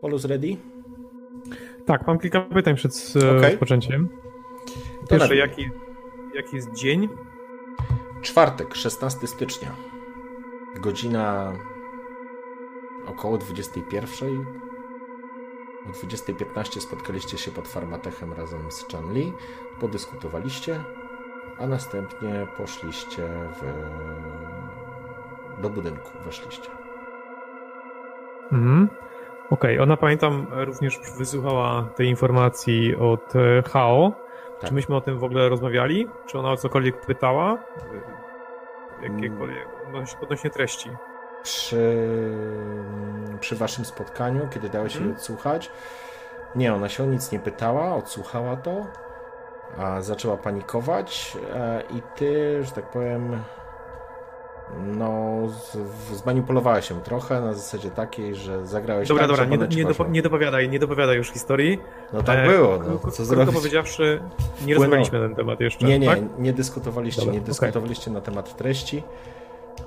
Polus ready? Tak, mam kilka pytań przed e, Okej. rozpoczęciem. To Pierwsze, jaki, jaki jest dzień? Czwartek, 16 stycznia. Godzina około 21. O 20.15 spotkaliście się pod Farmatechem razem z Chanli, podyskutowaliście, a następnie poszliście w... do budynku, weszliście. Mhm. Okej, ona pamiętam również wysłuchała tej informacji od e, HAO. Tak. Czy myśmy o tym w ogóle rozmawiali? Czy ona o cokolwiek pytała? Jakiekolwiek, odnośnie- odnośnie treści. Przy, przy waszym spotkaniu, kiedy dałeś się Mhm. odsłuchać, nie, ona się o nic nie pytała, odsłuchała to, a zaczęła panikować e, i ty, że tak powiem, no, z, w- zmanipulowałeś się trochę na zasadzie takiej, że zagrałeś Dobra, tak, dobra, nie, nie, dopo, nie dopowiadaj, nie dopowiadaj już historii. No tak E, było, no, co zrobić? powiedziawszy, nie Płynęło. rozmawialiśmy na ten temat jeszcze, Nie, nie, tak? nie dyskutowaliście, Dobra, nie dyskutowaliście na temat treści,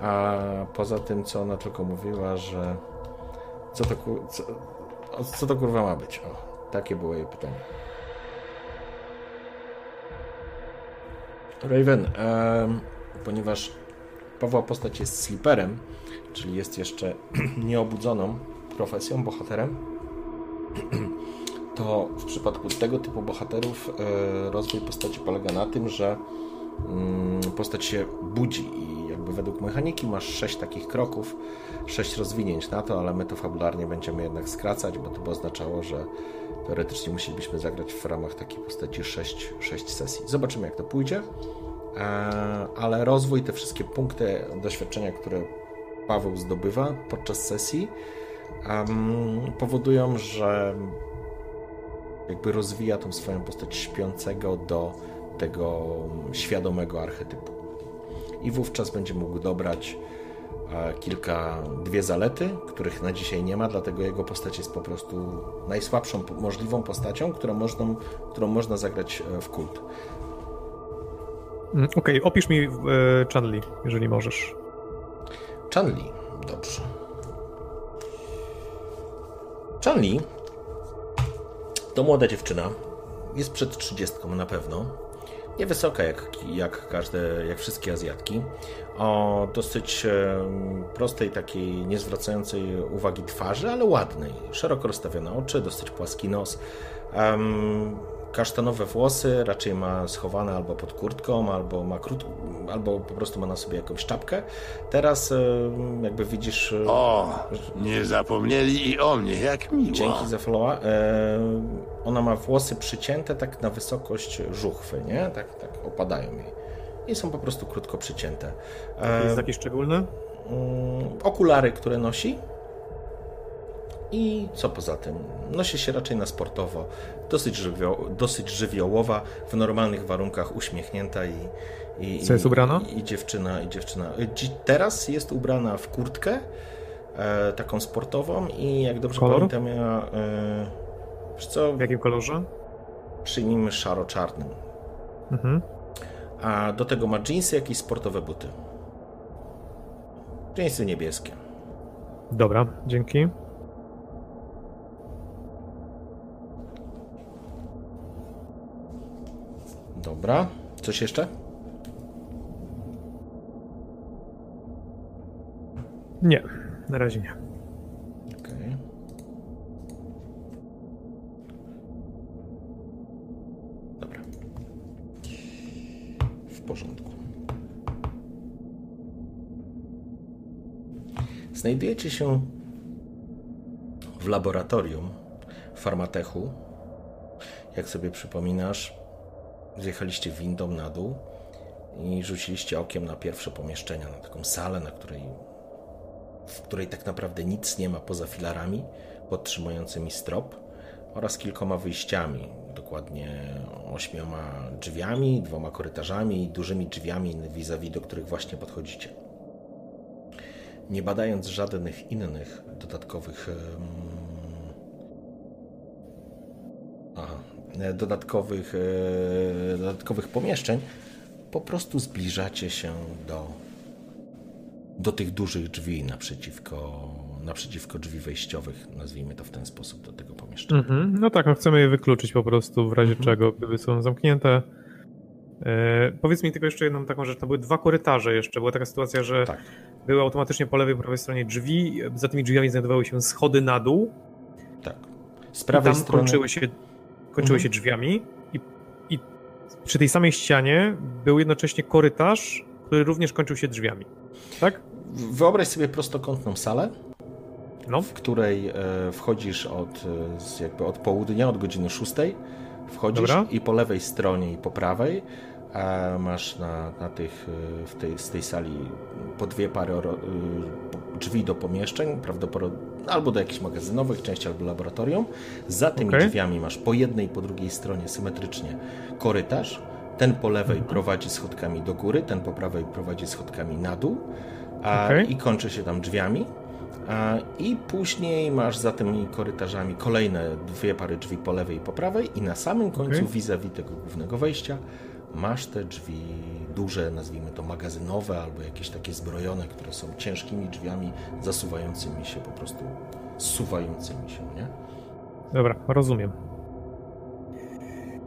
a poza tym, co ona tylko mówiła, że co to, co, co to kurwa ma być? O, takie było jej pytanie. Raven, ponieważ Pawła postać jest sliperem, czyli jest jeszcze nieobudzoną profesją, bohaterem, to w przypadku tego typu bohaterów e, rozwój postaci polega na tym, że mm, postać się budzi i jakby według mechaniki masz sześć takich kroków, sześć rozwinięć na to, ale my to fabularnie będziemy jednak skracać, bo to by oznaczało, że teoretycznie musielibyśmy zagrać w ramach takiej postaci sześć, sześć sesji. Zobaczymy jak to pójdzie, ale rozwój, te wszystkie punkty doświadczenia, które Paweł zdobywa podczas sesji, powodują, że jakby rozwija tą swoją postać śpiącego do tego świadomego archetypu. I wówczas będzie mógł dobrać e, kilka, dwie zalety, których na dzisiaj nie ma, dlatego jego postać jest po prostu najsłabszą możliwą postacią, którą można, którą można zagrać e, w kult. Mm, Okej, opisz mi e, Chanli, jeżeli możesz. Chanli, dobrze. Chanli to młoda dziewczyna. Jest przed trzydziestką na pewno. Niewysoka jak, jak każde, jak wszystkie Azjatki. O dosyć em, prostej, takiej nie zwracającej uwagi twarzy, ale ładnej. Szeroko rozstawione oczy, dosyć płaski nos. Em, kasztanowe włosy, raczej ma schowane albo pod kurtką, albo ma krót, albo po prostu ma na sobie jakąś czapkę. Teraz em, jakby widzisz... e, O, nie zapomnieli i o mnie, jak miło. Dzięki za followa. E, ona ma włosy przycięte tak na wysokość żuchwy, nie? Tak, tak opadają jej. I są po prostu krótko przycięte. E, Jest taki szczególny? mm, okulary, które nosi. I co poza tym? Nosi się raczej na sportowo. Dosyć, żywio, dosyć żywiołowa, w normalnych warunkach uśmiechnięta i. i Co jest i- ubrana? I, i dziewczyna, i dziewczyna. Dzi- Teraz jest ubrana w kurtkę, e, taką sportową i jak dobrze Kolor? pamiętam, ja. E, co, W jakim kolorze? przyjmijmy szaro-czarnym. Mhm. A do tego ma jeansy, jakieś sportowe buty. Jeansy niebieskie. Dobra, dzięki. Dobra. Coś jeszcze? Nie, na razie nie. Okej. Dobra. W porządku. Znajdujecie się w laboratorium Farmatechu. Jak sobie przypominasz, zjechaliście windą na dół i rzuciliście okiem na pierwsze pomieszczenia, na taką salę, na której w której tak naprawdę nic nie ma poza filarami podtrzymującymi strop oraz kilkoma wyjściami, dokładnie ośmioma drzwiami, dwoma korytarzami i dużymi drzwiami vis-a-vis, do których właśnie podchodzicie. Nie badając żadnych innych dodatkowych aha, dodatkowych, e, dodatkowych pomieszczeń, po prostu zbliżacie się do, do tych dużych drzwi naprzeciwko, naprzeciwko drzwi wejściowych, nazwijmy to w ten sposób, do tego pomieszczenia. Mhm. No tak, no chcemy je wykluczyć po prostu w razie czego, gdyby są zamknięte. E, powiedz mi tylko jeszcze jedną taką rzecz. To były dwa korytarze jeszcze. Była taka sytuacja, że Tak. były automatycznie po lewej i prawej stronie drzwi. Za tymi drzwiami znajdowały się schody na dół. Tak. Z I prawej tam strony. kończyły się, kończyły Mhm. się drzwiami. I, I przy tej samej ścianie był jednocześnie korytarz, który również kończył się drzwiami. Tak? Wyobraź sobie prostokątną salę, No. w której e, wchodzisz od, e, jakby od południa, od godziny 6. Wchodzisz Dobra. i po lewej stronie i po prawej a masz na, na tych, e, w tej, z tej sali po dwie pary drzwi do pomieszczeń, prawdopodobnie albo do jakichś magazynowych części, albo laboratorium. Za tymi Okej. drzwiami masz po jednej i po drugiej stronie symetrycznie korytarz. Ten po lewej Mhm. prowadzi schodkami do góry, ten po prawej prowadzi schodkami na dół a, Okej. i kończy się tam drzwiami. A, I później masz za tymi korytarzami kolejne dwie pary drzwi po lewej i po prawej i na samym końcu Okej. vis-a-vis tego głównego wejścia masz te drzwi duże, nazwijmy to magazynowe albo jakieś takie zbrojone, które są ciężkimi drzwiami zasuwającymi się po prostu, zsuwającymi się, nie? Dobra, rozumiem.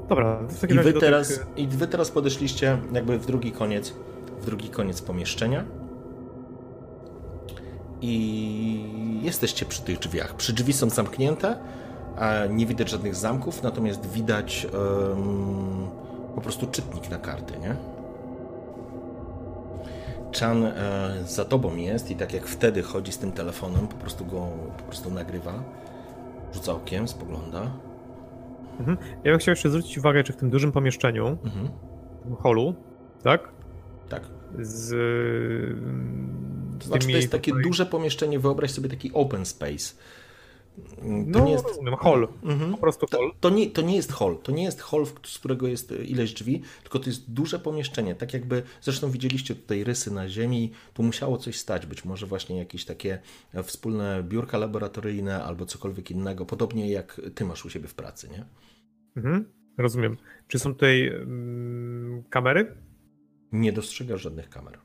Dobra, to w takim I wy, teraz, tych, I wy teraz podeszliście jakby w drugi koniec, w drugi koniec pomieszczenia. I jesteście przy tych drzwiach. Przy drzwi są zamknięte, a nie widać żadnych zamków, natomiast widać po prostu czytnik na karty, nie? Chan e, za tobą jest i tak jak wtedy chodzi z tym telefonem, po prostu go po prostu nagrywa, rzuca okiem, spogląda. Mhm. Ja bym chciał jeszcze zwrócić uwagę, czy w tym dużym pomieszczeniu, Mhm. w tym holu, tak? Tak. Z, To z znaczy, to jest takie tutaj- duże pomieszczenie, wyobraź sobie taki open space. To No, nie jest, rozumiem, hol. Mhm. Po prostu hol. to, to, nie, to nie jest hall. To nie jest hall, z którego jest ileś drzwi, tylko to jest duże pomieszczenie. Tak jakby, zresztą widzieliście tutaj rysy na ziemi, tu musiało coś stać. Być może właśnie jakieś takie wspólne biurka laboratoryjne albo cokolwiek innego. Podobnie jak ty masz u siebie w pracy, nie? Mhm. Rozumiem. Czy są tutaj mm, kamery? Nie dostrzegasz żadnych kamer.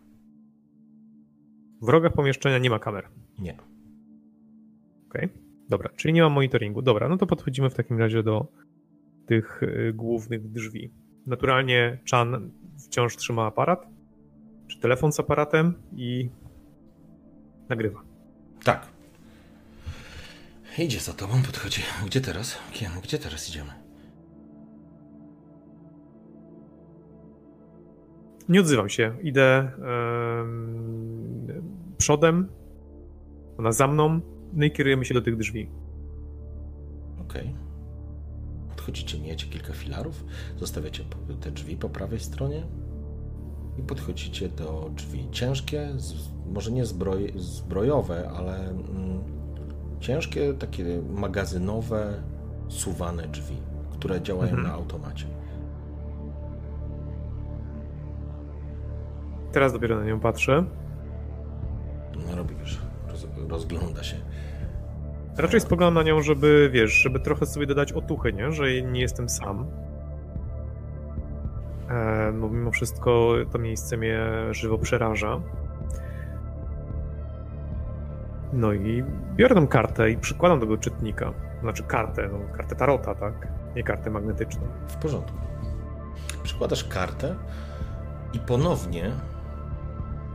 W rogach pomieszczenia nie ma kamer. Nie. Okej. Dobra, czyli nie ma monitoringu. Dobra, no to podchodzimy w takim razie do tych y, głównych drzwi. Naturalnie Chan wciąż trzyma aparat, czy telefon z aparatem i nagrywa. Tak. Idzie za tobą, podchodzi. Gdzie teraz? Kian, gdzie teraz idziemy? Nie odzywam się. Idę em, przodem, ona za mną, no i kierujemy się do tych drzwi. Okej. Podchodzicie, mijecie kilka filarów, zostawiacie te drzwi po prawej stronie i podchodzicie do drzwi ciężkie, z, może nie zbroj, zbrojowe, ale mm, ciężkie, takie magazynowe, suwane drzwi, które działają Mhm. na automacie. Teraz dopiero na nią patrzę. No robi, wiesz, roz, rozgląda się. Raczej spoglądam na nią, żeby, wiesz, żeby trochę sobie dodać otuchy, nie? Że nie jestem sam. E, no mimo wszystko to miejsce mnie żywo przeraża. No i biorę tą kartę i przykładam do tego czytnika. Znaczy kartę, no, kartę tarota, tak? Nie kartę magnetyczną. W porządku. Przykładasz kartę i ponownie,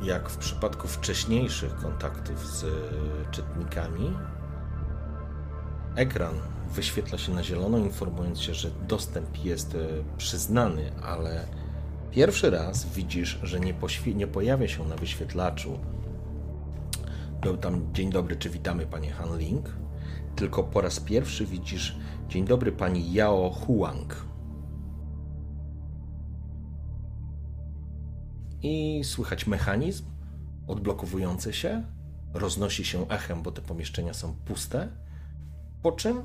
jak w przypadku wcześniejszych kontaktów z czytnikami, ekran wyświetla się na zielono, informując się, że dostęp jest e, przyznany, ale pierwszy raz widzisz, że nie, nie pojawia się na wyświetlaczu. Był tam dzień dobry, czy witamy panie Han Ling, tylko po raz pierwszy widzisz dzień dobry pani Yao Huang. I słychać mechanizm odblokowujący się roznosi się echem, bo te pomieszczenia są puste, po czym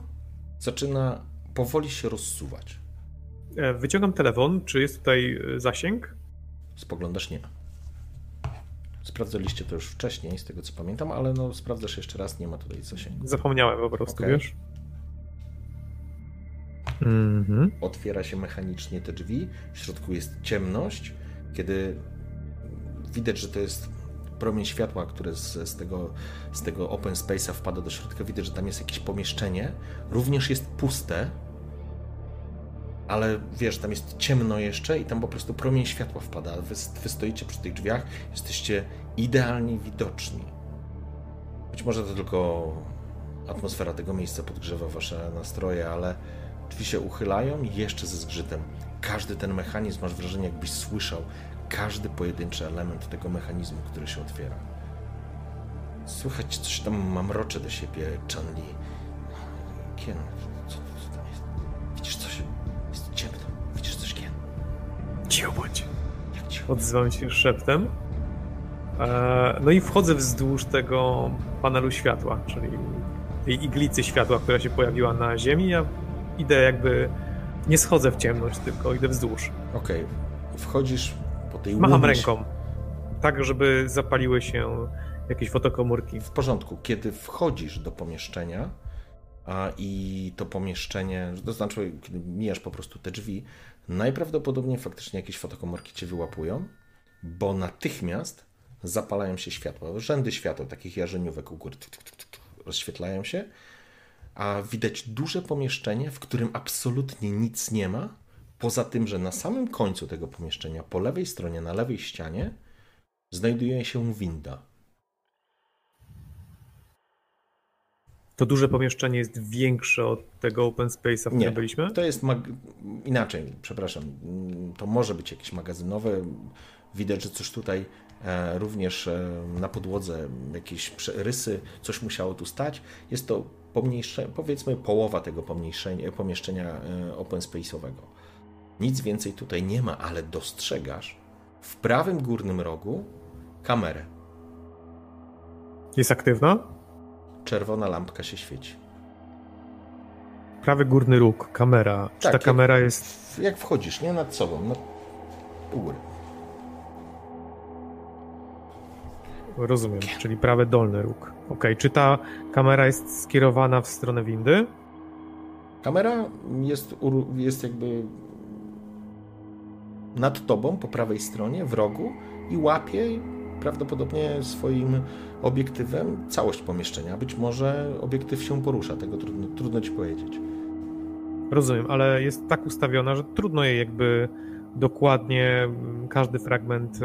zaczyna powoli się rozsuwać. E, wyciągam telefon. Czy jest tutaj e, zasięg? Spoglądasz nie. Sprawdzaliście to już wcześniej, z tego co pamiętam, ale no sprawdzasz jeszcze raz, nie ma tutaj zasięgu. Zapomniałem po prostu, Okej. wiesz? Mhm. Otwiera się mechanicznie te drzwi, w środku jest ciemność, kiedy widać, że to jest promień światła, które z, z, tego, z tego open space'a wpada do środka. Widać, że tam jest jakieś pomieszczenie. Również jest puste, ale wiesz, tam jest ciemno jeszcze i tam po prostu promień światła wpada. Wy, wy stoicie przy tych drzwiach, jesteście idealnie widoczni. Być może to tylko atmosfera tego miejsca podgrzewa wasze nastroje, ale drzwi się uchylają jeszcze ze zgrzytem. Każdy ten mechanizm, masz wrażenie, jakbyś słyszał każdy pojedynczy element tego mechanizmu, który się otwiera. Słychać coś tam mamrocze do siebie, Chanli. Kien, co, co tam jest? Widzisz coś? Jest ciemno. Widzisz coś, Kien? Cicho bądź. Jak ci Odzywam się szeptem. E, No i wchodzę wzdłuż tego panelu światła, czyli tej iglicy światła, która się pojawiła na ziemi. Ja idę jakby, nie schodzę w ciemność, tylko idę wzdłuż. Okej, wchodzisz po tej Macham łomie- ręką, tak żeby zapaliły się jakieś fotokomórki. W porządku, kiedy wchodzisz do pomieszczenia a i to pomieszczenie, to znaczy, kiedy mijasz po prostu te drzwi, najprawdopodobniej faktycznie jakieś fotokomórki cię wyłapują, bo natychmiast zapalają się światła. Rzędy świateł, takich jarzeniówek u góry, tuk, tuk, tuk, rozświetlają się, a widać duże pomieszczenie, w którym absolutnie nic nie ma, poza tym, że na samym końcu tego pomieszczenia, po lewej stronie, na lewej ścianie, znajduje się winda. To duże pomieszczenie jest większe od tego open space'a, w którym Nie, byliśmy? to jest mag... inaczej, przepraszam. To może być jakieś magazynowe. Widać, że coś tutaj e, również e, na podłodze, jakieś rysy, coś musiało tu stać. Jest to pomniejsze, powiedzmy połowa tego pomieszczenia e, open space'owego. Nic więcej tutaj nie ma, ale dostrzegasz w prawym górnym rogu kamerę. Jest aktywna? Czerwona lampka się świeci. Prawy górny róg, kamera. Czy Tak, ta jak- kamera jest... Jak wchodzisz, nie nad sobą, no u góry. Rozumiem, czyli prawy dolny róg. Okej, czy ta kamera jest skierowana w stronę windy? Kamera jest, jest jakby nad tobą po prawej stronie, w rogu i łapie prawdopodobnie swoim obiektywem całość pomieszczenia. Być może obiektyw się porusza, tego trudno, trudno ci powiedzieć. Rozumiem, ale jest tak ustawiona, że trudno jej jakby dokładnie każdy fragment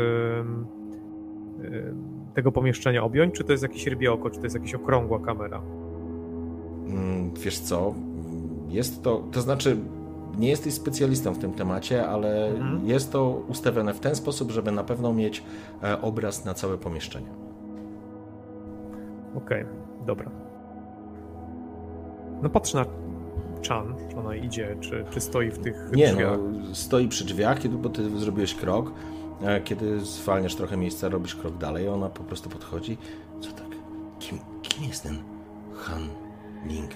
tego pomieszczenia objąć, czy to jest jakieś rybie oko, czy to jest jakaś okrągła kamera. Mm, Wiesz co, jest to, to znaczy nie jesteś specjalistą w tym temacie, ale Mhm. jest to ustawione w ten sposób, żeby na pewno mieć e, obraz na całe pomieszczenie. Okej, dobra. No patrz na Chan, czy ona idzie, czy, czy stoi w tych Nie, drzwiach. no, stoi przy drzwiach, kiedy, bo ty zrobiłeś krok, a kiedy zwalniasz trochę miejsca, robisz krok dalej, ona po prostu podchodzi. Co tak? Kim, kim jest ten Han Ling?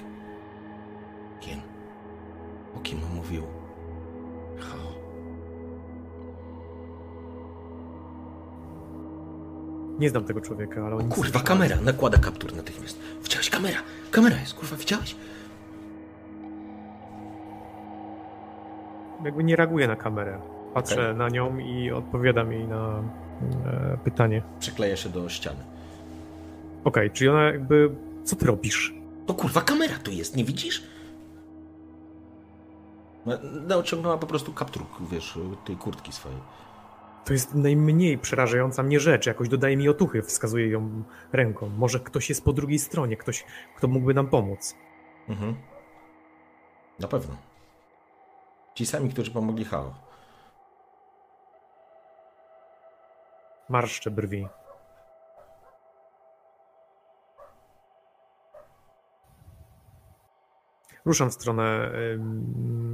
Kien? O kim on mówił? Hao. Nie znam tego człowieka, ale oni... Kurwa, kamera! Nakłada kaptur natychmiast. Widziałeś kamera? Kamera jest, kurwa, widziałeś? Jakby nie reaguje na kamerę. Patrzę Okej. na nią i odpowiadam jej na e, pytanie. Przykleja się do ściany. Okej, czyli ona jakby... Co ty robisz? No kurwa, kamera tu jest, nie widzisz? No, Naciągnęła po prostu kaptur, wiesz, tej kurtki swojej. To jest najmniej przerażająca mnie rzecz. Jakoś dodaje mi otuchy, wskazuje ją ręką. Może ktoś jest po drugiej stronie, ktoś, kto mógłby nam pomóc. Mhm. Na pewno. Ci sami, którzy pomogli Hao. Marszczę brwi. Ruszam w stronę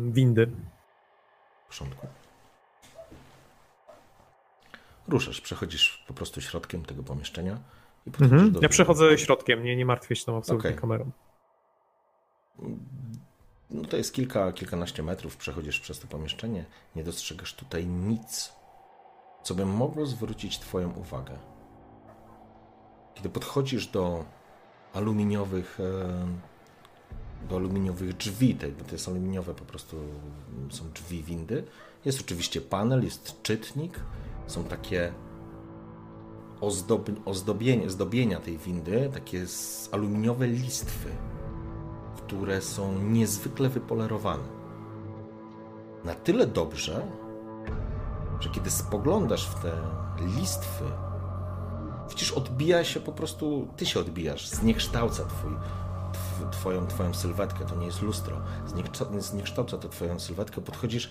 windy. W porządku. Ruszasz, przechodzisz po prostu środkiem tego pomieszczenia. I Mhm. do Ja przechodzę środkiem, nie, nie martwię się tą absolutnie Okej. kamerą. No to jest kilka, kilkanaście metrów, przechodzisz przez to pomieszczenie, nie dostrzegasz tutaj nic, co by mogło zwrócić Twoją uwagę. Kiedy podchodzisz do aluminiowych, e, do aluminiowych drzwi, te, bo to jest aluminiowe po prostu, są drzwi windy, jest oczywiście panel, jest czytnik, są takie ozdob, ozdobienie, zdobienia tej windy, takie aluminiowe listwy które są niezwykle wypolerowane. Na tyle dobrze, że kiedy spoglądasz w te listwy, widzisz, odbija się po prostu, ty się odbijasz, zniekształca twój, tw, twoją, twoją sylwetkę, to nie jest lustro, Zniekształ- zniekształca to twoją sylwetkę, podchodzisz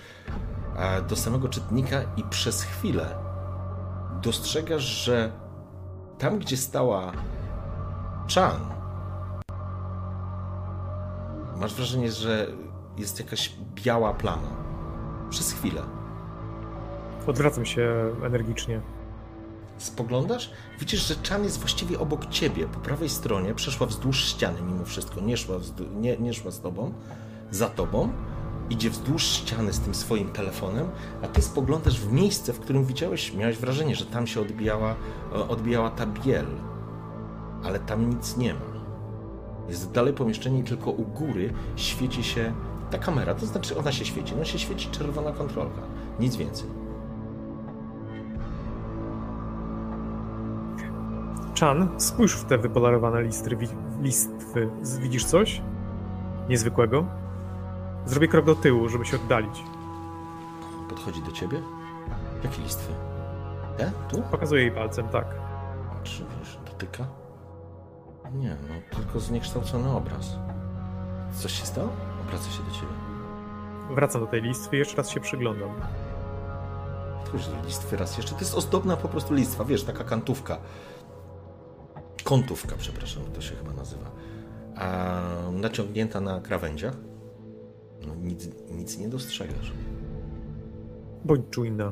e, do samego czytnika i przez chwilę dostrzegasz, że tam, gdzie stała Chan, Masz wrażenie, że jest jakaś biała plama. Przez chwilę. Odwracam się energicznie. Spoglądasz, widzisz, że Chan jest właściwie obok ciebie, po prawej stronie, przeszła wzdłuż ściany mimo wszystko, nie szła, nie, nie szła z tobą, za tobą, idzie wzdłuż ściany z tym swoim telefonem, a ty spoglądasz w miejsce, w którym widziałeś, miałeś wrażenie, że tam się odbijała, e, odbijała ta biel, ale tam nic nie ma. Jest dalej pomieszczenie i tylko u góry świeci się ta kamera, to znaczy ona się świeci, no się świeci czerwona kontrolka, nic więcej. Chan, spójrz w te wypolerowane listry, listwy. Widzisz coś? Niezwykłego? Zrobię krok do tyłu, żeby się oddalić. Podchodzi do ciebie? Jakie listwy? Te? Tu? Pokazuję jej palcem, tak. Czy wiesz, dotyka? Nie, no tylko zniekształcony obraz. Coś się stało? Obraca się do ciebie. Wracam do tej listwy i jeszcze raz się przyglądam. Podchodzi do listwy raz jeszcze. To jest ozdobna po prostu listwa, wiesz, taka kantówka. Kątówka, przepraszam, to się chyba nazywa. A naciągnięta na krawędziach. No nic, nic nie dostrzegasz. Bądź czujna.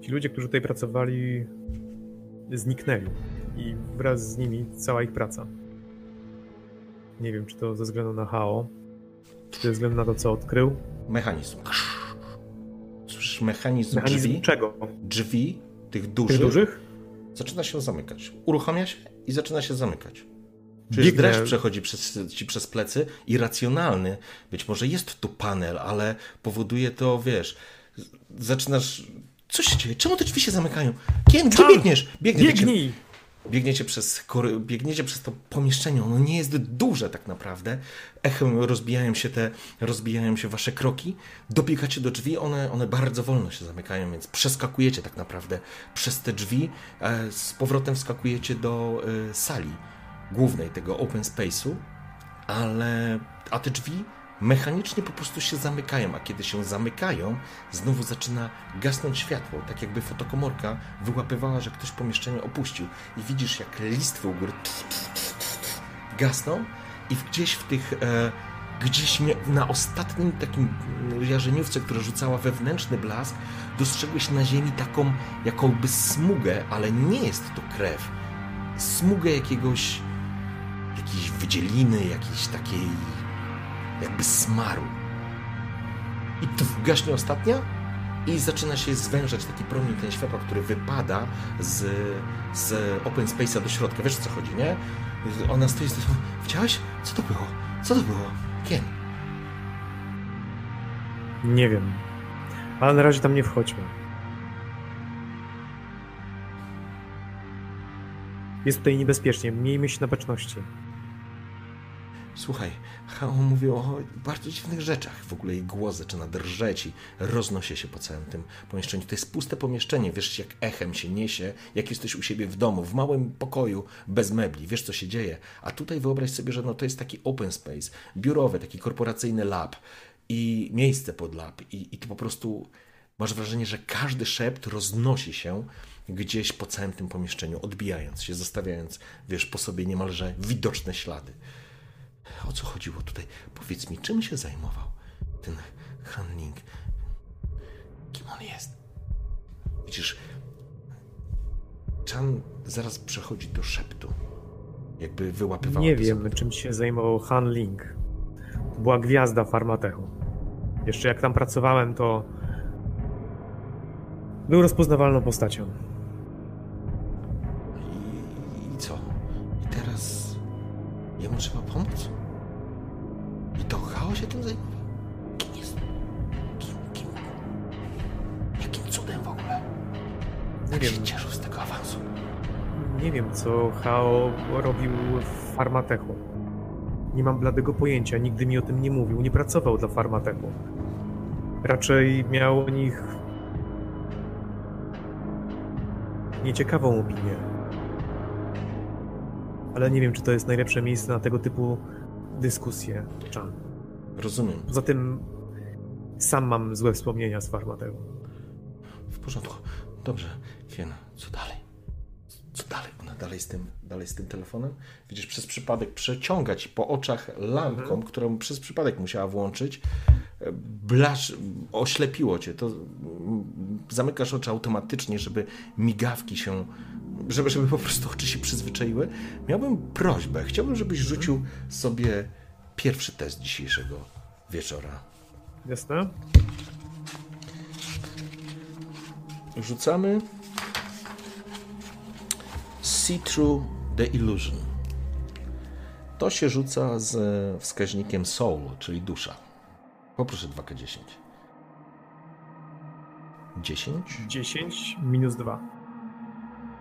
Ci ludzie, którzy tutaj pracowali, zniknęli. I wraz z nimi cała ich praca. Nie wiem, czy to ze względu na Hao, czy ze względu na to, co odkrył. Mechanizm. Słyszysz mechanizm, Mechanizm drzwi? czego? Drzwi tych Tych dużych, dużych? Zaczyna się zamykać. Uruchamia się i zaczyna się zamykać. Biegnę. dreszcz przechodzi przez, ci przez plecy, irracjonalny. Być może jest tu panel, ale powoduje to, wiesz, zaczynasz... Co się dzieje? Czemu te drzwi się zamykają? Kien, gdzie biegniesz? Biegnie ciebie. Biegniecie przez, biegniecie przez to pomieszczenie, ono nie jest duże tak naprawdę. Echem rozbijają się te, rozbijają się wasze kroki. Dobiegacie do drzwi, one, one bardzo wolno się zamykają, więc przeskakujecie tak naprawdę przez te drzwi. e, Z powrotem wskakujecie do e, sali głównej tego open space'u, ale a te drzwi mechanicznie po prostu się zamykają, a kiedy się zamykają, znowu zaczyna gasnąć światło, tak jakby fotokomorka wyłapywała, że ktoś pomieszczenie opuścił i widzisz jak listwy u góry gasną i gdzieś w tych e, gdzieś na ostatnim takim mm, jarzeniówce, która rzucała wewnętrzny blask, dostrzegłeś na ziemi taką jakąby smugę, ale nie jest to krew. Smugę jakiegoś jakiejś wydzieliny, jakiejś takiej jakby smaru. I tu gaśnie ostatnia i zaczyna się zwężać taki promień ten światła, który wypada z, z open space'a do środka. Wiesz o co chodzi, nie? Ona stoi z Widziałeś? Co to było? Co to było? Kien. Nie wiem. Ale na razie tam nie wchodźmy. Jest tutaj niebezpiecznie. Miejmy się na baczności. Słuchaj, Hao mówił o bardzo dziwnych rzeczach. W ogóle jej głos zaczyna drżeć i roznosi się po całym tym pomieszczeniu. To jest puste pomieszczenie, wiesz jak echem się niesie, jak jesteś u siebie w domu, w małym pokoju, bez mebli, wiesz co się dzieje. A tutaj wyobraź sobie, że no to jest taki open space, biurowy, taki korporacyjny lab i miejsce pod lab i, i to po prostu masz wrażenie, że każdy szept roznosi się gdzieś po całym tym pomieszczeniu, odbijając się, zostawiając, wiesz, po sobie niemalże widoczne ślady. O co chodziło tutaj? Powiedz mi, czym się zajmował ten handling? Kim on jest? Widzisz, Chan zaraz przechodzi do szeptu. Jakby wyłapywał. Nie wiem, czym się zajmował Han Ling. Była gwiazda Farmatechu. Jeszcze jak tam pracowałem, to był rozpoznawalną postacią. I, I co? I teraz jemu trzeba pomóc? Hao się tym zajmuje? Kim jest? Kim, kim? Jakim cudem w ogóle? Nie Jak wiem, się cieszył z tego awansu? nie wiem, co Hao robił w Farmatechu. Nie mam bladego pojęcia, nigdy mi o tym nie mówił, nie pracował dla Farmatechu. Raczej miał o nich nieciekawą opinię. Ale nie wiem, czy to jest najlepsze miejsce na tego typu dyskusje. Chan. Rozumiem. Poza tym sam mam złe wspomnienia z Farmatechu. W porządku. Dobrze. Kien, co dalej? Co dalej? Ona dalej z tym, dalej z tym telefonem? Widzisz, przez przypadek przeciąga ci po oczach lampką, którą przez przypadek musiała włączyć. Blasz, oślepiło cię. To mm, zamykasz oczy automatycznie, żeby migawki się, żeby, żeby po prostu oczy się przyzwyczaiły. Miałbym prośbę. Chciałbym, żebyś rzucił sobie pierwszy test dzisiejszego wieczora. Jasne? Rzucamy See Through the Illusion. To się rzuca z wskaźnikiem soul, czyli dusza. Poproszę 2K10. 10 10 minus 2.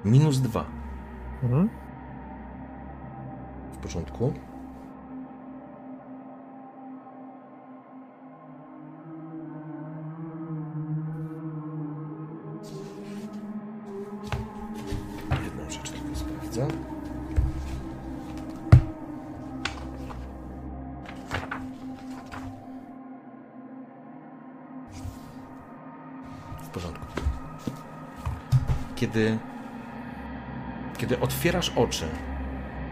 minus 2. Mhm. W porządku. Sprawdzę. W porządku. Kiedy, kiedy otwierasz oczy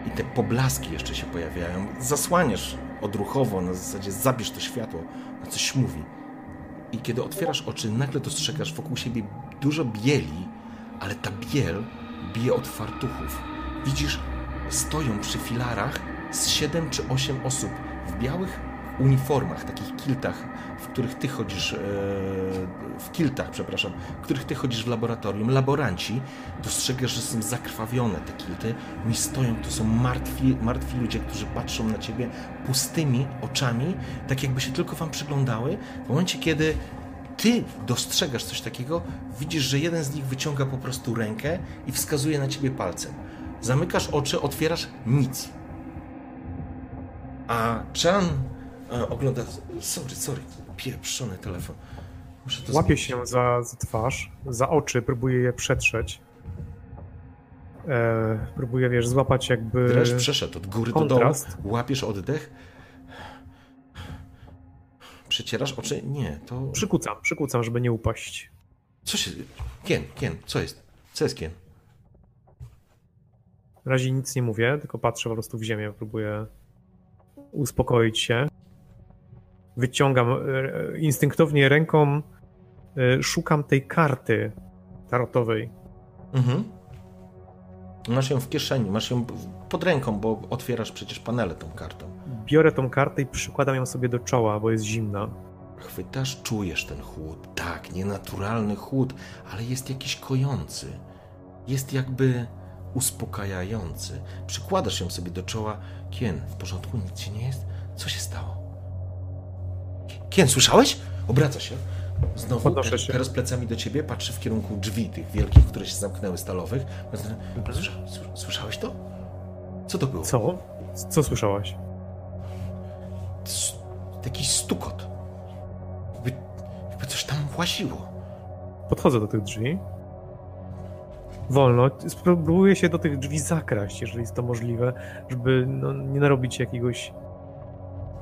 i te poblaski jeszcze się pojawiają, zasłaniasz odruchowo, na zasadzie zabierz to światło, na coś mówi. I kiedy otwierasz oczy, nagle dostrzegasz wokół siebie dużo bieli, ale ta biel bije od fartuchów. Widzisz, stoją przy filarach z 7 czy 8 osób w białych uniformach, takich kiltach, w których ty chodzisz, e, w kiltach, przepraszam, w których ty chodzisz w laboratorium. Laboranci, dostrzegasz, że są zakrwawione te kilty. Oni stoją, to są martwi, martwi ludzie, którzy patrzą na ciebie pustymi oczami, tak jakby się tylko wam przyglądały. W momencie, kiedy ty dostrzegasz coś takiego, widzisz, że jeden z nich wyciąga po prostu rękę i wskazuje na ciebie palcem. Zamykasz oczy, otwierasz nic. A Chan e, ogląda. Sorry, sorry, pieprzony telefon. Muszę to Łapie się za, za twarz, za oczy, próbuje je przetrzeć. E, próbuje, wiesz, złapać jakby... Dreszcz przeszedł od góry kontrast. do dołu. Łapiesz oddech. Przecierasz oczy? Nie, to. Przykucam, przykucam, żeby nie upaść. Co się. Kien, Kien, co jest? Co jest Kien? Na razie nic nie mówię, tylko patrzę po prostu w ziemię, próbuję uspokoić się. Wyciągam e, instynktownie ręką, e, szukam tej karty tarotowej. Mhm. Masz ją w kieszeni, masz ją pod ręką, bo otwierasz przecież panele tą kartą. Biorę tą kartę i przykładam ją sobie do czoła, bo jest zimna. Chwytasz, czujesz ten chłód. Tak, nienaturalny chłód, ale jest jakiś kojący. Jest jakby uspokajający. Przykładasz ją sobie do czoła. Kien, w porządku? Nic ci nie jest? Co się stało? Kien, słyszałeś? Obraca się. Znowu, Podnoszę się. teraz plecami do ciebie, patrzy w kierunku drzwi tych wielkich, które się zamknęły, stalowych. Słysza, słyszałeś to? Co to było? Co? Co słyszałaś? Jakiś stukot. Jakby, jakby coś tam łaziło. Podchodzę do tych drzwi. Wolno. Spróbuję się do tych drzwi zakraść, jeżeli jest to możliwe, żeby no, nie narobić jakiegoś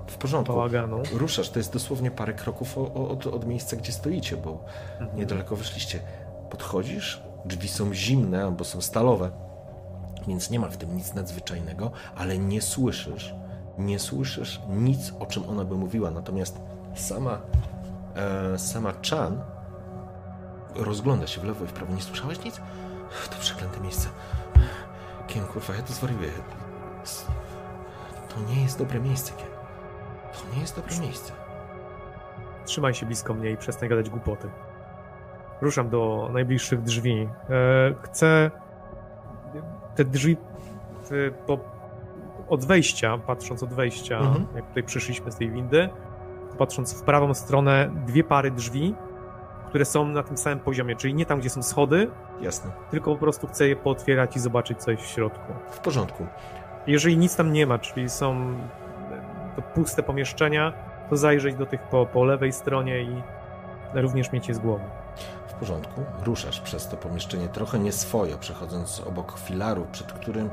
W porządku. bałaganu. Ruszasz, to jest dosłownie parę kroków od, od miejsca, gdzie stoicie, bo Mhm. niedaleko wyszliście. Podchodzisz, drzwi są zimne albo są stalowe, więc nie ma w tym nic nadzwyczajnego, ale nie słyszysz, nie słyszysz nic, o czym ona by mówiła. Natomiast sama, e, sama Chan rozgląda się w lewo i w prawo. Nie słyszałeś nic? To przeklęte miejsce. Kiem, kurwa, ja to zwariuję. To nie jest dobre miejsce, Kiem. To nie jest dobre miejsce. Trzymaj się blisko mnie i przestań gadać głupoty. Ruszam do najbliższych drzwi. E, chcę te drzwi po, od wejścia, patrząc od wejścia, Mhm. jak tutaj przyszliśmy z tej windy, patrząc w prawą stronę, dwie pary drzwi, które są na tym samym poziomie, czyli nie tam, gdzie są schody, Jasne. tylko po prostu chcę je pootwierać i zobaczyć coś w środku. W porządku. Jeżeli nic tam nie ma, czyli są to puste pomieszczenia, to zajrzeć do tych po, po lewej stronie i również mieć je z głowy. W porządku. Ruszasz przez to pomieszczenie trochę nieswojo, przechodząc obok filaru, przed którym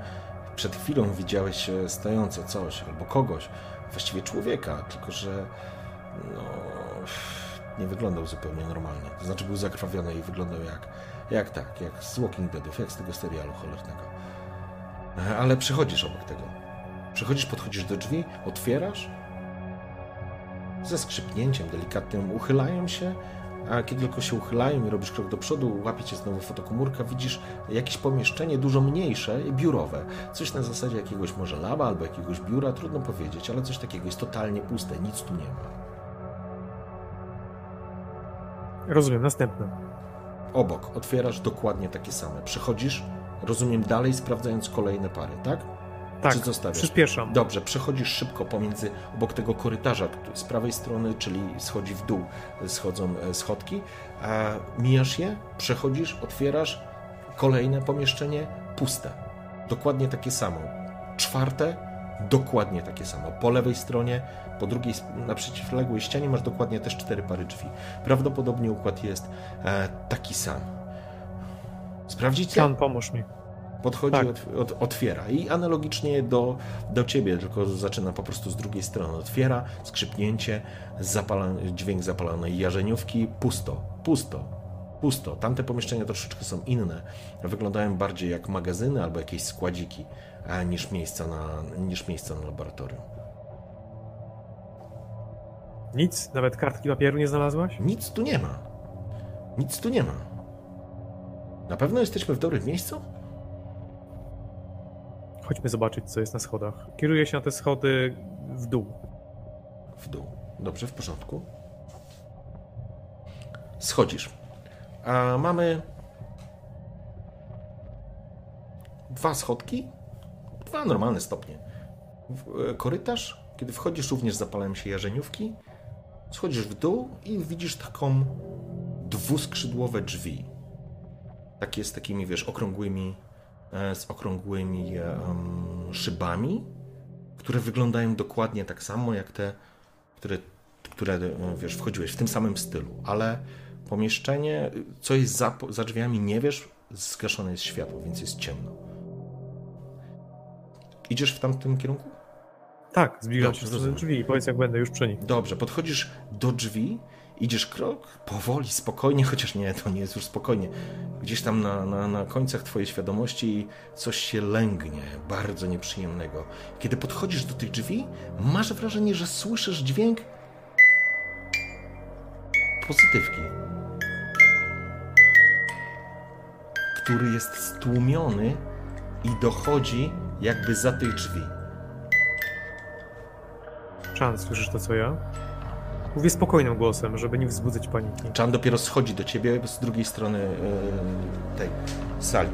przed chwilą widziałeś e, stojące coś albo kogoś, właściwie człowieka, tylko że no, nie wyglądał zupełnie normalnie. To znaczy był zakrwawiony i wyglądał jak, jak tak, jak z Walking Deadów, jak z tego serialu cholernego. E, Ale przechodzisz obok tego. Przechodzisz, podchodzisz do drzwi, otwierasz, ze skrzypnięciem delikatnym uchylają się, a kiedy tylko się uchylają i robisz krok do przodu, łapie cię znowu fotokomórka, widzisz jakieś pomieszczenie dużo mniejsze, biurowe. Coś na zasadzie jakiegoś może laba albo jakiegoś biura, trudno powiedzieć, ale coś takiego jest totalnie puste, nic tu nie ma. Rozumiem, następne. Obok otwierasz dokładnie takie same. Przechodzisz, rozumiem, dalej sprawdzając kolejne pary, tak? Tak, Czy zostawiasz? przyspieszam. Dobrze, przechodzisz szybko pomiędzy obok tego korytarza z prawej strony, czyli schodzi w dół, schodzą e, schodki, a mijasz je, przechodzisz, otwierasz kolejne pomieszczenie, puste. Dokładnie takie samo. Czwarte, dokładnie takie samo. Po lewej stronie, po drugiej, na przeciwległej ścianie masz dokładnie też cztery pary drzwi. Prawdopodobnie układ jest e, taki sam. Sprawdzić Jan, pomóż mi. Podchodzi, Tak. od, od, otwiera i analogicznie do, do ciebie, tylko zaczyna po prostu z drugiej strony. Otwiera, skrzypnięcie, zapala, dźwięk zapalonej jarzeniówki, pusto, pusto, pusto. Tamte pomieszczenia troszeczkę są inne. Wyglądają bardziej jak magazyny albo jakieś składziki e, niż miejsca na, niż miejsca na laboratorium. Nic? Nawet kartki papieru nie znalazłaś? Nic tu nie ma. Nic tu nie ma. Na pewno jesteśmy w dobrym miejscu? Chodźmy zobaczyć, co jest na schodach. Kieruję się na te schody w dół. w dół. Dobrze, w porządku. Schodzisz. A mamy dwa schodki, dwa normalne stopnie. E, Korytarz, kiedy wchodzisz, również zapalają się jarzeniówki. Schodzisz w dół i widzisz taką dwuskrzydłowe drzwi. Takie z takimi, wiesz, okrągłymi, e, z okrągłymi em, szybami, które wyglądają dokładnie tak samo jak te, które, które e, wiesz, wchodziłeś w tym samym stylu, ale pomieszczenie, co jest za, za drzwiami, nie wiesz, zgaszone jest światło, więc jest ciemno. Idziesz w tamtym kierunku? Tak, zbliżam Dobrze, się rozumiem. drzwi i powiedz, jak będę już przy nich. Dobrze, podchodzisz do drzwi, idziesz krok, powoli, spokojnie, chociaż nie, to nie jest już spokojnie. Gdzieś tam na, na, na końcach twojej świadomości coś się lęgnie, bardzo nieprzyjemnego. Kiedy podchodzisz do tych drzwi, masz wrażenie, że słyszysz dźwięk pozytywki, który jest stłumiony i dochodzi jakby za tych drzwi. Chan, słyszysz to, co ja? Mówię spokojnym głosem, żeby nie wzbudzać paniki. Chan dopiero schodzi do ciebie z drugiej strony e, tej sali.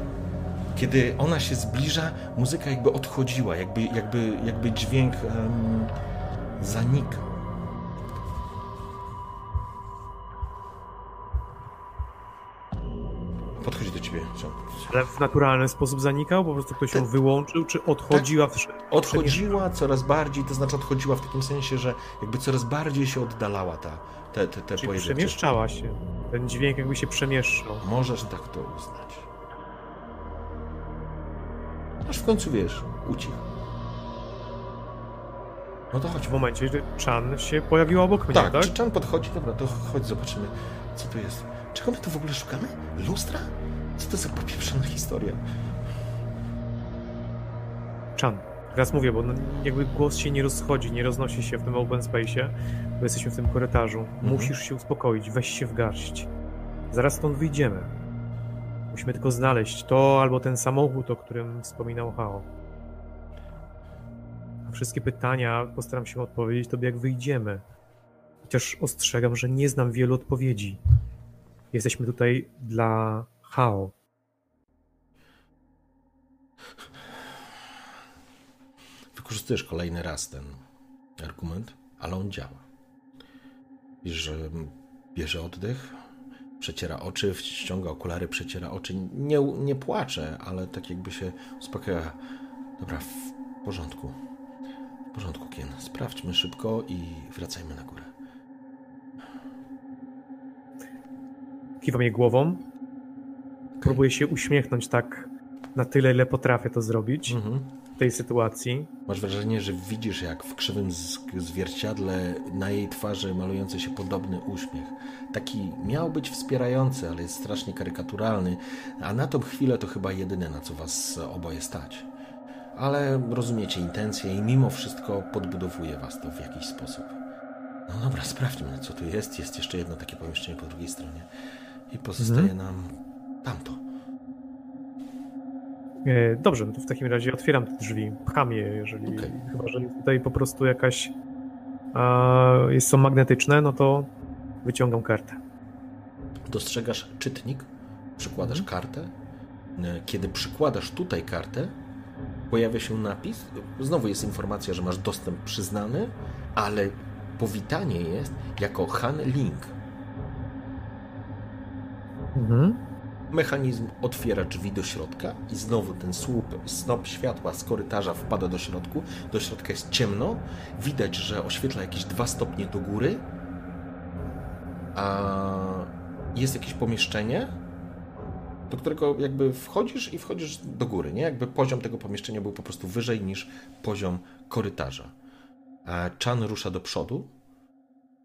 Kiedy ona się zbliża, muzyka jakby odchodziła, jakby, jakby, jakby dźwięk em, zanika. Podchodzi do ciebie. Chan. Ale w naturalny sposób zanikał? Po prostu ktoś ją wyłączył, czy odchodziła? w- Odchodziła coraz bardziej, to znaczy odchodziła w takim sensie, że jakby coraz bardziej się oddalała ta, te, te, te Czyli przemieszczała się. Ten dźwięk jakby się przemieszczał. Możesz tak to uznać. Aż w końcu wiesz, ucichł. No to chodź. W momencie, że Chan się pojawiła obok mnie, Tak, tak? Chan podchodzi? Dobra, to chodź zobaczymy, co tu jest. Czego my tu w ogóle szukamy? Lustra? Co to za popieprzona historia? Chan, teraz mówię, bo no, jakby głos się nie rozchodzi, nie roznosi się w tym open space'ie, bo jesteśmy w tym korytarzu. Mhm. Musisz się uspokoić, weź się w garść. Zaraz stąd wyjdziemy. Musimy tylko znaleźć to albo ten samochód, o którym wspominał Hao. A wszystkie pytania postaram się odpowiedzieć tobie, jak wyjdziemy. Chociaż ostrzegam, że nie znam wielu odpowiedzi. Jesteśmy tutaj dla Hao. Wykorzystujesz kolejny raz ten argument, ale on działa. Wiesz, że bierze oddech, przeciera oczy, ściąga okulary, przeciera oczy. Nie, nie płacze, ale tak jakby się uspokaja. Dobra, w porządku. W porządku, Kien. Sprawdźmy szybko i wracajmy na górę. Kiwam jej głową. Próbuję się uśmiechnąć tak na tyle, ile potrafię to zrobić Mhm. w tej sytuacji. Masz wrażenie, że widzisz, jak w krzywym zwierciadle na jej twarzy malujący się podobny uśmiech. Taki miał być wspierający, ale jest strasznie karykaturalny, a na tą chwilę to chyba jedyne, na co was oboje stać. Ale rozumiecie intencje i mimo wszystko podbudowuje was to w jakiś sposób. No dobra, sprawdźmy, co tu jest. Jest jeszcze jedno takie pomieszczenie po drugiej stronie. I pozostaje nam tamto. E, Dobrze, no to w takim razie otwieram te drzwi, pcham je, jeżeli, Okej. chyba że jest tutaj po prostu jakaś a, jest, są magnetyczne, no to wyciągam kartę. dostrzegasz czytnik, przykładasz kartę. E, Kiedy przykładasz tutaj kartę, pojawia się napis. Znowu jest informacja, że masz dostęp przyznany, ale powitanie jest jako Han Link. Mhm. Mechanizm otwiera drzwi do środka i znowu ten słup, snop światła z korytarza wpada do środku. Do środka jest ciemno. Widać, że oświetla jakieś dwa stopnie do góry. A jest jakieś pomieszczenie, do którego jakby wchodzisz i wchodzisz do góry, nie? Jakby poziom tego pomieszczenia był po prostu wyżej niż poziom korytarza. A Chan rusza do przodu,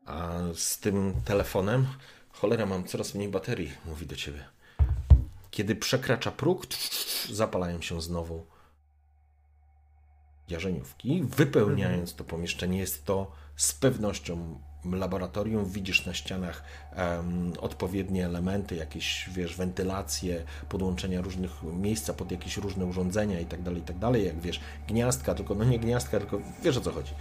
a z tym telefonem, cholera, mam coraz mniej baterii, mówi do ciebie. Kiedy przekracza próg, zapalają się znowu jarzeniówki, wypełniając to pomieszczenie. Jest to z pewnością laboratorium. Widzisz na ścianach em, odpowiednie elementy, jakieś, wiesz, wentylacje, podłączenia różnych miejsca pod jakieś różne urządzenia i tak dalej, i tak dalej. Jak wiesz, gniazdka, tylko, no nie gniazdka, tylko wiesz o co chodzi.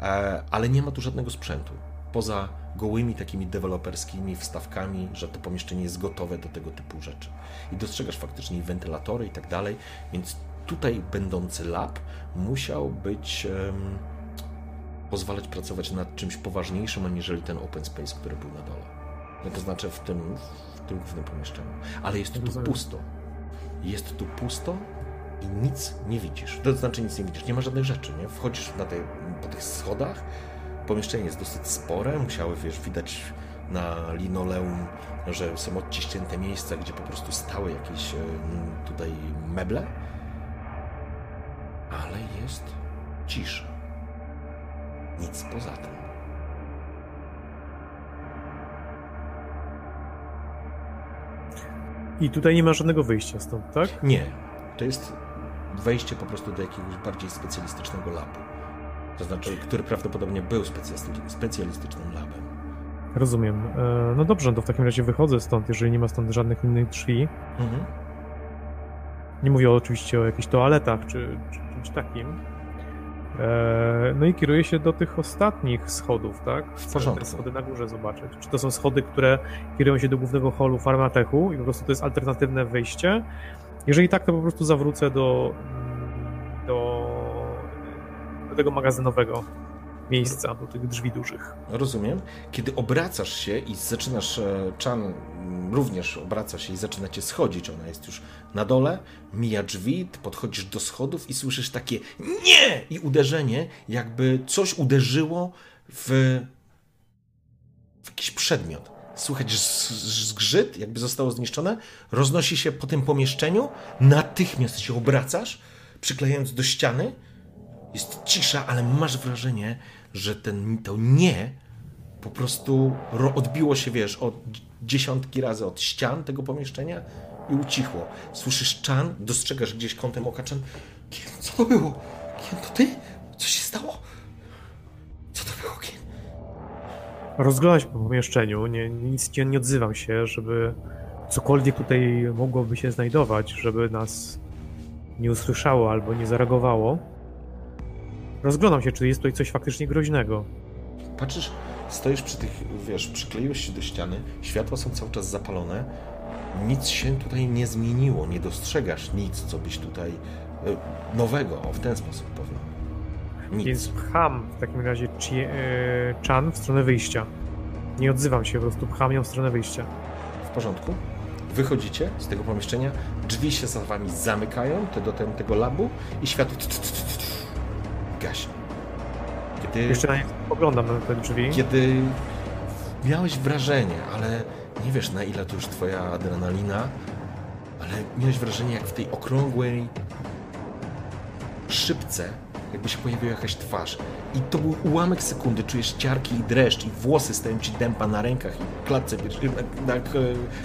E, ale nie ma tu żadnego sprzętu. Poza gołymi takimi deweloperskimi wstawkami, że to pomieszczenie jest gotowe do tego typu rzeczy. I dostrzegasz faktycznie i wentylatory i tak dalej, więc tutaj będący lab musiał być em, pozwalać pracować nad czymś poważniejszym, aniżeli ten open space, który był na dole. No to znaczy w tym, w tym głównym pomieszczeniu. Ale jest tu pusto. Jest tu pusto i nic nie widzisz. To znaczy nic nie widzisz. Nie ma żadnych rzeczy, nie? Wchodzisz na te, po tych schodach, pomieszczenie jest dosyć spore, musiały, wiesz, widać na linoleum, że są odciśnięte miejsca, gdzie po prostu stały jakieś em, tutaj meble. Ale jest cisza. Nic poza tym. I tutaj nie ma żadnego wyjścia stąd, tak? Nie. To jest wejście po prostu do jakiegoś bardziej specjalistycznego labu. To znaczy, który prawdopodobnie był specjalistycznym labem. Rozumiem. E, No dobrze, no to w takim razie wychodzę stąd, jeżeli nie ma stąd żadnych innych drzwi. Mhm. Nie mówię oczywiście o jakichś toaletach czy, czy czymś takim. E, No i kieruję się do tych ostatnich schodów, tak? Chcę porządku. te schody na górze zobaczyć. Czy to są schody, które kierują się do głównego holu Farmatechu i po prostu to jest alternatywne wyjście? Jeżeli tak, to po prostu zawrócę do, do tego magazynowego miejsca, do tych drzwi dużych. Rozumiem. Kiedy obracasz się i zaczynasz, e, Chan mm, również obraca się i zaczyna cię schodzić, ona jest już na dole, mija drzwi, podchodzisz do schodów i słyszysz takie NIE! i uderzenie, jakby coś uderzyło w, w jakiś przedmiot. Słychać zgrzyt, jakby zostało zniszczone, roznosi się po tym pomieszczeniu, natychmiast się obracasz, przyklejając do ściany, jest cisza, ale masz wrażenie, że ten, to nie po prostu ro, odbiło się, wiesz, od dziesiątki razy od ścian tego pomieszczenia i ucichło. Słyszysz czan, dostrzegasz gdzieś kątem oka czan. Kien, co to było? Kien, to ty? Co się stało? Co to było, Kien? Rozglądam po pomieszczeniu, nie, nic nie, nie odzywam się, żeby cokolwiek tutaj mogłoby się znajdować, żeby nas nie usłyszało albo nie zareagowało. Rozglądam się, czy jest tutaj coś faktycznie groźnego. Patrzysz, stoisz przy tych, wiesz, przykleiłeś się do ściany, światła są cały czas zapalone, nic się tutaj nie zmieniło, nie dostrzegasz nic, co byś tutaj e, nowego, o w ten sposób powiem. Nic. Więc pcham w takim razie Chie- e, Chan w stronę wyjścia. Nie odzywam się, po prostu pcham ją w stronę wyjścia. W porządku? Wychodzicie z tego pomieszczenia, drzwi się za wami zamykają, te do ten, tego labu i światło gaśnie. Kiedy, Jeszcze na nie spoglądam na te drzwi. kiedy miałeś wrażenie, ale nie wiesz na ile to już twoja adrenalina, ale miałeś wrażenie jak w tej okrągłej szybce jakby się pojawiła jakaś twarz. I to był ułamek sekundy, czujesz ciarki i dreszcz i włosy stają ci dępa na rękach i klatce na, na k-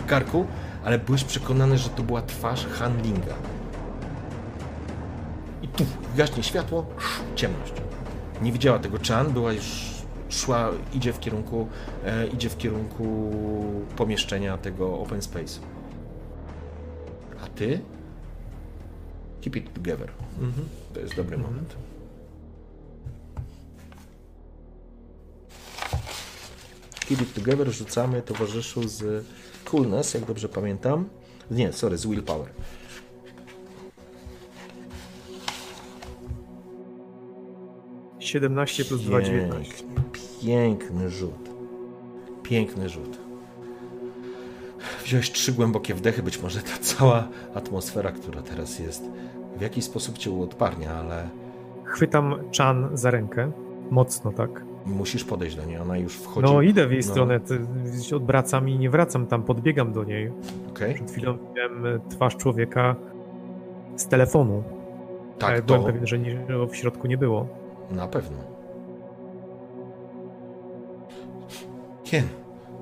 karku, ale byłeś przekonany, że to była twarz handlinga. Gaśnie światło, ciemność. Nie widziała tego Chan, była już szła, idzie w kierunku, e, idzie w kierunku pomieszczenia tego open space. A ty? Keep it together. Mhm. To jest dobry moment. Keep it together rzucamy towarzyszu z coolness, jak dobrze pamiętam. Nie, sorry, z willpower. 17 plus 2, 19. Piękny, rzut. Piękny rzut. Wziąłeś trzy głębokie wdechy, być może ta cała atmosfera, która teraz jest, w jakiś sposób cię uodparnia, ale Chwytam Chan za rękę. Mocno, tak. musisz podejść do niej, ona już wchodzi. No idę w jej No, stronę, odwracam i nie wracam tam, podbiegam do niej. Okej, Przed chwilą widziałem e, twarz człowieka z telefonu. tak, byłem to pewien, że w środku nie było. Na pewno. Kien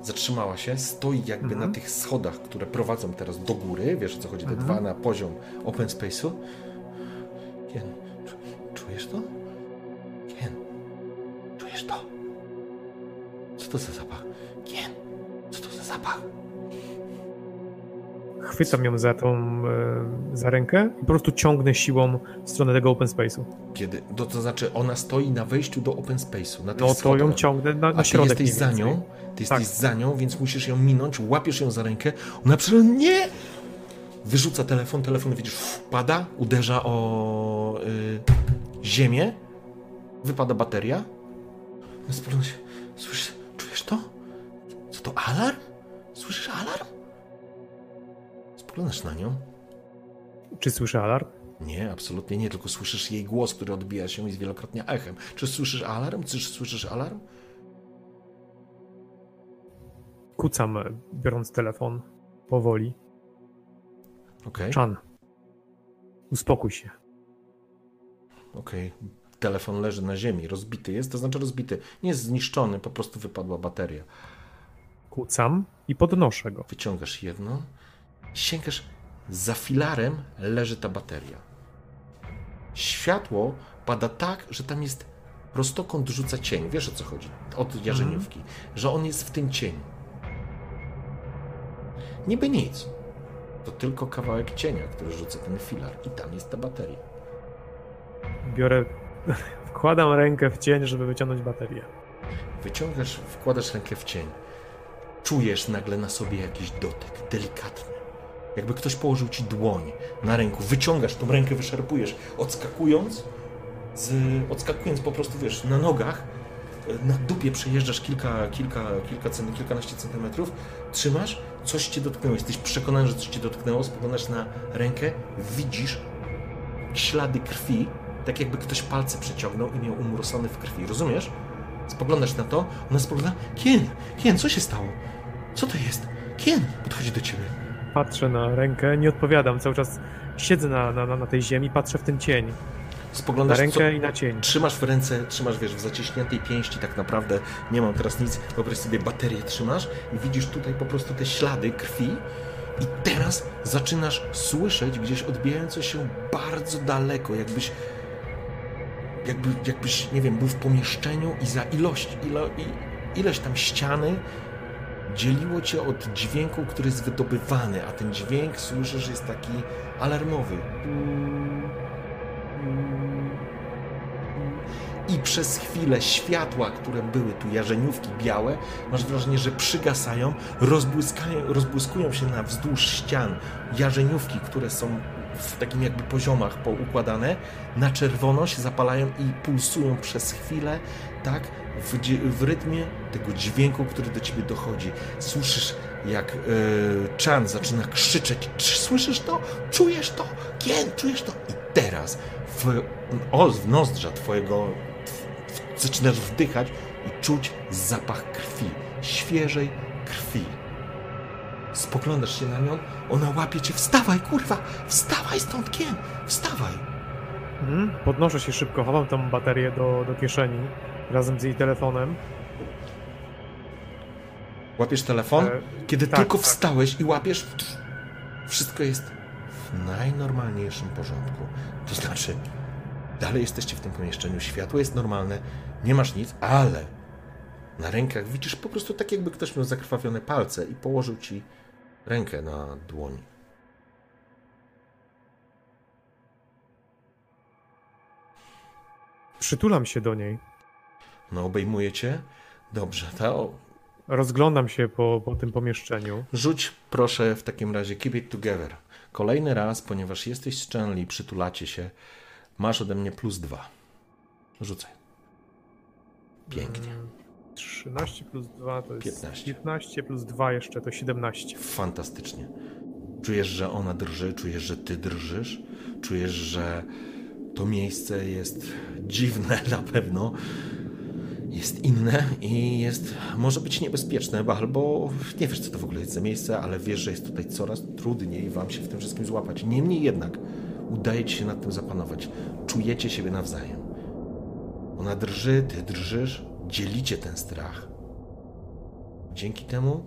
zatrzymała się, stoi jakby Mhm. na tych schodach, które prowadzą teraz do góry, wiesz o co chodzi, te Mhm. dwa na poziom open space'u. Kien, czu- czujesz to? Kien, czujesz to? Co to za zapach? Kien, co to za zapach? Chwytam ją za tą, e, za rękę i po prostu ciągnę siłą w stronę tego open space'u. Kiedy, to, to znaczy ona stoi na wejściu do open space'u, na No to schodach. ją ciągnę na, A na ty środek jesteś mniej za nią, ty Tak. jesteś za nią, więc musisz ją minąć, łapiesz ją za rękę, ona przecież nie! Wyrzuca telefon, telefon widzisz, ff, pada, uderza o y, ziemię, wypada bateria. No słyszysz, czujesz to? Co to, alarm? Słyszysz alarm? Spoglądasz na nią. Czy słyszę alarm? Nie, absolutnie nie, tylko słyszysz jej głos, który odbija się i jest wielokrotnie echem. Czy słyszysz alarm? Czy słyszysz alarm? Kucam, e, biorąc telefon powoli. Okej. Chan, uspokój się. Okej. Telefon leży na ziemi, rozbity jest, to znaczy rozbity. Nie jest zniszczony, po prostu wypadła bateria. Kucam i podnoszę go. Wyciągasz jedno, sięgasz, za filarem leży ta bateria. Światło pada tak, że tam jest prostokąt rzuca cień. Wiesz o co chodzi? Od jarzeniówki. Że on jest w tym cieniu. Niby nic. To tylko kawałek cienia, który rzuca ten filar. I tam jest ta bateria. Biorę, wkładam rękę w cień, żeby wyciągnąć baterię. Wyciągasz, wkładasz rękę w cień. Czujesz nagle na sobie jakiś dotyk, delikatny. Jakby ktoś położył ci dłoń na ręku. Wyciągasz tą rękę, wyszarpujesz, odskakując, z, odskakując po prostu, wiesz, na nogach, na dupie przejeżdżasz kilka, kilka, kilka cen, kilkanaście centymetrów, trzymasz, coś cię dotknęło. Jesteś przekonany, że coś cię dotknęło, spoglądasz na rękę, widzisz ślady krwi, tak jakby ktoś palce przeciągnął i miał umrosany w krwi. Rozumiesz? Spoglądasz na to, ona spogląda. Kien, Kien, co się stało? Co to jest? Kien, podchodzi do ciebie. Patrzę na rękę, nie odpowiadam. Cały czas siedzę na, na, na tej ziemi, patrzę w ten cień. Na Spoglądasz rękę co, i na cień. Trzymasz w ręce, trzymasz, wiesz, w zaciśniętej pięści tak naprawdę, nie mam teraz nic, wyobraź sobie baterię trzymasz i widzisz tutaj po prostu te ślady krwi i teraz zaczynasz słyszeć gdzieś odbijające się bardzo daleko, jakbyś jakby, jakbyś, nie wiem, był w pomieszczeniu i za ilość, ilo, ileś tam ściany dzieliło cię od dźwięku, który jest wydobywany, a ten dźwięk słyszysz jest taki alarmowy. I przez chwilę światła, które były tu, jarzeniówki białe, masz wrażenie, że przygasają, rozbłyskują się na wzdłuż ścian jarzeniówki, które są w takim jakby poziomach poukładane, na czerwono się zapalają i pulsują przez chwilę, tak, w, w rytmie tego dźwięku, który do ciebie dochodzi. Słyszysz, jak yy, Chan zaczyna krzyczeć. Słyszysz to? Czujesz to? Kien, czujesz to? I teraz w, w nozdrza twojego w, zaczynasz wdychać i czuć zapach krwi, świeżej krwi. Spoglądasz się na nią, ona łapie cię. Wstawaj, kurwa! Wstawaj stąd, Kien! Wstawaj! Mhm. Podnoszę się szybko, chowam tą baterię do, do kieszeni razem z jej telefonem. Łapiesz telefon? E, Kiedy tak, tylko tak. wstałeś i łapiesz, wszystko jest w najnormalniejszym porządku. To znaczy, dalej jesteście w tym pomieszczeniu, światło jest normalne, nie masz nic, ale na rękach widzisz po prostu tak, jakby ktoś miał zakrwawione palce i położył ci rękę na dłoni. Przytulam się do niej. No, obejmuje cię. Dobrze, to Rozglądam się po, po tym pomieszczeniu. Rzuć proszę w takim razie Keep It Together. Kolejny raz, ponieważ jesteś z Stanley, przytulacie się, masz ode mnie plus dwa. Rzucaj. Pięknie. 13 plus 2 to jest 15. 15 plus 2 jeszcze to 17. Fantastycznie. Czujesz, że ona drży, czujesz, że ty drżysz, czujesz, że to miejsce jest dziwne na pewno, jest inne i jest, może być niebezpieczne, bo albo nie wiesz, co to w ogóle jest za miejsce, ale wiesz, że jest tutaj coraz trudniej wam się w tym wszystkim złapać. Niemniej jednak udaje ci się nad tym zapanować. Czujecie siebie nawzajem. Ona drży, ty drżysz, dzielicie ten strach. Dzięki temu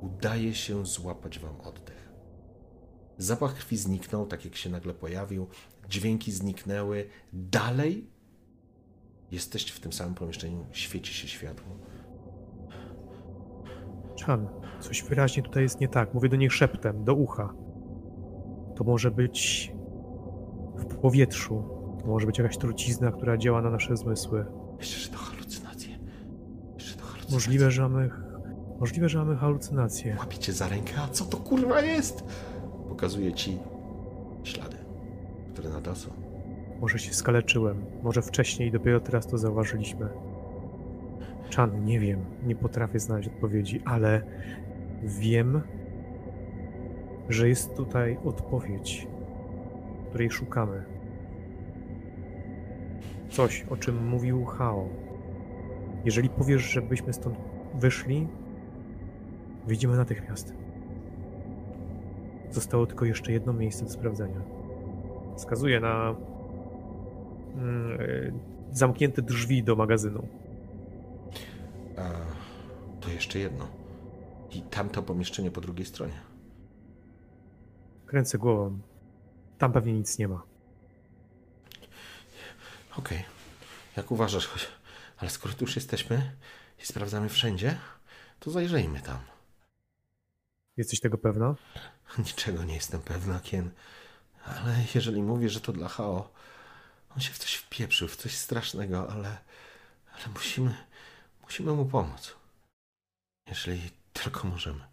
udaje się złapać wam oddech. Zapach krwi zniknął, tak jak się nagle pojawił, dźwięki zniknęły. Dalej jesteście w tym samym pomieszczeniu, świeci się światło. Chan, coś wyraźnie tutaj jest nie tak. Mówię do niej szeptem, do ucha. To może być w powietrzu. To może być jakaś trucizna, która działa na nasze zmysły. Myślę, że to halucynacje. Myślę, że to halucynacje. Możliwe, że mamy, możliwe, że mamy halucynacje. Łapiecie za rękę, a co to kurwa jest? Pokazuję ci ślady, które na to są. Może się skaleczyłem. Może wcześniej, dopiero teraz to zauważyliśmy. Chan, nie wiem. Nie potrafię znaleźć odpowiedzi, ale wiem, że jest tutaj odpowiedź, której szukamy. Coś, o czym mówił Hao. Jeżeli powiesz, żebyśmy stąd wyszli, wyjdziemy natychmiast. Zostało tylko jeszcze jedno miejsce do sprawdzenia. Wskazuję na zamknięte drzwi do magazynu. A, to jeszcze jedno. I tamto pomieszczenie po drugiej stronie. Kręcę głową. Tam pewnie nic nie ma. Okej. Jak uważasz, choć... ale skoro tu już jesteśmy i sprawdzamy wszędzie, to zajrzyjmy tam. Jesteś tego pewna? Niczego nie jestem pewna, Kien. Ale jeżeli mówię, że to dla Hao, on się w coś wpieprzył, w coś strasznego, ale, ale musimy, musimy mu pomóc. Jeżeli tylko możemy.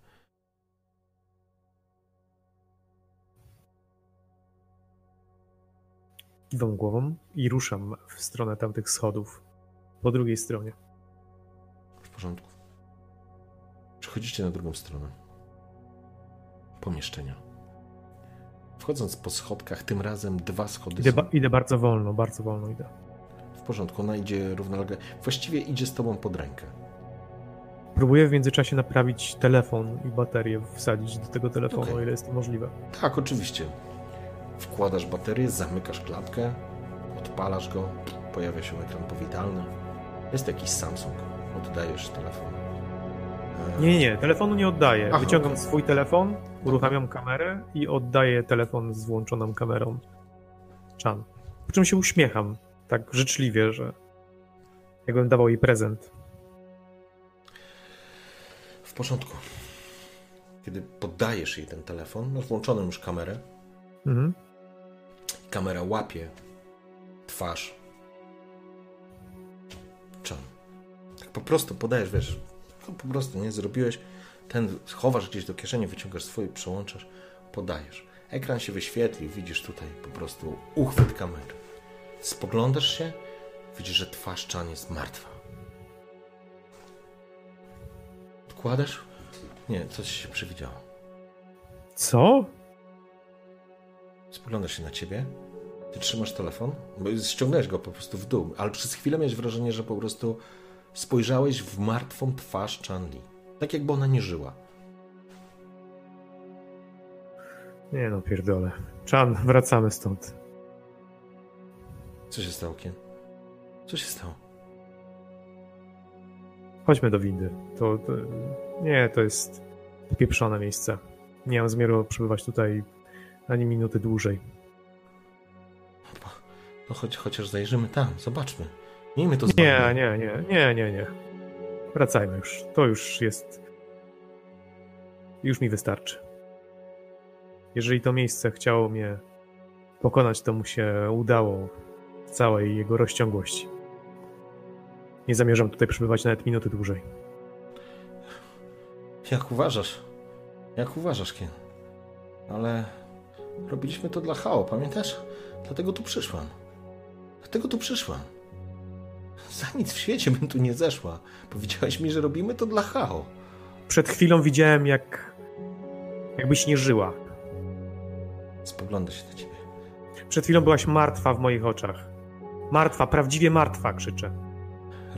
Kiwam głową i ruszam w stronę tamtych schodów. Po drugiej stronie. W porządku. Przechodzicie na drugą stronę. Pomieszczenia. Wchodząc po schodkach, tym razem dwa schody Idę, są... idę bardzo wolno, bardzo wolno idę. W porządku, ona idzie równolegle. Właściwie idzie z tobą pod rękę. Próbuję w międzyczasie naprawić telefon i baterię, wsadzić do tego telefonu, Okej. o ile jest to możliwe. Tak, oczywiście. Wkładasz baterię, zamykasz klapkę, odpalasz go, pojawia się ekran powitalny. Jest jakiś Samsung. Oddajesz telefon. Nie, nie, telefonu nie oddaję. Aha, Wyciągam okej. swój telefon, uruchamiam kamerę i oddaję telefon z włączoną kamerą. Chan. Po czym się uśmiecham, tak życzliwie, że jakbym dawał jej prezent. W porządku. Kiedy poddajesz jej ten telefon, masz włączoną już kamerę. Mhm. Kamera łapie twarz. Chan. Tak po prostu podajesz, wiesz, no po prostu nie zrobiłeś. Ten chowasz gdzieś do kieszeni, wyciągasz swój, przełączasz, podajesz. Ekran się wyświetlił, widzisz tutaj po prostu uchwyt kamery. Spoglądasz się, widzisz, że twarz Chan jest martwa. Odkładasz? Nie, coś się przewidziało. Co? Spogląda się na ciebie. Ty trzymasz telefon, bo ściągnąłeś go po prostu w dół, ale przez chwilę miałeś wrażenie, że po prostu spojrzałeś w martwą twarz Chanli. Tak jakby ona nie żyła. Nie no, pierdolę. Chan, wracamy stąd. Co się stało, Kien? Co się stało? Chodźmy do windy. To, to... Nie, to jest pieprzone miejsce. Nie mam zamiaru przebywać tutaj ani minuty dłużej. No choć, chociaż zajrzymy tam, zobaczmy. Miejmy to z Nie, nie, nie, nie, nie, nie. Wracajmy już. To już jest. Już mi wystarczy. Jeżeli to miejsce chciało mnie pokonać, to mu się udało w całej jego rozciągłości. Nie zamierzam tutaj przebywać nawet minuty dłużej. Jak uważasz? Jak uważasz, Kien? Ale robiliśmy to dla Hao, pamiętasz? Dlatego tu przyszłam. Dlatego tu przyszłam. Za nic w świecie bym tu nie zeszła. Powiedziałeś mi, że robimy to dla Hao. Przed chwilą widziałem, jak. jakbyś nie żyła. Spogląda się na ciebie. Przed chwilą byłaś martwa w moich oczach. Martwa, prawdziwie martwa, krzyczę.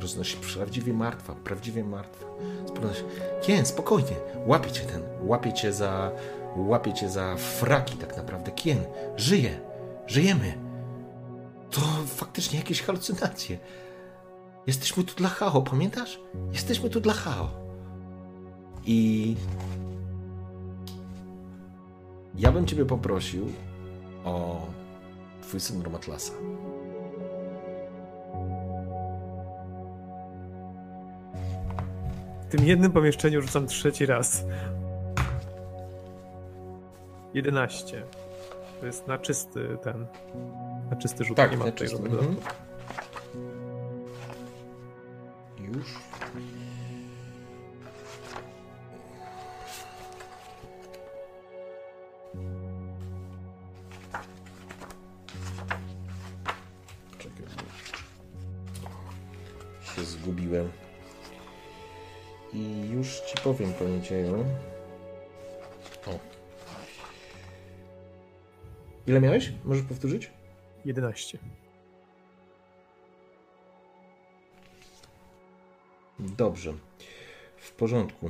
Roznosi prawdziwie martwa, prawdziwie martwa. Spogląda się. Kien, spokojnie. Łapie cię ten. Łapie cię za. Łapie cię za fraki tak naprawdę. Kien, żyje. Żyjemy. To faktycznie jakieś halucynacje. Jesteśmy tu dla Hao, pamiętasz? Jesteśmy tu dla Hao. I ja bym ciebie poprosił o twój syndrom Atlasa. W tym jednym pomieszczeniu rzucam trzeci raz. 11. To jest na czysty ten. Na czysty rzut. Tak, nie ma na czysty, mhm. Już. Się zgubiłem. I już ci powiem, panie dzieju. O. Ile miałeś? Możesz powtórzyć? 11. Dobrze. W porządku.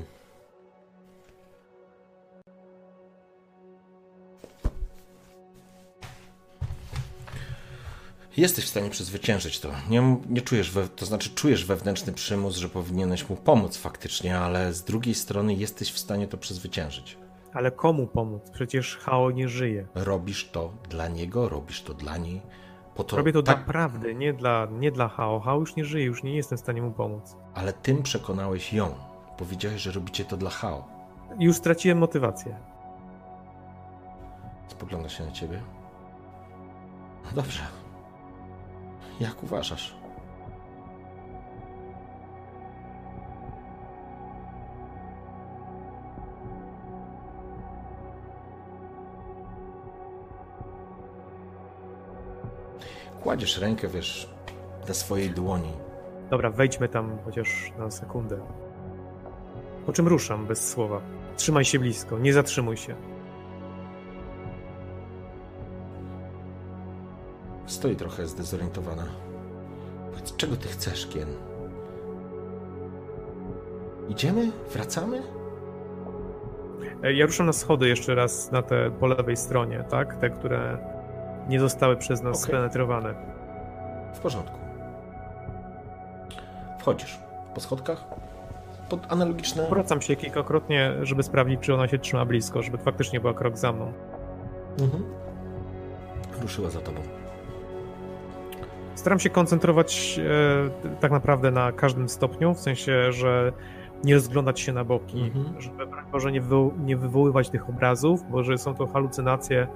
Jesteś w stanie przezwyciężyć to. Nie, nie czujesz, we, to znaczy czujesz wewnętrzny przymus, że powinieneś mu pomóc faktycznie, ale z drugiej strony jesteś w stanie to przezwyciężyć. Ale komu pomóc? Przecież Hao nie żyje. Robisz to dla niego, robisz to dla niej. To, Robię to tak, naprawdę, nie dla, nie dla Hao. Hao już nie żyje, już nie jestem w stanie mu pomóc. Ale tym przekonałeś ją. Powiedziałeś, że robicie to dla Hao. Już straciłem motywację. Spogląda się na ciebie. No dobrze. Jak uważasz? Kładziesz rękę, wiesz, na swojej dłoni. Dobra, wejdźmy tam chociaż na sekundę. Po czym ruszam bez słowa. Trzymaj się blisko, nie zatrzymuj się. Stoi trochę zdezorientowana. Powiedz, czego ty chcesz, Kien? Idziemy? Wracamy? E, Ja ruszam na schody jeszcze raz na te po lewej stronie, tak? Te, które nie zostały przez nas Okej. spenetrowane. W porządku. Wchodzisz po schodkach, pod analogiczne. Wracam się kilkakrotnie, żeby sprawdzić, czy ona się trzyma blisko, żeby faktycznie była krok za mną. Mhm. Ruszyła za tobą. Staram się koncentrować e, tak naprawdę na każdym stopniu, w sensie, że nie rozglądać się na boki, Mhm. żeby Boże nie, wywo- nie wywoływać tych obrazów, bo że są to halucynacje,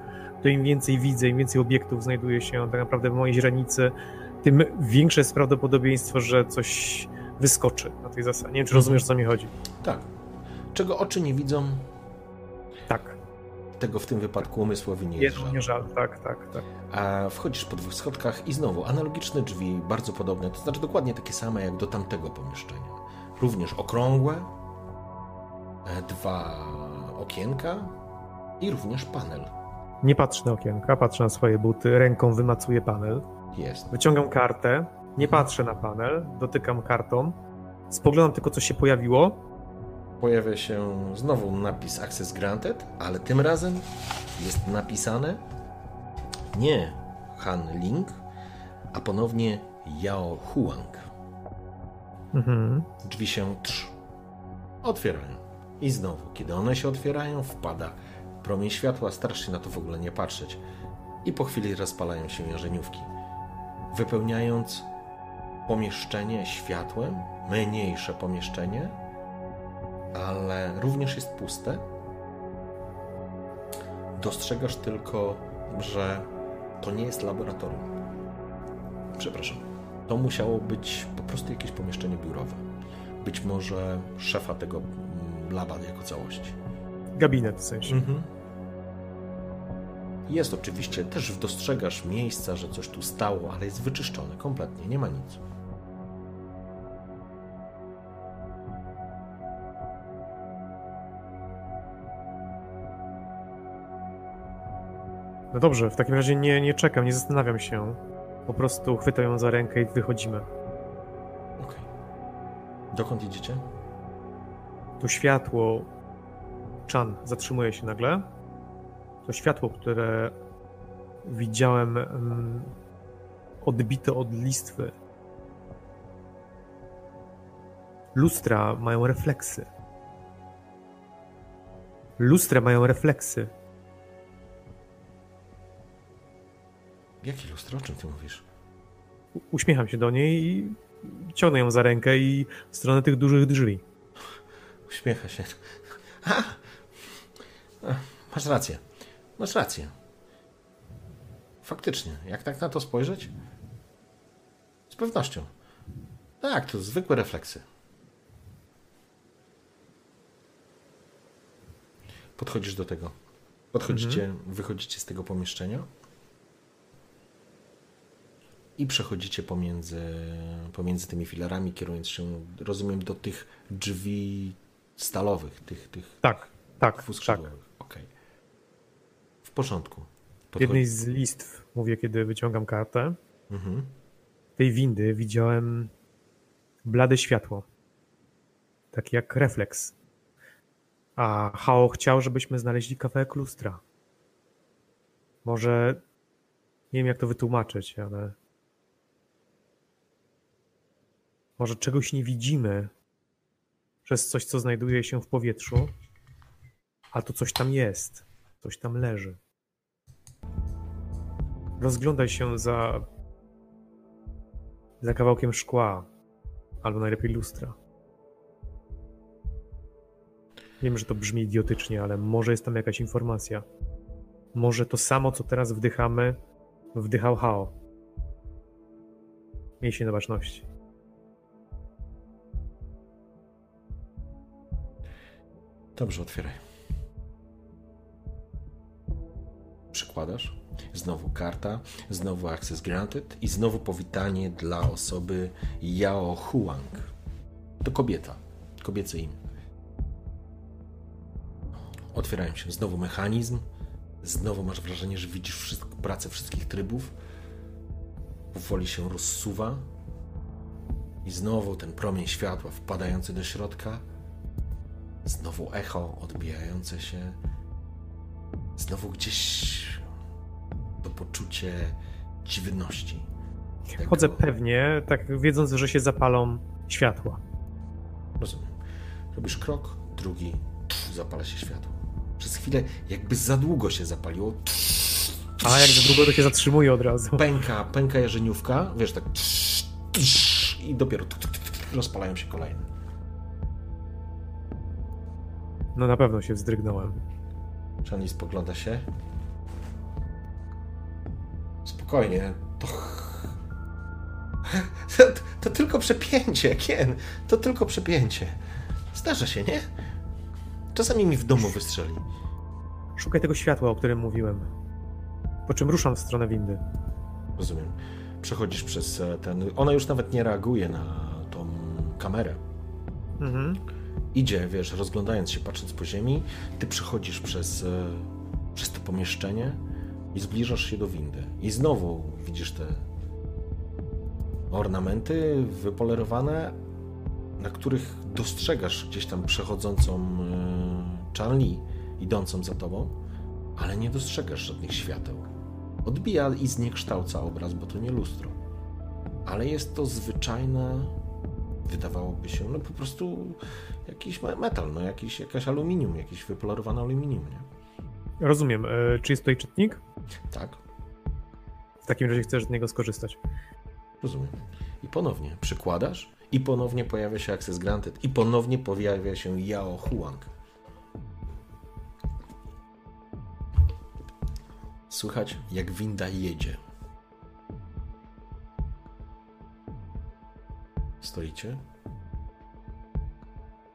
to im więcej widzę, im więcej obiektów znajduje się tak naprawdę w mojej źrenicy, tym większe jest prawdopodobieństwo, że coś wyskoczy na tej zasadzie. Nie wiem, czy Mhm. rozumiesz, o co mi chodzi. Tak. Czego oczy nie widzą, Tak, tego w tym wypadku umysłowi nie jest jedno żal. nie żal, tak, tak, tak. A wchodzisz po dwóch schodkach i znowu analogiczne drzwi, bardzo podobne, to znaczy dokładnie takie same jak do tamtego pomieszczenia. Również okrągłe, e, dwa okienka i również panel. Nie patrzę na okienka, patrzę na swoje buty, ręką wymacuję panel, Jest. wyciągam kartę, nie patrzę na panel, dotykam kartą, spoglądam tylko, co się pojawiło, Pojawia się znowu napis Access Granted, ale tym razem jest napisane nie Han Ling, a ponownie Yao Huang. mhm. Drzwi się trz. Otwierają. I znowu, kiedy one się otwierają, wpada promień światła, starasz się na to w ogóle nie patrzeć. I po chwili rozpalają się jarzeniówki, wypełniając pomieszczenie światłem, mniejsze pomieszczenie, ale również jest puste. Dostrzegasz tylko, że to nie jest laboratorium. Przepraszam. To musiało być po prostu jakieś pomieszczenie biurowe. Być może szefa tego mm, laba jako całości. gabinet w sensie. Jest oczywiście, też dostrzegasz miejsca, że coś tu stało, ale jest wyczyszczone kompletnie, nie ma nic. No dobrze, w takim razie nie, nie czekam, nie zastanawiam się. Po prostu chwytam ją za rękę i wychodzimy. Okej. Dokąd idziecie? To światło. Chan zatrzymuje się nagle. To światło, które widziałem odbite od listwy. Lustra mają refleksy. Lustra mają refleksy. Jakie lustro? O czym ty mówisz? U- Uśmiecham się do niej i ciągnę ją za rękę i w stronę tych dużych drzwi. Uśmiecha się. Masz rację. Masz rację. Faktycznie, jak tak na to spojrzeć? Z pewnością. Tak, to zwykłe refleksy. Podchodzisz do tego. Podchodzicie, wychodzicie z tego pomieszczenia i przechodzicie pomiędzy, pomiędzy tymi filarami, kierując się, rozumiem, do tych drzwi stalowych, tych, tych Tak, tak, tak. dwuskrzydłowych. W porządku. W jednej z listw, mówię, kiedy wyciągam kartę, Mhm. tej windy widziałem blade światło. Tak jak refleks. A Hao chciał, żebyśmy znaleźli kawałek lustra. Może nie wiem, jak to wytłumaczyć, ale może czegoś nie widzimy przez coś, co znajduje się w powietrzu, a to coś tam jest, coś tam leży. Rozglądaj się za za kawałkiem szkła, albo najlepiej lustra. Wiem, że to brzmi idiotycznie, ale może jest tam jakaś informacja. Może to samo, co teraz wdychamy, wdychał Hao. Miej się na baczności. Dobrze, otwieraj. Przykładasz. Znowu karta, znowu access granted i znowu powitanie dla osoby Yao Huang. To kobieta. Kobiece imię. Otwierają się znowu mechanizm. Znowu masz wrażenie, że widzisz wszystko, pracę wszystkich trybów. Powoli się rozsuwa. I znowu ten promień światła wpadający do środka. Znowu echo odbijające się. Znowu gdzieś poczucie dziwności. Tego- Chodzę pewnie, tak wiedząc, że się zapalą światła. Rozumiem. Robisz krok, drugi, zapala się światło. Przez chwilę jakby za długo się zapaliło. A jak za długo to się zatrzymuje od razu. Pęka, pęka jarzeniówka, wiesz, tak i dopiero rozpalają się kolejne. No na pewno się wzdrygnąłem. Charlie spogląda się. Spokojnie, to... to... To tylko przepięcie, Kien. To tylko przepięcie. Zdarza się, nie? Czasami mi w domu wystrzeli. Szukaj tego światła, o którym mówiłem. Po czym ruszam w stronę windy. Rozumiem. Przechodzisz przez e, ten... Ona już nawet nie reaguje na tą kamerę. Mhm. Idzie, wiesz, rozglądając się, patrząc po ziemi. Ty przechodzisz przez, e, przez to pomieszczenie i zbliżasz się do windy. I znowu widzisz te ornamenty wypolerowane, na których dostrzegasz gdzieś tam przechodzącą e, Charlie, idącą za tobą, ale nie dostrzegasz żadnych świateł. Odbija i zniekształca obraz, bo to nie lustro. Ale jest to zwyczajne, wydawałoby się, no po prostu jakiś me- metal, no jakiś, jakaś aluminium, jakieś wypolerowane aluminium, nie? Rozumiem. E, czy jest tutaj czytnik? Tak, W takim razie chcesz z niego skorzystać. rozumiem. I ponownie przykładasz i ponownie pojawia się Access Granted i ponownie pojawia się Yao Huang. Słychać, jak winda jedzie. Stoicie.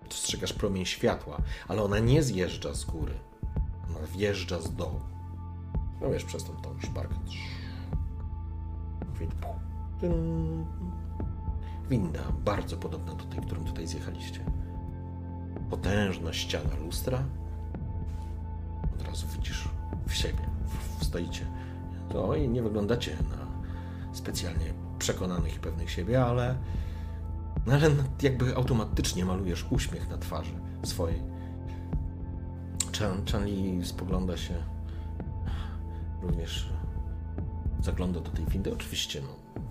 Dostrzegasz promień światła, ale ona nie zjeżdża z góry. Wjeżdża z dołu. No wiesz, przez tą, tą szparkę. Winda, bardzo podobna do tej, którą tutaj zjechaliście. Potężna ściana lustra. Od razu widzisz w siebie, stoicie. To i nie wyglądacie na specjalnie przekonanych i pewnych siebie, ale, no ale jakby automatycznie malujesz uśmiech na twarzy swojej. Chan, Chanli spogląda się również zagląda do tej windy. Oczywiście, no,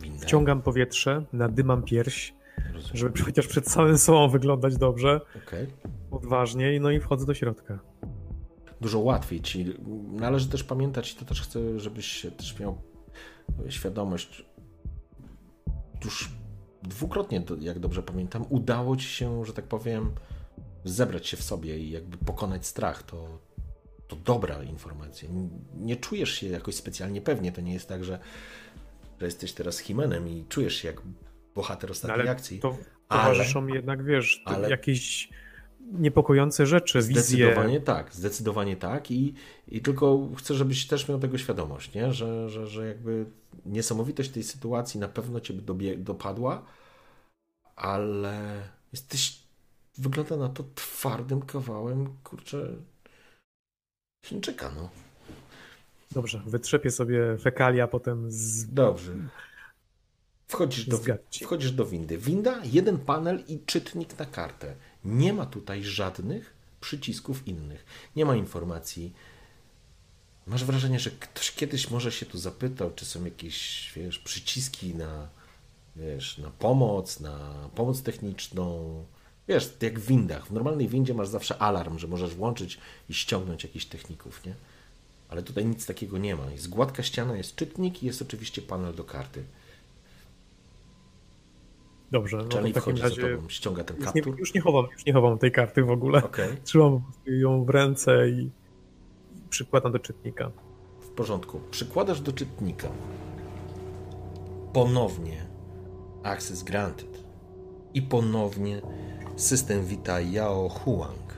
winda. Wciągam powietrze, nadymam pierś, Rozumiem. żeby chociaż przed całym sobą wyglądać dobrze, Okej. odważnie, no i wchodzę do środka. Dużo łatwiej ci. Należy też pamiętać, i to też chcę, żebyś też miał świadomość. Już dwukrotnie, jak dobrze pamiętam, udało ci się, że tak powiem, zebrać się w sobie i jakby pokonać strach. To, to dobra informacja. Nie czujesz się jakoś specjalnie pewnie. To nie jest tak, że, że jesteś teraz Himenem i czujesz się jak bohater ostatniej ale akcji. to Ale- towarzyszą mi jednak, wiesz, ale- jakieś niepokojące rzeczy, wizje. Zdecydowanie tak, zdecydowanie tak i, i tylko chcę, żebyś też miał tego świadomość, nie? Że, że, że jakby niesamowitość tej sytuacji na pewno cię dobie, dopadła, ale jesteś, wygląda na to twardym kawałem, kurczę, Chińczyka, no. Dobrze, wytrzepię sobie fekalia potem z... Dobrze. Wchodzisz do, wchodzisz do windy. Winda, jeden panel i czytnik na kartę. Nie ma tutaj żadnych przycisków innych. Nie ma informacji. Masz wrażenie, że ktoś kiedyś może się tu zapytał, czy są jakieś, wiesz, przyciski na, wiesz, na pomoc, na pomoc techniczną. Wiesz, jak w windach. W normalnej windzie masz zawsze alarm, że możesz włączyć i ściągnąć jakichś techników, nie? Ale tutaj nic takiego nie ma. Jest gładka ściana, jest czytnik i jest oczywiście panel do karty. Dobrze, no to Charlie w takim razie tobą, ściąga ten już nie, kaptur. już nie chowam, już nie chowam tej karty w ogóle. Okej, Trzymam ją w ręce i przykładam do czytnika. w porządku. Przykładasz do czytnika. Ponownie Access Granted. I ponownie system wita Yao Huang.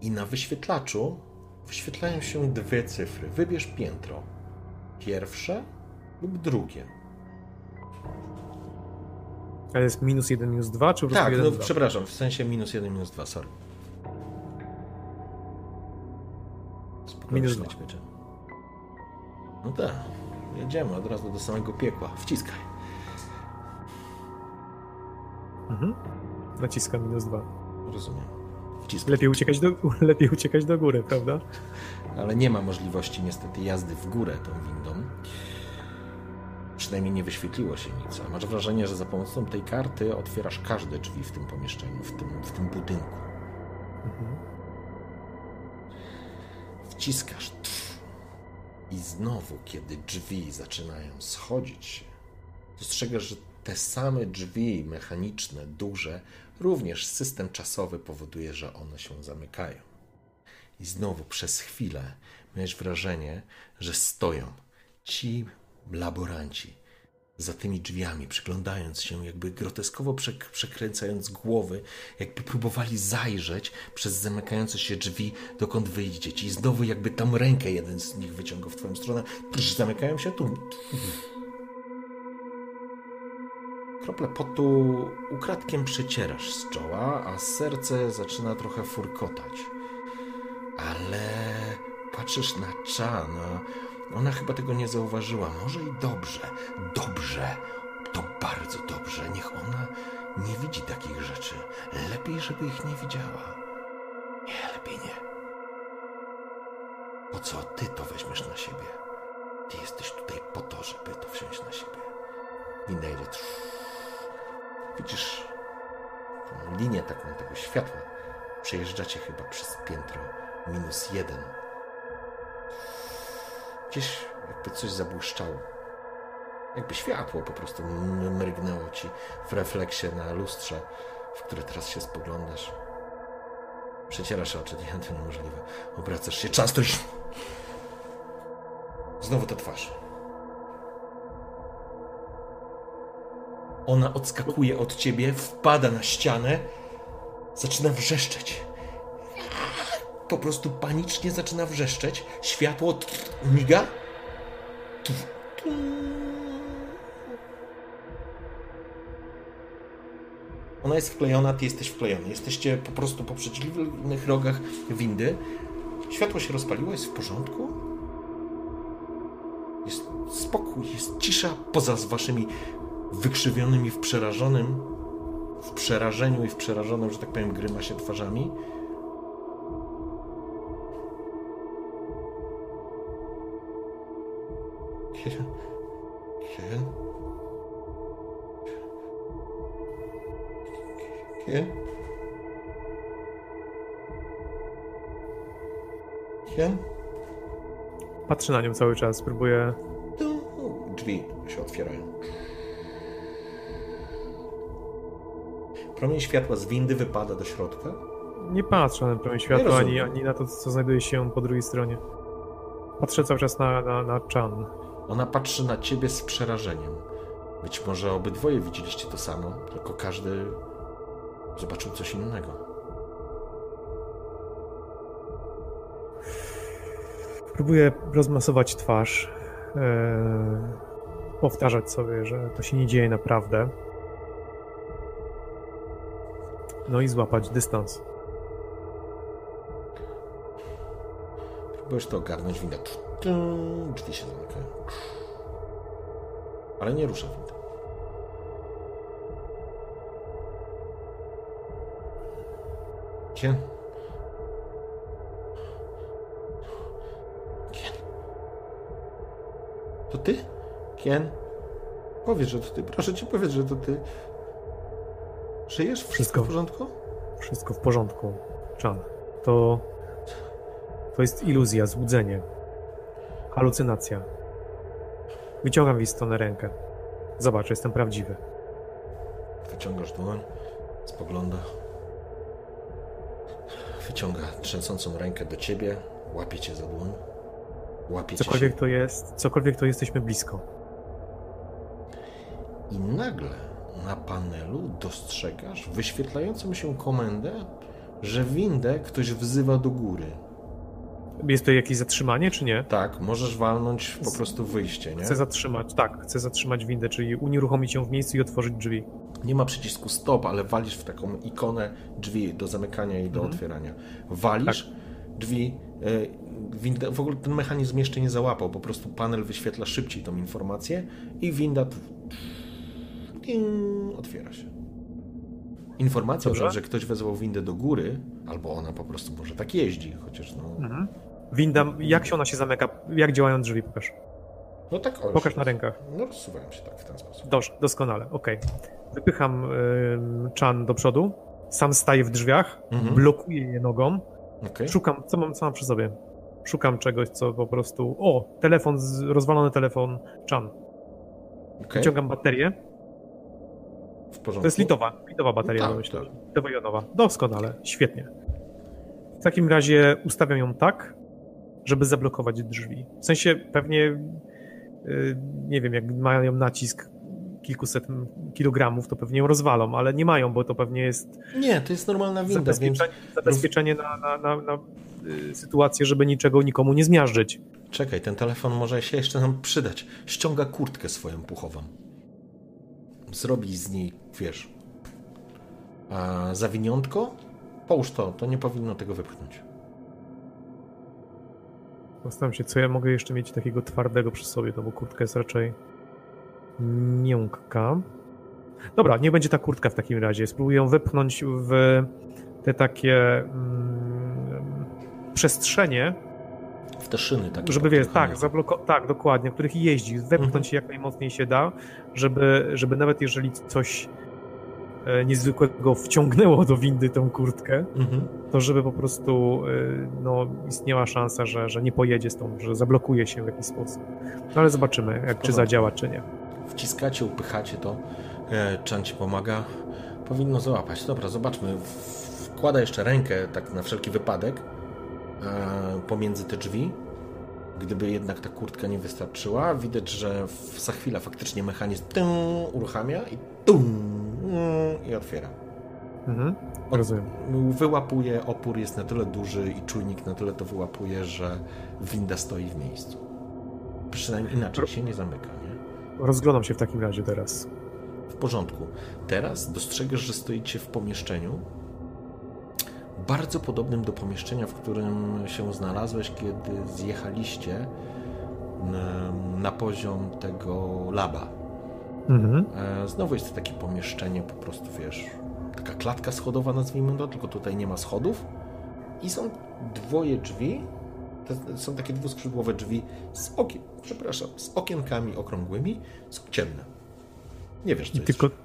I na wyświetlaczu wyświetlają się dwie cyfry. Wybierz piętro. Pierwsze lub drugie. Ale jest minus jeden, minus dwa, czy po prostu Tak, jeden, no dwa? przepraszam, w sensie minus jeden, minus dwa, sorry. Spokojnie, Minus śledź dwa. miecze. No tak, jedziemy od razu do samego piekła. Wciskaj. Mhm. Naciskam minus dwa. Rozumiem. Wciskaj. Lepiej uciekać, do, lepiej uciekać do góry, prawda? Ale nie ma możliwości niestety jazdy w górę tą windą. Przynajmniej nie wyświetliło się nic. A masz wrażenie, że za pomocą tej karty otwierasz każde drzwi w tym pomieszczeniu, w tym, w tym budynku. Mhm. Wciskasz. Tf. I znowu, kiedy drzwi zaczynają schodzić się, dostrzegasz, że te same drzwi mechaniczne, duże, również system czasowy powoduje, że one się zamykają. I znowu przez chwilę miałeś wrażenie, że stoją ci laboranci za tymi drzwiami, przyglądając się, jakby groteskowo przek- przekręcając głowy, jakby próbowali zajrzeć przez zamykające się drzwi, dokąd wyjdziecie. I znowu jakby tam rękę jeden z nich wyciągał w twoją stronę. Zamykają się tu. Krople potu ukradkiem przecierasz z czoła, a serce zaczyna trochę furkotać. Ale patrzysz na Chana, ona chyba tego nie zauważyła. Może i dobrze, dobrze, to bardzo dobrze. Niech ona nie widzi takich rzeczy. Lepiej, żeby ich nie widziała. Nie, lepiej nie. Po co ty to weźmiesz na siebie? Ty jesteś tutaj po to, żeby to wziąć na siebie. Jedzie. Widzisz tą linię taką tego światła. Przejeżdżacie chyba przez piętro minus jeden. Gdzieś jakby coś zabłyszczało. Jakby światło po prostu mrygnęło ci w refleksie na lustrze, w które teraz się spoglądasz. Przecierasz oczy, nie, to niemożliwe. Obracasz się, czas to już... Znowu ta twarz. Ona odskakuje od ciebie, wpada na ścianę, zaczyna wrzeszczeć. Po prostu panicznie zaczyna wrzeszczeć. Światło miga. Ona jest wklejona, ty jesteś wklejony. Jesteście po prostu po przeciwnych rogach windy. Światło się rozpaliło, jest w porządku. Jest spokój, jest cisza poza z waszymi wykrzywionymi w przerażonym, w przerażeniu i w przerażonym, że tak powiem, grymasie twarzami. Kiel? Kiel? Kiel? Kiel? Patrzę na nią cały czas, próbuję. Drzwi się otwierają. Promień światła z windy wypada do środka. Nie patrzę na promień światła, ani, ani na to, co znajduje się po drugiej stronie. Patrzę cały czas na, na, na Chan. Ona patrzy na ciebie z przerażeniem. Być może obydwoje widzieliście to samo, tylko każdy zobaczył coś innego. Próbuję rozmasować twarz. e, powtarzać sobie, że to się nie dzieje naprawdę. No i złapać dystans. Próbujesz to ogarnąć, winda. Drzwi się zamykają. Ale nie rusza winda. Kien? Kien? To ty? Kien? Powiedz, że to ty. Proszę cię, powiedz, że to ty. Żyjesz? Wszystko, Wszystko. w porządku? Wszystko w porządku. Chan. To. To jest iluzja, złudzenie. Halucynacja. Wyciągam w jej stronę rękę. Zobacz, jestem prawdziwy. Wyciągasz dłoń, spogląda. Wyciąga trzęsącą rękę do ciebie, łapie cię za dłoń. Łapie cię Cokolwiek się. to jest, cokolwiek to jesteśmy blisko. I nagle na panelu dostrzegasz wyświetlającą się komendę, że windę ktoś wzywa do góry. Jest to jakieś zatrzymanie, czy nie? Tak, możesz walnąć po prostu wyjście, nie? Chcę zatrzymać, tak, chcę zatrzymać windę, czyli unieruchomić ją w miejscu i otworzyć drzwi. Nie ma przycisku stop, ale walisz w taką ikonę drzwi do zamykania i do Mhm. otwierania. Walisz drzwi. e, Winda, w ogóle ten mechanizm jeszcze nie załapał, po prostu panel wyświetla szybciej tą informację i winda ting, otwiera się. Informacja, Dobrze. że ktoś wezwał windę do góry, albo ona po prostu może tak jeździ, chociaż no. Mhm. Winda, jak się ona się zamyka? Jak działają drzwi? Pokaż. No tak, o, Pokaż na rękach. No rozsuwają się tak w ten sposób. Dobrze, doskonale, okej. Wypycham ym, Chan do przodu, sam staję w drzwiach, Mhm. blokuję je nogą, Okej. szukam, co mam, co mam przy sobie? Szukam czegoś, co po prostu... O, telefon, z- rozwalony telefon Chan. okej. Wyciągam baterię W porządku. To jest litowa, litowa bateria, No tak, myślę. tak. Litowo-jonowa. Doskonale, świetnie. W takim razie ustawiam ją tak, żeby zablokować drzwi. W sensie pewnie, yy, nie wiem, jak mają nacisk kilkuset kilogramów, to pewnie ją rozwalą, ale nie mają, bo to pewnie jest Nie, to jest normalna winda, więc zabezpieczenie, zabezpieczenie na, na, na, na yy, sytuację, żeby niczego nikomu nie zmiażdżyć. czekaj, ten telefon może się jeszcze nam przydać. Ściąga kurtkę swoją puchową. Zrobi z niej, wiesz, a zawiniątko. Połóż to, to nie powinno tego wypchnąć. Zastanawiam się, co ja mogę jeszcze mieć takiego twardego przy sobie, no bo kurtka jest raczej miękka. Dobra, nie będzie ta kurtka w takim razie. Spróbuję ją wepchnąć w te takie mm, przestrzenie, W te szyny takie. żeby wiesz, tak, zabloko- tak, dokładnie, w których jeździ, wepchnąć je jak najmocniej się da, żeby, żeby nawet jeżeli coś e, niezwykłego wciągnęło do windy tą kurtkę, Mhm. to żeby po prostu y, no, istniała szansa, że, że nie pojedzie stąd, że zablokuje się w jakiś sposób. No ale zobaczymy, jak, czy zadziała, czy nie. Wciskacie, upychacie to. E, Chan ci pomaga. Powinno załapać. Dobra, zobaczmy. Wkłada jeszcze rękę, tak na wszelki wypadek, e, pomiędzy te drzwi. Gdyby jednak ta kurtka nie wystarczyła, widać, że za chwilę faktycznie mechanizm tym uruchamia i tum i otwiera. Mhm. Rozumiem. Wyłapuje, opór jest na tyle duży i czujnik na tyle to wyłapuje, że winda stoi w miejscu. Przynajmniej inaczej się nie zamyka, nie? Rozglądam się w takim razie teraz. W porządku. Teraz dostrzegasz, że stoicie w pomieszczeniu bardzo podobnym do pomieszczenia, w którym się znalazłeś, kiedy zjechaliście na poziom tego laba. Mhm. E, Znowu jest to takie pomieszczenie, po prostu wiesz, taka klatka schodowa, nazwijmy to, tylko tutaj nie ma schodów. I są dwoje drzwi. Są takie dwuskrzydłowe drzwi z okien, przepraszam, z okienkami okrągłymi, są ciemne. Nie wiesz, co I jest. tylko,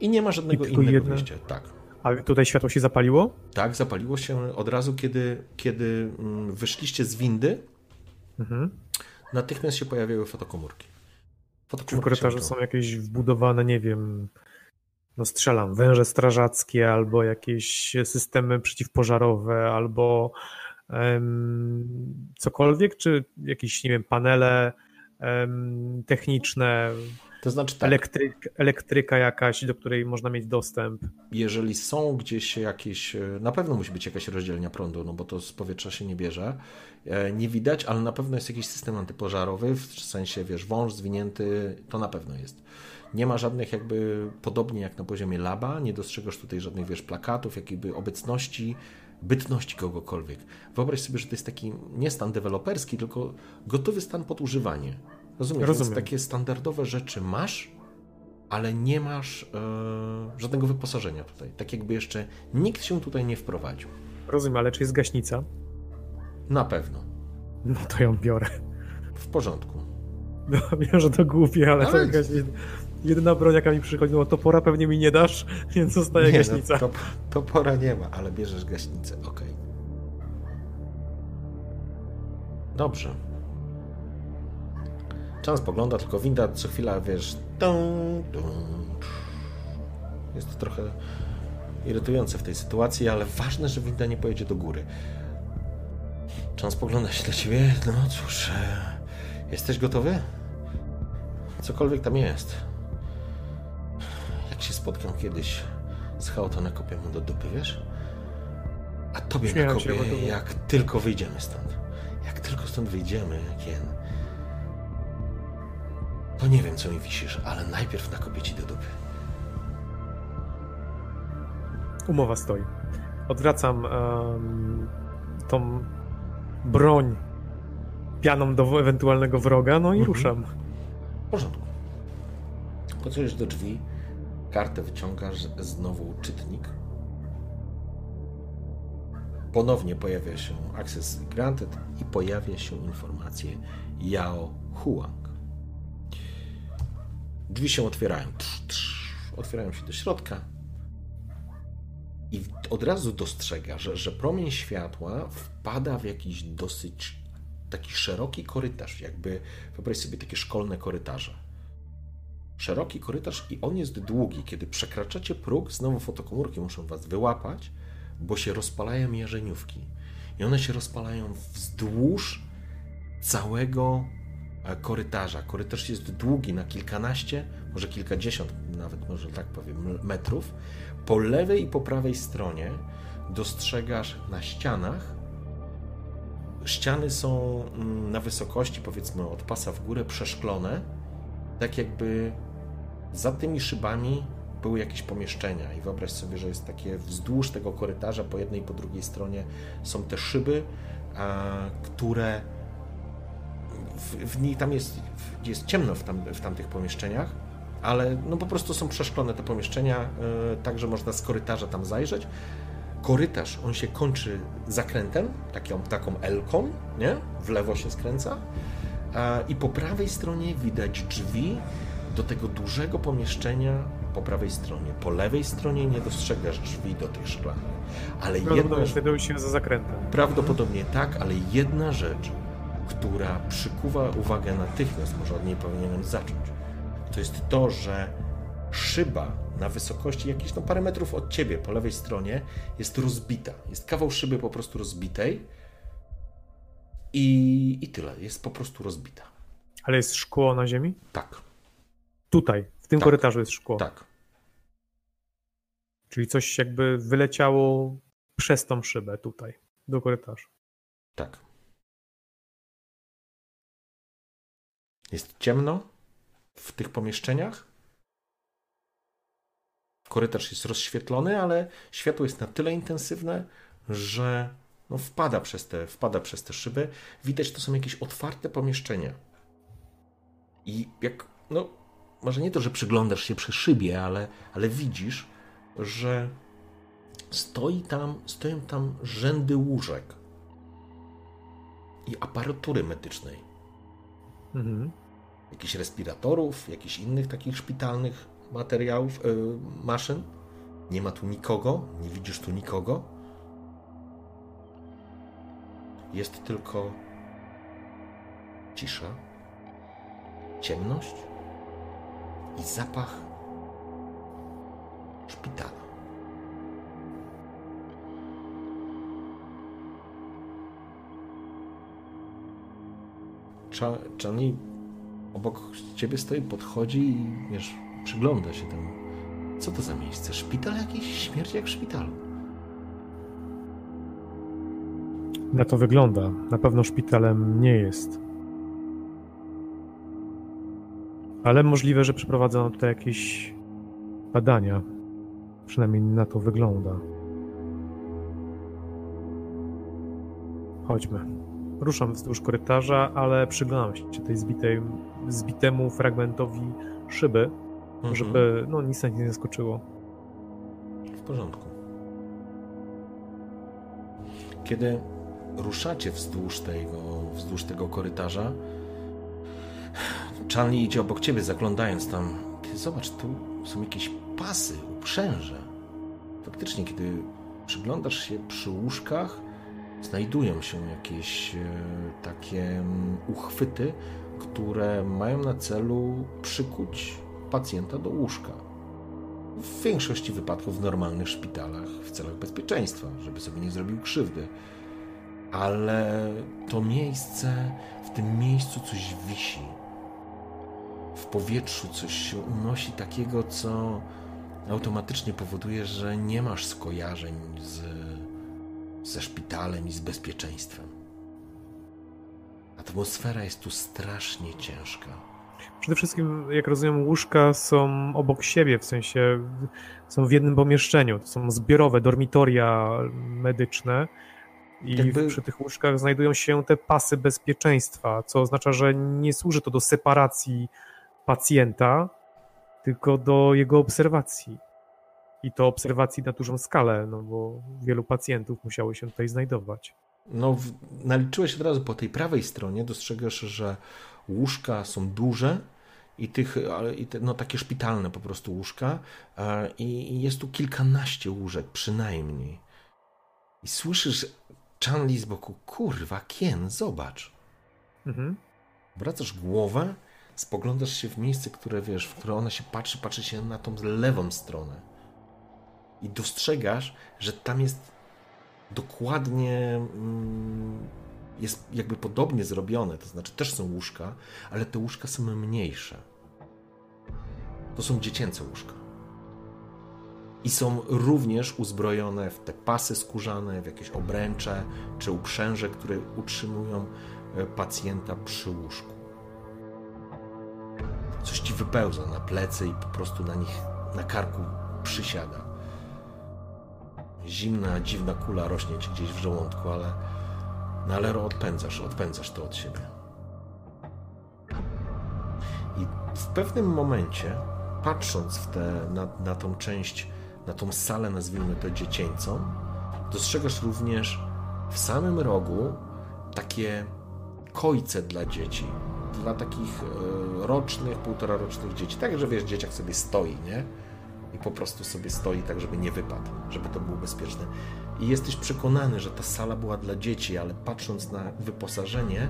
I nie ma żadnego innego jedno? wyjścia. Tak. Ale tutaj światło się zapaliło? Tak, zapaliło się od razu, kiedy, kiedy mm, wyszliście z windy, Mhm. natychmiast się pojawiały fotokomórki. Czy w Fotokomórki korytarzu są jakieś wbudowane, nie wiem, no strzelam, węże strażackie, albo jakieś systemy przeciwpożarowe, albo em, cokolwiek, czy jakieś, nie wiem, panele em, techniczne, To znaczy tak, elektryk, elektryka jakaś, do której można mieć dostęp. jeżeli są gdzieś jakieś, e, na pewno musi być jakaś rozdzielnia prądu, no bo to z powietrza się nie bierze, E, nie widać, ale na pewno jest jakiś system antypożarowy, w sensie, wiesz, wąż zwinięty, to na pewno jest. Nie ma żadnych jakby, podobnie jak na poziomie laba, nie dostrzegasz tutaj żadnych, wiesz, plakatów, jakiejby obecności, bytności kogokolwiek. Wyobraź sobie, że to jest taki nie stan deweloperski, tylko gotowy stan pod używanie. Rozumiem. Więc takie standardowe rzeczy masz, ale nie masz e, żadnego wyposażenia tutaj. Tak jakby jeszcze nikt się tutaj nie wprowadził. Rozumiem, ale czy jest gaśnica? Na pewno. No to ją biorę. W porządku. No, wiem, że to głupie, ale, to Ale- jakaś jed- jedyna broń, jaka mi przychodzi, no topora pewnie mi nie dasz, więc zostaje gaśnica. No, to, to pora nie ma, ale bierzesz gaśnicę. Okej. Dobrze. Czas spogląda, tylko winda co chwila, wiesz... Dum, jest to trochę irytujące w tej sytuacji, ale ważne, że winda nie pojedzie do góry. Czas spogląda się dla ciebie. No cóż, e, jesteś gotowy? Cokolwiek tam jest. Jak się spotkam kiedyś z Chaota, nakopię mu do dupy, wiesz? A tobie nakopię, jak tylko wyjdziemy stąd. Jak tylko stąd wyjdziemy, Kien, to nie wiem, co mi wisisz, ale najpierw nakopię ci do dupy. Umowa stoi. Odwracam em, tą broń pianą do ewentualnego wroga, no i Mhm. ruszam. W porządku. Podchodzisz do drzwi, kartę wyciągasz, znowu czytnik. Ponownie pojawia się Access Granted i pojawia się informacja Yao Huang. Drzwi się otwierają. Trz, trz, otwierają się do środka. I od razu dostrzegasz, że, że promień światła wpada w jakiś dosyć taki szeroki korytarz, jakby wyobraź sobie takie szkolne korytarze. szeroki korytarz i on jest długi. Kiedy przekraczacie próg, znowu fotokomórki muszą was wyłapać, bo się rozpalają jarzeniówki. I one się rozpalają wzdłuż całego korytarza. Korytarz jest długi na kilkanaście, może kilkadziesiąt, nawet może tak powiem, metrów. Po lewej i po prawej stronie dostrzegasz na ścianach. Ściany są mm, na wysokości, powiedzmy, od pasa w górę przeszklone, tak jakby za tymi szybami były jakieś pomieszczenia. I wyobraź sobie, że jest takie wzdłuż tego korytarza, po jednej i po drugiej stronie są te szyby, które w, w niej tam jest, jest ciemno w, tam, w tamtych pomieszczeniach, ale no po prostu są przeszklone te pomieszczenia, yy, tak że można z korytarza tam zajrzeć. Korytarz, on się kończy zakrętem, taką, taką elką, nie? W lewo się skręca. I po prawej stronie widać drzwi do tego dużego pomieszczenia po prawej stronie. Po lewej stronie nie dostrzegasz drzwi do tych szklanych. Ale jedna rzecz... się za zakrętem. Prawdopodobnie tak, ale jedna rzecz, która przykuwa uwagę natychmiast, może od niej powinienem zacząć, to jest to, że szyba na wysokości jakieś no, parę metrów od ciebie po lewej stronie jest rozbita. Jest kawał szyby po prostu rozbitej i, i tyle. Jest po prostu rozbita. Ale jest szkło na ziemi? Tak. Tutaj, w tym tak. korytarzu jest szkło. Tak. Czyli coś jakby wyleciało przez tą szybę tutaj, do korytarza. Tak. Jest ciemno w tych pomieszczeniach. Korytarz jest rozświetlony, ale światło jest na tyle intensywne, że no wpada, przez te, wpada przez te szyby. Widać, to są jakieś otwarte pomieszczenia. I jak, no, może nie to, że przyglądasz się przy szybie, ale, ale widzisz, że stoi tam, stoją tam rzędy łóżek i aparatury medycznej. Mhm. Jakichś respiratorów, jakichś innych takich szpitalnych materiałów, yy, maszyn. Nie ma tu nikogo, nie widzisz tu nikogo. Jest tylko cisza, ciemność i zapach szpitala. Czani obok ciebie stoi, podchodzi i wiesz, przygląda się temu. Co to za miejsce? Szpital jakiś? Śmierć jak w szpitalu. Na to wygląda. Na pewno szpitalem nie jest. Ale możliwe, że przeprowadzono tutaj jakieś badania. Przynajmniej na to wygląda. Chodźmy. Ruszam wzdłuż korytarza, ale przyglądam się tej zbitej, zbitemu fragmentowi szyby, mhm. żeby no, nic na nie zaskoczyło. W porządku. Kiedy ruszacie wzdłuż tego, wzdłuż tego korytarza, Charlie idzie obok ciebie, zaglądając tam. Ty zobacz, tu są jakieś pasy, uprzęże. Faktycznie, kiedy przyglądasz się przy łóżkach, znajdują się jakieś e, takie mm, uchwyty, które mają na celu przykuć pacjenta do łóżka. W większości wypadków w normalnych szpitalach w celach bezpieczeństwa, żeby sobie nie zrobił krzywdy. Ale to miejsce, w tym miejscu coś wisi w powietrzu coś się unosi takiego, co automatycznie powoduje, że nie masz skojarzeń z, ze szpitalem i z bezpieczeństwem. Atmosfera jest tu strasznie ciężka. Przede wszystkim, jak rozumiem, łóżka są obok siebie, w sensie są w jednym pomieszczeniu. To są zbiorowe dormitoria medyczne. I Jakby... przy tych łóżkach znajdują się te pasy bezpieczeństwa, co oznacza, że nie służy to do separacji pacjenta, tylko do jego obserwacji. I to obserwacji na dużą skalę, no bo wielu pacjentów musiało się tutaj znajdować. No, naliczyłeś od razu po tej prawej stronie, dostrzegasz, że łóżka są duże i tych, i te, no takie szpitalne po prostu łóżka i jest tu kilkanaście łóżek przynajmniej. I słyszysz Chanli z boku, kurwa, Kien, zobacz. Mhm. Wracasz głowę spoglądasz się w miejsce, które wiesz, w które ona się patrzy, patrzy się na tą lewą stronę. I dostrzegasz, że tam jest dokładnie. Mm, jest jakby podobnie zrobione, to znaczy też są łóżka, ale te łóżka są mniejsze. To są dziecięce łóżka. I są również uzbrojone w te pasy skórzane, w jakieś obręcze czy uprzęże, które utrzymują e, pacjenta przy łóżku. Coś ci wypełza na plecy i po prostu na nich, na karku przysiada. Zimna, dziwna kula rośnie ci gdzieś w żołądku, ale, no ale odpędzasz, odpędzasz to od siebie. I w pewnym momencie, patrząc w te, na, na tą część, na tą salę, nazwijmy to dziecięcą, dostrzegasz również w samym rogu takie kojce dla dzieci. Dla takich e, rocznych, półtora rocznych dzieci. Tak, że wiesz, dzieciak sobie stoi, nie? I po prostu sobie stoi tak, żeby nie wypadł, żeby to było bezpieczne. I jesteś przekonany, że ta sala była dla dzieci, ale patrząc na wyposażenie,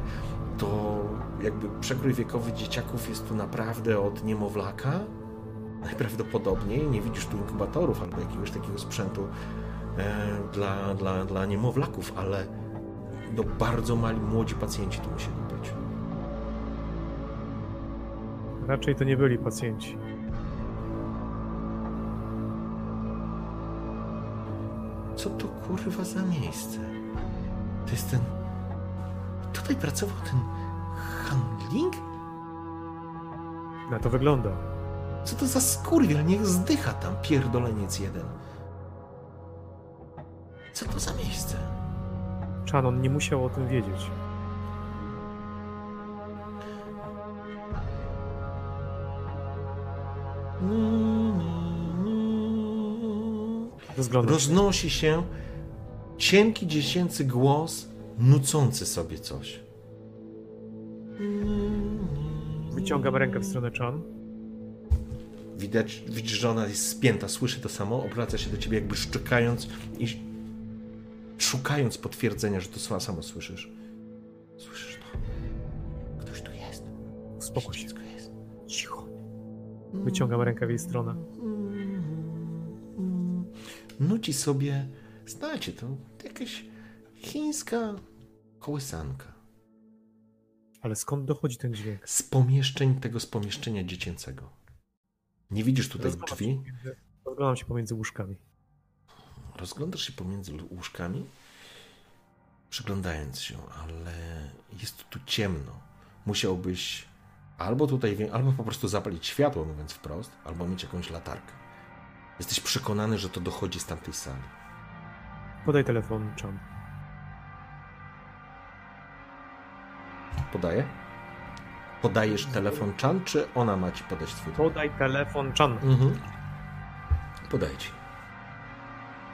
to jakby przekrój wiekowy dzieciaków jest tu naprawdę od niemowlaka. Najprawdopodobniej nie widzisz tu inkubatorów albo jakiegoś takiego sprzętu e, dla, dla, dla niemowlaków, ale no bardzo mali, młodzi pacjenci tu musieli być. Raczej to nie byli pacjenci. Co to kurwa za miejsce? To jest ten. Tutaj pracował ten handling? Na to wygląda. Co to za skurwiel? Niech zdycha tam pierdoleniec jeden. Co to za miejsce? Shannon nie musiał o tym wiedzieć. Rozglądam. Roznosi się cienki dziecięcy głos, nucący sobie coś. Wyciągam rękę w stronę Chan. Widać, widzisz, że ona jest spięta, słyszy to samo, obraca się do ciebie jakby szczekając i szukając potwierdzenia, że to samo słyszysz. Słyszysz to? Ktoś tu jest. Uspokój się. Jest. Cicho. Wyciągam rękę w jej stronę. Nuci sobie, znacie to, jakaś chińska kołysanka. Ale skąd dochodzi ten dźwięk? Z pomieszczeń, tego z pomieszczenia dziecięcego. Nie widzisz tutaj Rozglądam drzwi? się Rozglądam się pomiędzy łóżkami. Rozglądasz się pomiędzy łóżkami, przyglądając się, ale jest tu ciemno. Musiałbyś albo tutaj, albo po prostu zapalić światło, mówiąc wprost, albo mieć jakąś latarkę. Jesteś przekonany, że to dochodzi z tamtej sali. Podaj telefon Chan. Podaję? Podajesz telefon Chan, czy ona ma ci podać twój telefon? Podaj telefon Chan. Mhm. Podaję ci.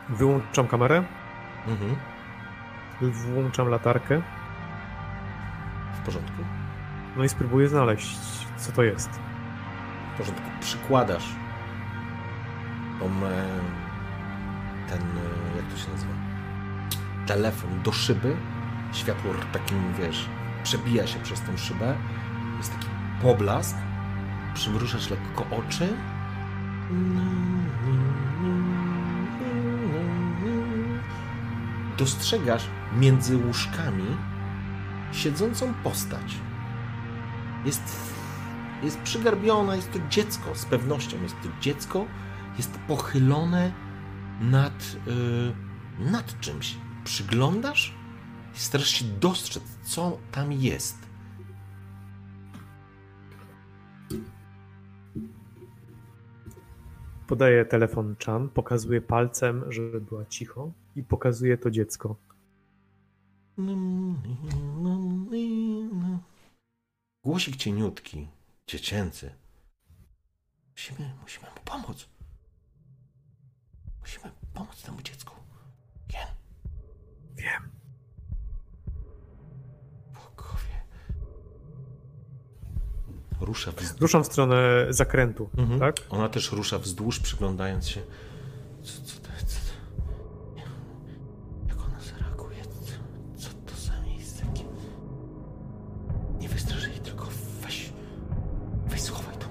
Wyłączam kamerę. Mhm. Włączam latarkę. W porządku. No i spróbuję znaleźć, co to jest. W porządku. Przykładasz e, ten, jak to się nazywa, telefon do szyby. Światło takim, wiesz, przebija się przez tą szybę. Jest taki poblask. Przymrużasz lekko oczy. Dostrzegasz między łóżkami siedzącą postać. Jest jest przygarbiona, jest to dziecko, z pewnością jest to dziecko, jest pochylone nad, y, nad czymś. Przyglądasz i starasz się dostrzec, co tam jest. Podaję telefon Chan, pokazuję palcem, żeby była cicho i pokazuję to dziecko. Głosik cieniutki, dziecięcy. Musimy, musimy mu pomóc. Musimy pomóc temu dziecku. Jen. Wiem. Bogowie. Rusza wzdłuż. Ruszam w stronę zakrętu, mhm. tak? Ona też rusza wzdłuż, przyglądając się. Co, co to jest? Co to... Jak ona zareaguje? Co, co to za miejsce? Nie wystrasz jej, tylko weź... Weź schowaj to.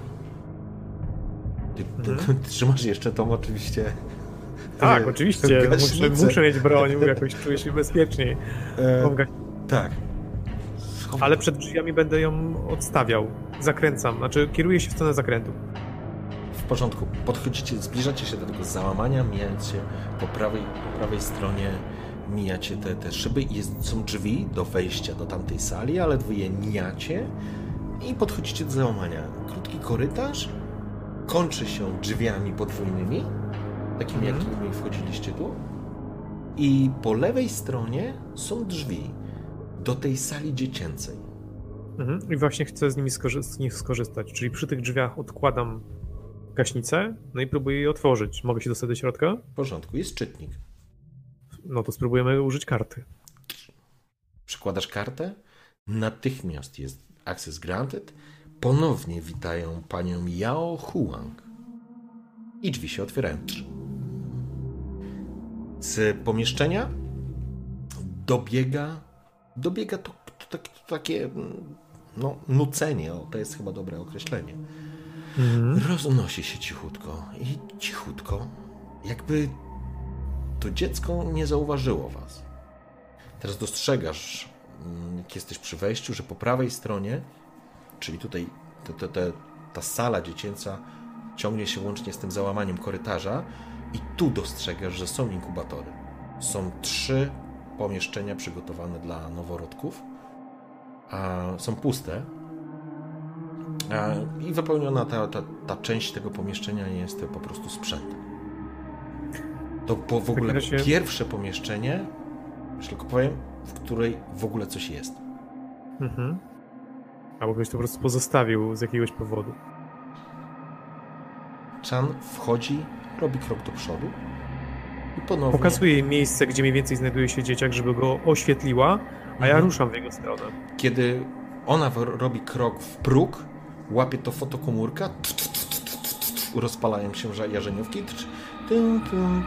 Ty, ty, mhm. ty trzymasz jeszcze tą oczywiście tak, e, oczywiście. Muszę, muszę mieć broń, jakoś czuję się bezpieczniej. E, tak. Ale przed drzwiami będę ją odstawiał. Zakręcam, znaczy kieruję się w stronę zakrętu. W porządku. Podchodzicie, zbliżacie się do tego załamania, mijacie po prawej, po prawej stronie, mijacie te, te szyby i jest, są drzwi do wejścia do tamtej sali, ale wy je mijacie i podchodzicie do załamania. Krótki korytarz kończy się drzwiami podwójnymi, takimi Mhm. jakimi wchodziliście tu. I po lewej stronie są drzwi do tej sali dziecięcej. Mhm. I właśnie chcę z nimi skorzy- z nich skorzystać. Czyli przy tych drzwiach odkładam gaśnicę, no i próbuję je otworzyć. Mogę się dostać do środka? W porządku, jest czytnik. No to spróbujemy użyć karty. Przykładasz kartę, natychmiast jest access granted. Ponownie witają panią Yao Huang. I drzwi się otwierają. Z pomieszczenia dobiega, dobiega to, to, tak- to takie mm, no, nucenie, o, to jest chyba dobre określenie. Roznosi się cichutko i cichutko, jakby to dziecko nie zauważyło was. Teraz dostrzegasz, mm, jak jesteś przy wejściu, że po prawej stronie, czyli tutaj ta sala dziecięca ciągnie się łącznie z tym załamaniem korytarza i tu dostrzegasz, że są inkubatory. Są trzy pomieszczenia przygotowane dla noworodków, a są puste. A, I wypełniona ta, ta, ta część tego pomieszczenia jest po prostu sprzętem. To po, w ogóle pierwsze pomieszczenie, już tylko powiem, w której w ogóle coś jest. Mhm. Albo ktoś to po prostu pozostawił z jakiegoś powodu. Chan wchodzi, robi krok do przodu i ponownie... Pokazuję jej miejsce, gdzie mniej więcej znajduje się dzieciak, żeby go oświetliła, a ja Mhm. ruszam w jego stronę. Kiedy ona robi krok w próg, łapie to fotokomórka, rozpalają się jarzeniówki, trz- tyn, tyn.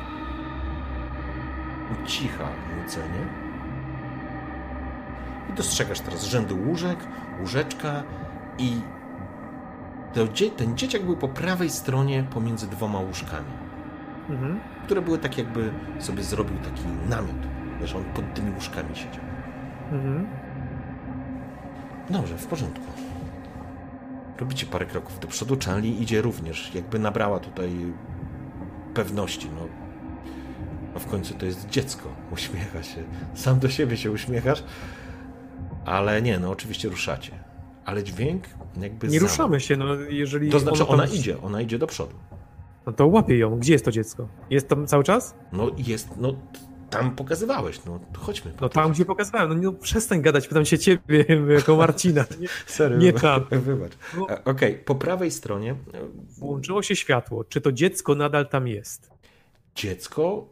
cicha nucenie. I dostrzegasz teraz rzędy łóżek, łóżeczka i ten dzieciak był po prawej stronie pomiędzy dwoma łóżkami, Mhm. które były tak jakby sobie zrobił taki namiot. Wiesz, on pod tymi łóżkami siedział. Mhm. Dobrze, w porządku. Robicie parę kroków do przodu. Chanli idzie również, jakby nabrała tutaj pewności. No, no w końcu to jest dziecko. Uśmiecha się. Sam do siebie się uśmiechasz. Ale nie, no oczywiście ruszacie. Ale dźwięk jakby Nie za- ruszamy się, no jeżeli... To znaczy ono tam- ona idzie, ona idzie do przodu. No to łapię ją. Gdzie jest to dziecko? Jest tam cały czas? No jest, no tam pokazywałeś, no chodźmy. No tam, gdzie pokazywałem. No, nie, no przestań gadać, pytam się ciebie, jako Marcina. Nie, Serio, nie tam. Wybacz. No. E, Okej, po prawej stronie e, Włączyło się światło. Czy to dziecko nadal tam jest? Dziecko?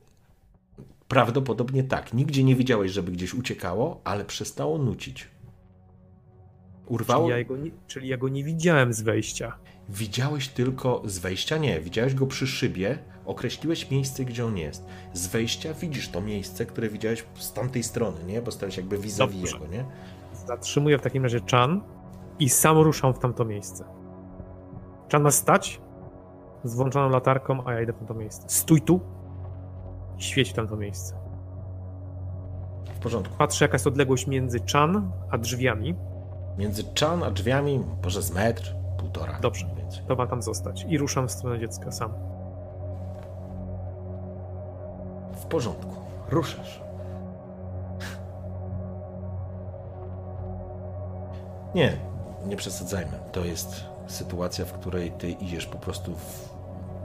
Prawdopodobnie tak. Nigdzie nie widziałeś, żeby gdzieś uciekało, ale przestało nucić. Urwało? Czyli ja, go nie, czyli ja go nie widziałem z wejścia. Widziałeś tylko z wejścia? Nie. Widziałeś go przy szybie, określiłeś miejsce, gdzie on jest. Z wejścia widzisz to miejsce, które widziałeś z tamtej strony, nie? Bo stałeś jakby vis-a-vis jego, nie? Zatrzymuję w takim razie Chan i sam ruszam w tamto miejsce. Chan ma stać z włączoną latarką, a ja idę w tamto miejsce. Stój tu i świeć w tamto miejsce. W porządku. Patrzę, jaka jest odległość między Chan a drzwiami. Między czan a drzwiami, może z metr, półtora. Dobrze. więcej. To ma tam zostać. I ruszam w stronę dziecka sam. W porządku. Ruszasz. Nie, nie przesadzajmy. To jest sytuacja, w której ty idziesz po prostu w...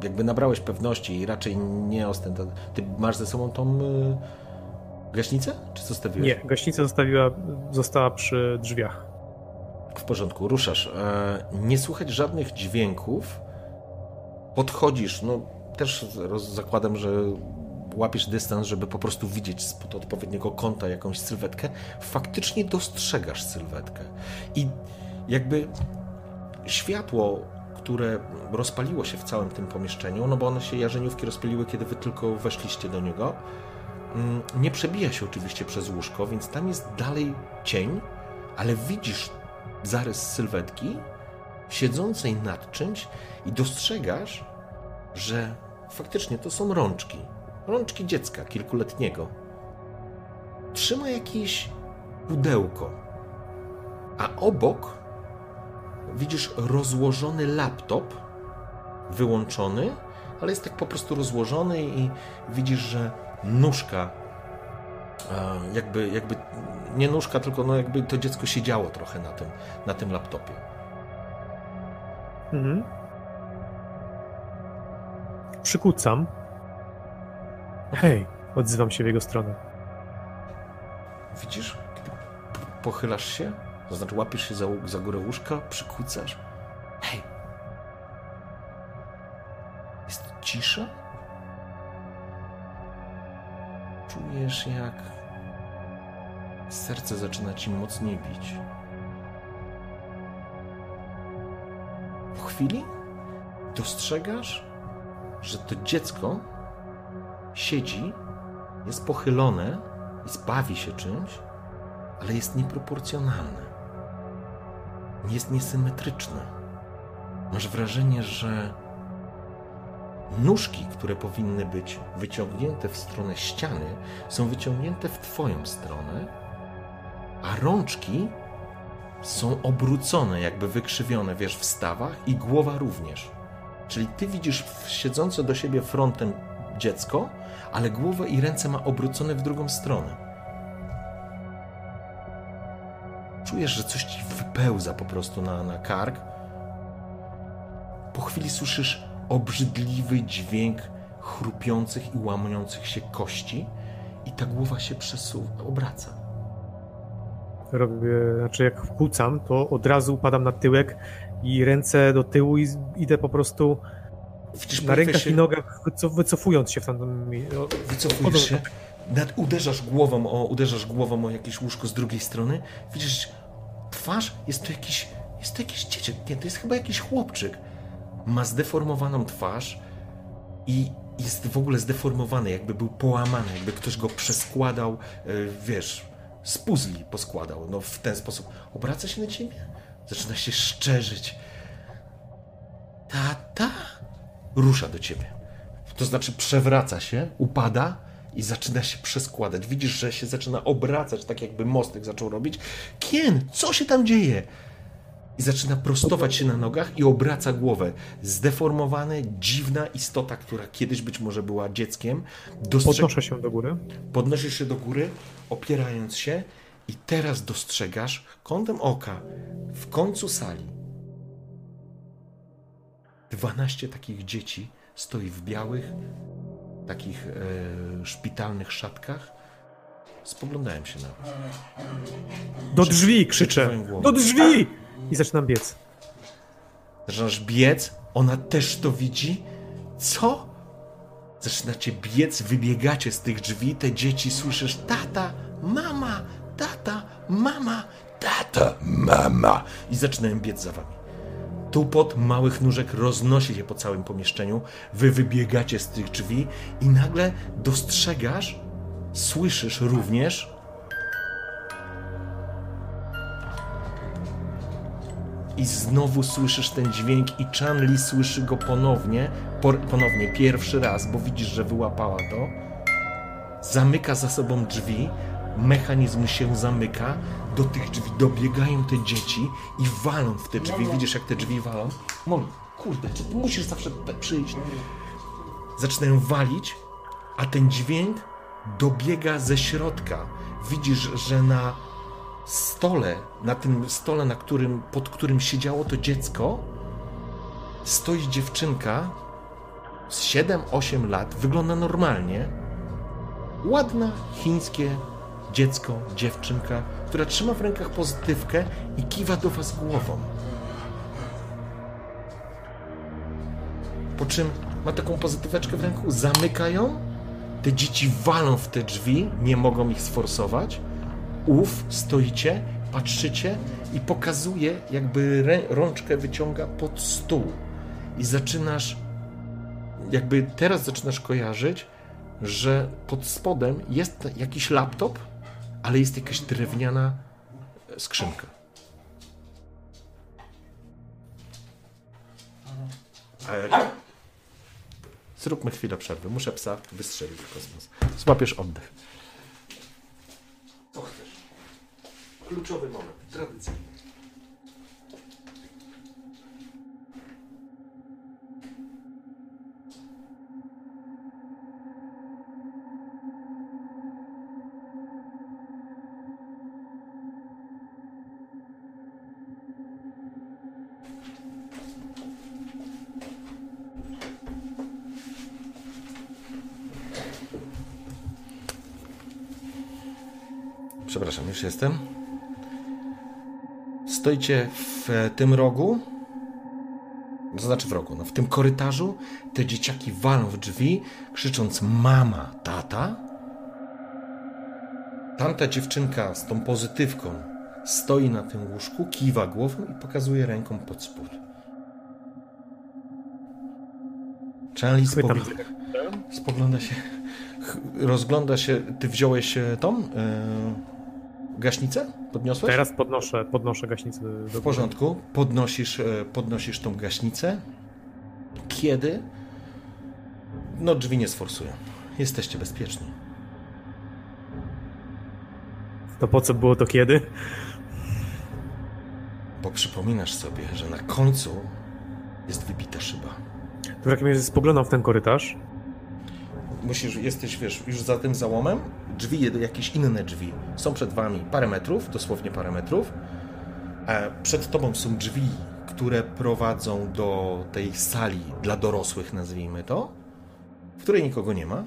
jakby nabrałeś pewności i raczej nie ostenta. Ty masz ze sobą tą y... gaśnicę? Czy zostawiłeś? Nie, gaśnica zostawiła, została przy drzwiach. W porządku, ruszasz. E, nie słychać żadnych dźwięków. Podchodzisz, no też zakładam, że łapiesz dystans, żeby po prostu widzieć spod odpowiedniego kąta jakąś sylwetkę. Faktycznie dostrzegasz sylwetkę. I jakby światło, które rozpaliło się w całym tym pomieszczeniu, no bo one się jarzeniówki rozpaliły, kiedy wy tylko weszliście do niego, mm, nie przebija się oczywiście przez łóżko, więc tam jest dalej cień, ale widzisz zarys sylwetki siedzącej nad czymś i dostrzegasz, że faktycznie to są rączki. Rączki dziecka kilkuletniego. Trzyma jakieś pudełko, a obok widzisz rozłożony laptop, wyłączony, ale jest tak po prostu rozłożony i widzisz, że nóżka, jakby, jakby nie nóżka, tylko no jakby to dziecko siedziało trochę na tym, na tym laptopie. Mhm. Przykucam. Hej, odzywam się w jego stronę. Widzisz, kiedy pochylasz się, to znaczy łapiesz się za, za górę łóżka, przykucasz. Hej! Jest cisza? Czujesz, jak serce zaczyna ci mocniej bić. Po chwili dostrzegasz, że to dziecko siedzi, jest pochylone i bawi się czymś, ale jest nieproporcjonalne. Jest niesymetryczne. Masz wrażenie, że nóżki, które powinny być wyciągnięte w stronę ściany, są wyciągnięte w Twoją stronę, a rączki są obrócone, jakby wykrzywione, wiesz, w stawach i głowa również. Czyli ty widzisz siedzące do siebie frontem dziecko, ale głowę i ręce ma obrócone w drugą stronę. Czujesz, że coś ci wypełza po prostu na, na kark. Po chwili słyszysz obrzydliwy dźwięk chrupiących i łamiących się kości i ta głowa się przesuwa, obraca. Robię, znaczy jak kłócam, to od razu upadam na tyłek i ręce do tyłu i idę po prostu na rękach się... i nogach wycofując się w tamtym... Wycofujesz się, nad, uderzasz głową, o, uderzasz głową o jakieś łóżko z drugiej strony, widzisz twarz, jest to jakiś, jest to jakiś dzieciak, nie, to jest chyba jakiś chłopczyk. Ma zdeformowaną twarz i jest w ogóle zdeformowany, jakby był połamany, jakby ktoś go przeskładał, yy, wiesz, z puzli poskładał, no w ten sposób. Obraca się na ciebie, zaczyna się szczerzyć. Tata? Rusza do ciebie. To znaczy przewraca się, upada i zaczyna się przeskładać. Widzisz, że się zaczyna obracać, tak jakby mostek zaczął robić. Kien, co się tam dzieje? I zaczyna prostować się na nogach i obraca głowę. Zdeformowana, dziwna istota, która kiedyś być może była dzieckiem. Dostrzeg... Podnoszę się do góry. Podnosisz się do góry, opierając się i teraz dostrzegasz kątem oka w końcu sali 12 takich dzieci stoi w białych, takich e, szpitalnych szatkach. Spoglądałem się na was. Do drzwi krzyczę! Do drzwi! I zaczynam biec. Zaczynasz biec, ona też to widzi. Co? Zaczynacie biec, wybiegacie z tych drzwi, te dzieci słyszysz tata, mama, tata, mama, tata, mama. I zaczynają biec za wami. Tupot małych nóżek roznosi się po całym pomieszczeniu. Wy wybiegacie z tych drzwi i nagle dostrzegasz, słyszysz również i znowu słyszysz ten dźwięk i Chanli słyszy go ponownie, ponownie, pierwszy raz, bo widzisz, że wyłapała to. Zamyka za sobą drzwi, mechanizm się zamyka, do tych drzwi dobiegają te dzieci i walą w te drzwi. Widzisz, jak te drzwi walą? Moli, kurde, czy ty musisz zawsze przyjść? Zaczynają walić, a ten dźwięk dobiega ze środka. Widzisz, że na stole, na tym stole, na którym, pod którym siedziało to dziecko, stoi dziewczynka z 7-8 lat, wygląda normalnie. Ładna, chińskie dziecko, dziewczynka, która trzyma w rękach pozytywkę i kiwa do was głową. Po czym ma taką pozytyweczkę w ręku, zamyka ją, te dzieci walą w te drzwi, nie mogą ich sforsować. Uf, stoicie, patrzycie i pokazuje, jakby rączkę wyciąga pod stół. I zaczynasz, jakby teraz zaczynasz kojarzyć, że pod spodem jest jakiś laptop, ale jest jakaś drewniana skrzynka. Zróbmy chwilę przerwy. Muszę psa wystrzelić w kosmos. Złapiesz oddech. Kluczowy moment, tradycyjny. Przepraszam, już jestem. Stoicie w tym rogu. To znaczy w rogu, no w tym korytarzu. Te dzieciaki walą w drzwi, krzycząc mama, tata. Tamta dziewczynka z tą pozytywką stoi na tym łóżku, kiwa głową i pokazuje ręką pod spód. Charlie spogląda, spogląda się, rozgląda się. Ty wziąłeś e, tą e, gaśnicę? Podniosłeś? Teraz podnoszę, podnoszę gaśnicę do W porządku. Podnosisz, e, podnosisz tą gaśnicę. Kiedy? No, drzwi nie sforsują. Jesteście bezpieczni. To po co było to kiedy? Bo przypominasz sobie, że na końcu jest wybita szyba. To w takim razie spoglądam w ten korytarz. Musisz, jesteś, wiesz, już za tym załomem. Drzwi, jakieś inne drzwi są przed wami parę metrów, dosłownie parę metrów. A przed tobą są drzwi, które prowadzą do tej sali dla dorosłych, nazwijmy to, w której nikogo nie ma.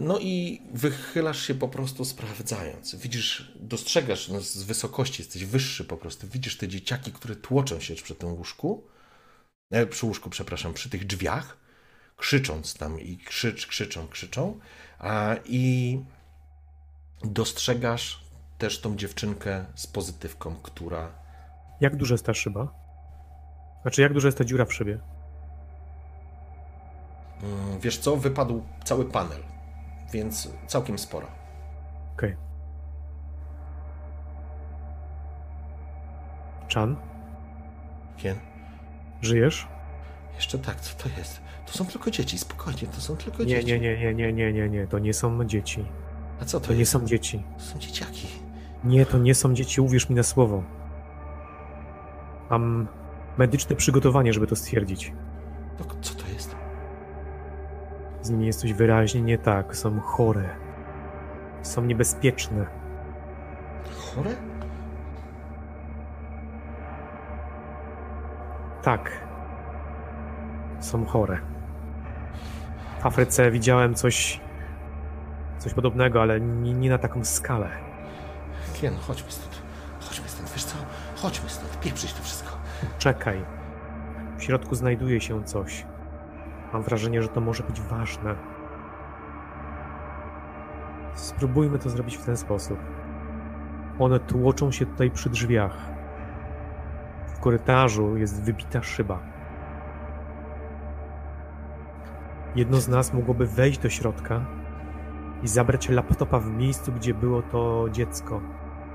No i wychylasz się po prostu sprawdzając. Widzisz, dostrzegasz no, z wysokości, jesteś wyższy po prostu. Widzisz te dzieciaki, które tłoczą się przy tym łóżku. E, przy łóżku, przepraszam, przy tych drzwiach krzycząc tam i krzycz, krzyczą, krzyczą. A, I dostrzegasz też tą dziewczynkę z pozytywką, która. Jak duża jest ta szyba? Znaczy, jak duża jest ta dziura w szybie? mm, Wiesz co, wypadł cały panel, więc całkiem spora. Okej. Chan, Kien? żyjesz? Jeszcze tak, co to jest? To są tylko dzieci, spokojnie, to są tylko Nie, dzieci. nie, nie, nie, nie, nie, nie, nie, to nie są dzieci. A co to, To nie jest? są dzieci. To są dzieciaki. Nie, to nie są dzieci, uwierz mi na słowo. Mam medyczne przygotowanie, żeby to stwierdzić. No, co to jest? Z nimi jest coś wyraźnie nie tak. Są chore. Są niebezpieczne. Chore? Tak. Są chore. W Afryce widziałem coś. coś podobnego, ale nie, nie na taką skalę. Kien, chodźmy stąd. Chodźmy stąd, wiesz co? Chodźmy stąd, pieprzyć to wszystko. Czekaj. W środku znajduje się coś. Mam wrażenie, że to może być ważne. Spróbujmy to zrobić w ten sposób. One tłoczą się tutaj przy drzwiach. W korytarzu jest wybita szyba. Jedno z nas mogłoby wejść do środka i zabrać laptopa w miejscu, gdzie było to dziecko,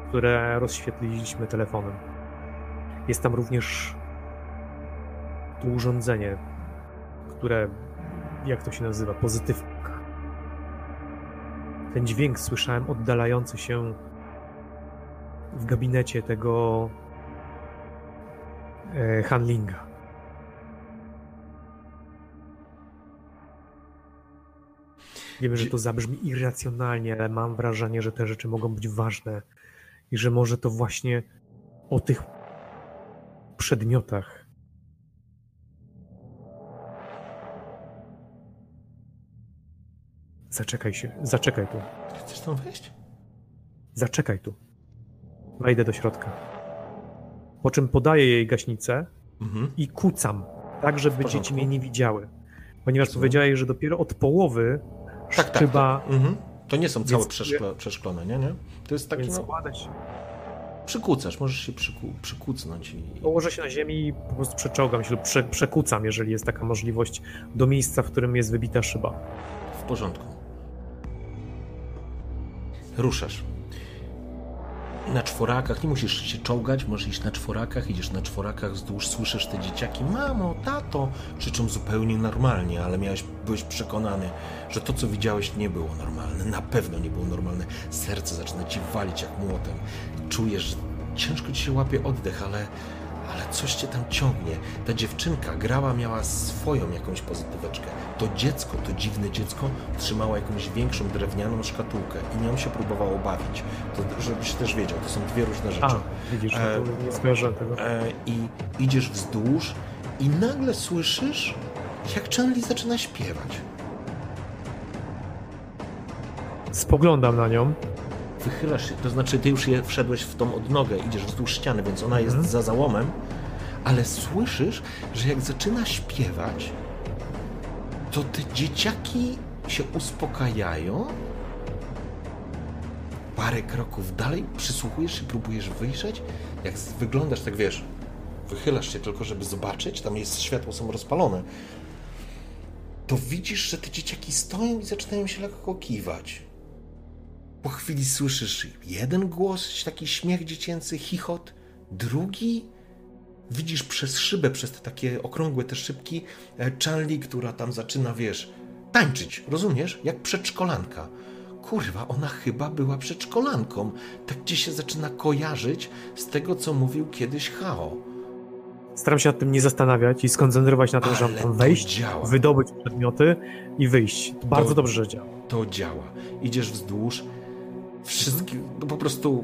które rozświetliliśmy telefonem. Jest tam również to urządzenie, które, jak to się nazywa, pozytywka. Ten dźwięk słyszałem oddalający się w gabinecie tego e, handlinga. Wiem, że to zabrzmi irracjonalnie, ale mam wrażenie, że te rzeczy mogą być ważne i że może to właśnie o tych przedmiotach Zaczekaj się, zaczekaj tu, Chcesz tam wejść? zaczekaj tu. Wejdę do środka. Po czym podaję jej gaśnicę Mhm. i kucam, tak żeby dzieci mnie nie widziały. Ponieważ powiedziałeś, że dopiero od połowy Tak, tak. szyba, To, mhm. to nie są całe przeszkle, przeszklone, nie? nie? To jest taki, no, przykucasz, możesz się przyku, przykucnąć i... Położę się na ziemi i po prostu przeczołgam się lub prze, przekucam, jeżeli jest taka możliwość, do miejsca, w którym jest wybita szyba. W porządku. Ruszasz. Na czworakach, nie musisz się czołgać, możesz iść na czworakach, idziesz na czworakach wzdłuż, słyszysz te dzieciaki, mamo, tato, krzyczą zupełnie normalnie, ale miałeś, byłeś przekonany, że to, co widziałeś, nie było normalne, na pewno nie było normalne. Serce zaczyna ci walić jak młotem. Czujesz, że ciężko ci się łapie oddech, ale ale coś cię tam ciągnie. Ta dziewczynka grała, miała swoją jakąś pozytyweczkę. To dziecko, to dziwne dziecko, trzymało jakąś większą drewnianą szkatułkę i nią się próbowało bawić. To, żebyś też wiedział, to są dwie różne rzeczy. A, widzisz, e, no nie tego. E, I idziesz wzdłuż i nagle słyszysz, jak Chanli zaczyna śpiewać. Spoglądam na nią wychylasz się, to znaczy ty już je wszedłeś w tą odnogę, idziesz wzdłuż ściany, więc ona jest mhm. za załomem, ale słyszysz, że jak zaczyna śpiewać, to te dzieciaki się uspokajają. Parę kroków dalej przysłuchujesz się, próbujesz wyjrzeć. Jak wyglądasz, tak wiesz, wychylasz się tylko, żeby zobaczyć, tam jest światło, są rozpalone. To widzisz, że te dzieciaki stoją i zaczynają się lekko kiwać. Po chwili słyszysz jeden głos, taki śmiech dziecięcy, chichot, drugi widzisz przez szybę, przez te takie okrągłe te szybki, e, Chanli, która tam zaczyna, wiesz, tańczyć, rozumiesz? Jak przedszkolanka. Kurwa, ona chyba była przedszkolanką. Tak gdzie się zaczyna kojarzyć z tego, co mówił kiedyś Hao. Staram się nad tym nie zastanawiać i skoncentrować na tym, żeby wejść, działa. wydobyć przedmioty i wyjść. To bardzo to, dobrze, że działa. To działa. Idziesz wzdłuż, wszystkie, no po prostu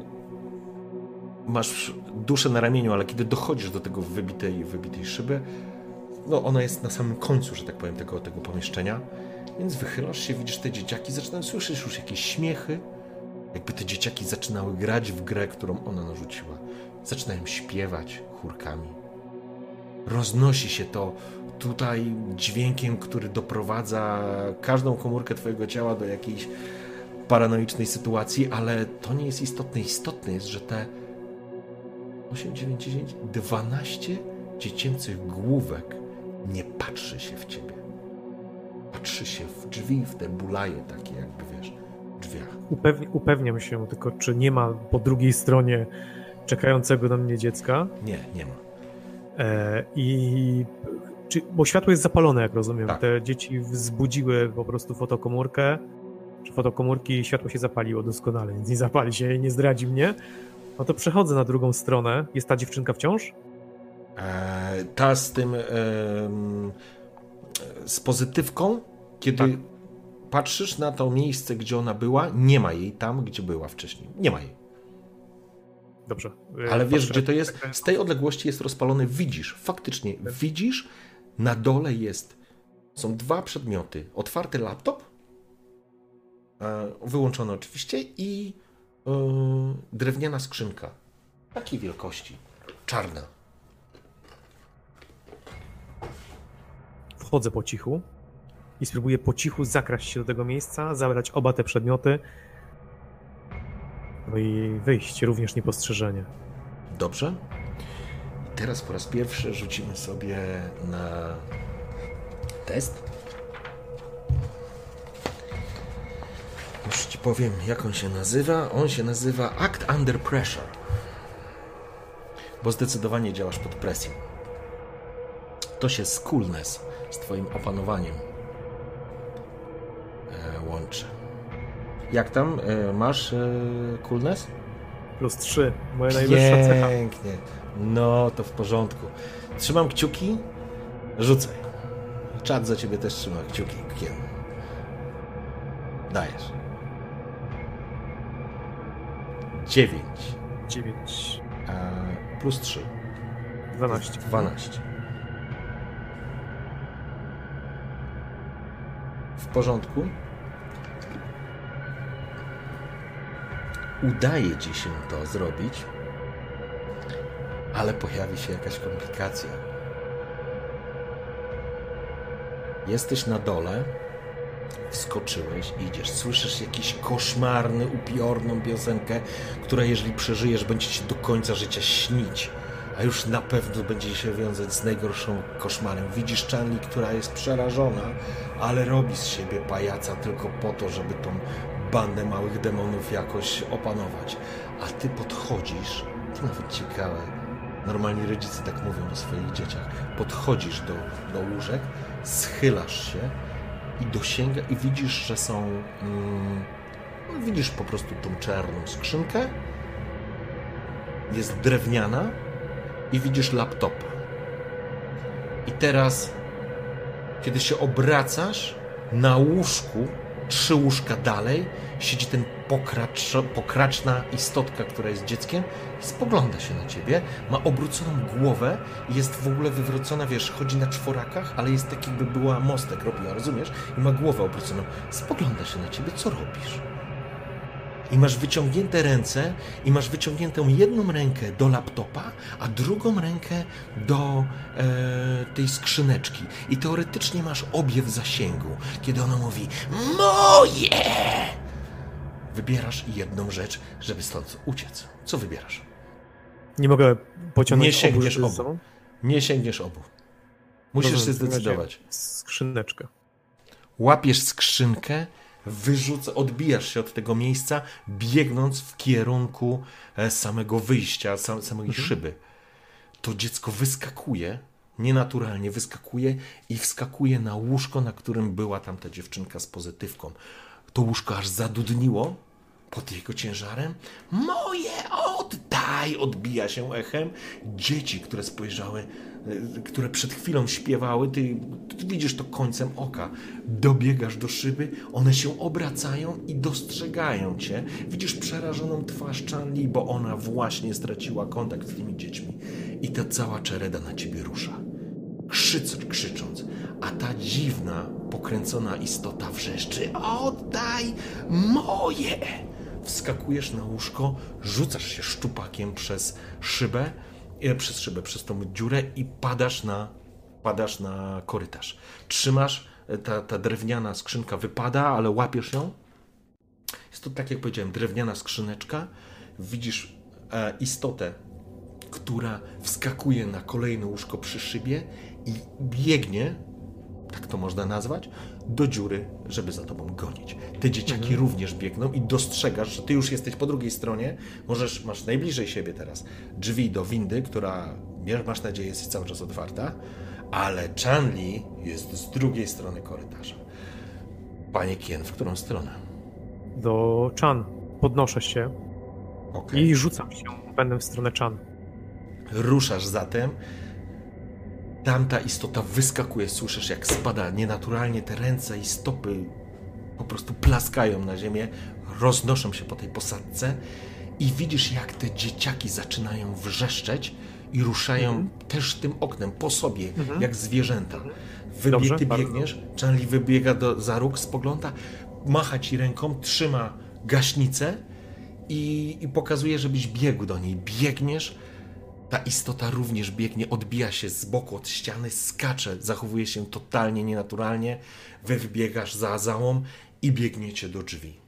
masz duszę na ramieniu, ale kiedy dochodzisz do tego wybitej, wybitej szyby, no ona jest na samym końcu, że tak powiem, tego, tego pomieszczenia, więc wychylasz się, widzisz te dzieciaki, zaczynają słyszeć już jakieś śmiechy, jakby te dzieciaki zaczynały grać w grę, którą ona narzuciła. Zaczynają śpiewać chórkami. Roznosi się to tutaj dźwiękiem, który doprowadza każdą komórkę twojego ciała do jakiejś paranoicznej sytuacji, ale to nie jest istotne. Istotne jest, że te 8, 9, 10, 12 dziecięcych główek nie patrzy się w ciebie. Patrzy się w drzwi, w te bulaje takie jakby, wiesz, drzwiach. Upewni upewniam się tylko, czy nie ma po drugiej stronie czekającego na mnie dziecka. Nie, nie ma. E, I czy, bo światło jest zapalone, jak rozumiem. Tak. Te dzieci wzbudziły po prostu fotokomórkę czy fotokomórki światło się zapaliło doskonale, więc nie zapali się i nie zdradzi mnie, no to przechodzę na drugą stronę. Jest ta dziewczynka wciąż? Eee, ta z tym e, z pozytywką, kiedy tak. patrzysz na to miejsce, gdzie ona była, nie ma jej tam, gdzie była wcześniej. Nie ma jej. Dobrze. E, Ale wiesz, gdzie to jest? Z tej odległości jest rozpalony, widzisz, faktycznie widzisz, na dole jest, są dwa przedmioty. Otwarty laptop wyłączone oczywiście i e, drewniana skrzynka takiej wielkości, czarna. Wchodzę po cichu i spróbuję po cichu zakraść się do tego miejsca, zabrać oba te przedmioty no i wyjść również niepostrzeżenie. Dobrze. I teraz po raz pierwszy rzucimy sobie na test. Powiem, jak on się nazywa. On się nazywa Act Under Pressure. Bo zdecydowanie działasz pod presją. To się z coolness, z twoim opanowaniem e, łączy. Jak tam? E, masz e, coolness? Plus 3. Moja najwyższa cecha. Pięknie. No, to w porządku. Trzymam kciuki. Rzucaj. Czad za ciebie też trzyma kciuki. Dajesz. 9. 9. plus 3. 12. 12. W porządku. Udaje ci się to zrobić, ale pojawi się jakaś komplikacja. Jesteś na dole wskoczyłeś, idziesz, słyszysz jakiś koszmarny, upiorną piosenkę, która jeżeli przeżyjesz, będzie ci do końca życia śnić, a już na pewno będzie się wiązać z najgorszą koszmarem. Widzisz Chanli, która jest przerażona, ale robi z siebie pajaca tylko po to, żeby tą bandę małych demonów jakoś opanować. A ty podchodzisz, to nawet ciekawe, normalni rodzice tak mówią o swoich dzieciach, podchodzisz do, do łóżek, schylasz się i dosięga i widzisz, że są... Mm, no widzisz po prostu tą czarną skrzynkę, jest drewniana i widzisz laptopa. I teraz, kiedy się obracasz, na łóżku, trzy łóżka dalej, siedzi ten pokracz, pokraczna istotka, która jest dzieckiem i spogląda się na ciebie, ma obróconą głowę i jest w ogóle wywrócona, wiesz, chodzi na czworakach, ale jest tak jakby była mostek robiła, rozumiesz? I ma głowę obróconą. Spogląda się na ciebie, co robisz? I masz wyciągnięte ręce i masz wyciągniętą jedną rękę do laptopa, a drugą rękę do e, tej skrzyneczki. I teoretycznie masz obie w zasięgu, kiedy ona mówi moje! Wybierasz jedną rzecz, żeby stąd uciec. Co wybierasz? Nie mogę pociągnąć Nie sięgniesz obu. obu. Nie sięgniesz obu. Musisz Dobrze, się zdecydować. Skrzyneczkę. Łapiesz skrzynkę, wyrzuca, odbijasz się od tego miejsca, biegnąc w kierunku e, samego wyjścia, sam, samej Mhm. szyby. To dziecko wyskakuje, nienaturalnie wyskakuje i wskakuje na łóżko, na którym była tamta dziewczynka z pozytywką. To łóżko aż zadudniło pod jego ciężarem. Moje oddaj! Odbija się echem. Dzieci, które spojrzały, które przed chwilą śpiewały, ty, ty widzisz to końcem oka. Dobiegasz do szyby, one się obracają i dostrzegają cię. Widzisz przerażoną twarz Chanli, bo ona właśnie straciła kontakt z tymi dziećmi. I ta cała czereda na ciebie rusza krzyc, krzycząc, a ta dziwna, pokręcona istota wrzeszczy: Oddaj moje! Wskakujesz na łóżko, rzucasz się szczupakiem przez szybę, e, przez szybę, przez tą dziurę i padasz na, padasz na korytarz. Trzymasz, e, ta, ta drewniana skrzynka wypada, ale łapiesz ją. Jest to, tak jak powiedziałem, drewniana skrzyneczka. Widzisz e, istotę która wskakuje na kolejne łóżko przy szybie i biegnie, tak to można nazwać, do dziury, żeby za tobą gonić. Te dzieciaki również biegną i dostrzegasz, że ty już jesteś po drugiej stronie, możesz, masz najbliżej siebie teraz drzwi do windy, która, masz nadzieję, jest cały czas otwarta, ale Chanli jest z drugiej strony korytarza. Panie Kien, w którą stronę? Do Chan. Podnoszę się Okej. i rzucam się pędem w stronę Chan. Ruszasz zatem. Tamta istota wyskakuje, słyszysz jak spada nienaturalnie te ręce i stopy po prostu plaskają na ziemię, roznoszą się po tej posadce i widzisz jak te dzieciaki zaczynają wrzeszczeć i ruszają też tym oknem po sobie, jak zwierzęta. Wybie, Dobrze, ty bardzo. biegniesz, Charlie wybiega do, za róg, spogląda, macha ci ręką, trzyma gaśnicę i, i pokazuje, żebyś biegł do niej. Biegniesz, ta istota również biegnie, odbija się z boku od ściany, skacze, zachowuje się totalnie nienaturalnie. Wy wybiegasz za załom i biegniecie do drzwi.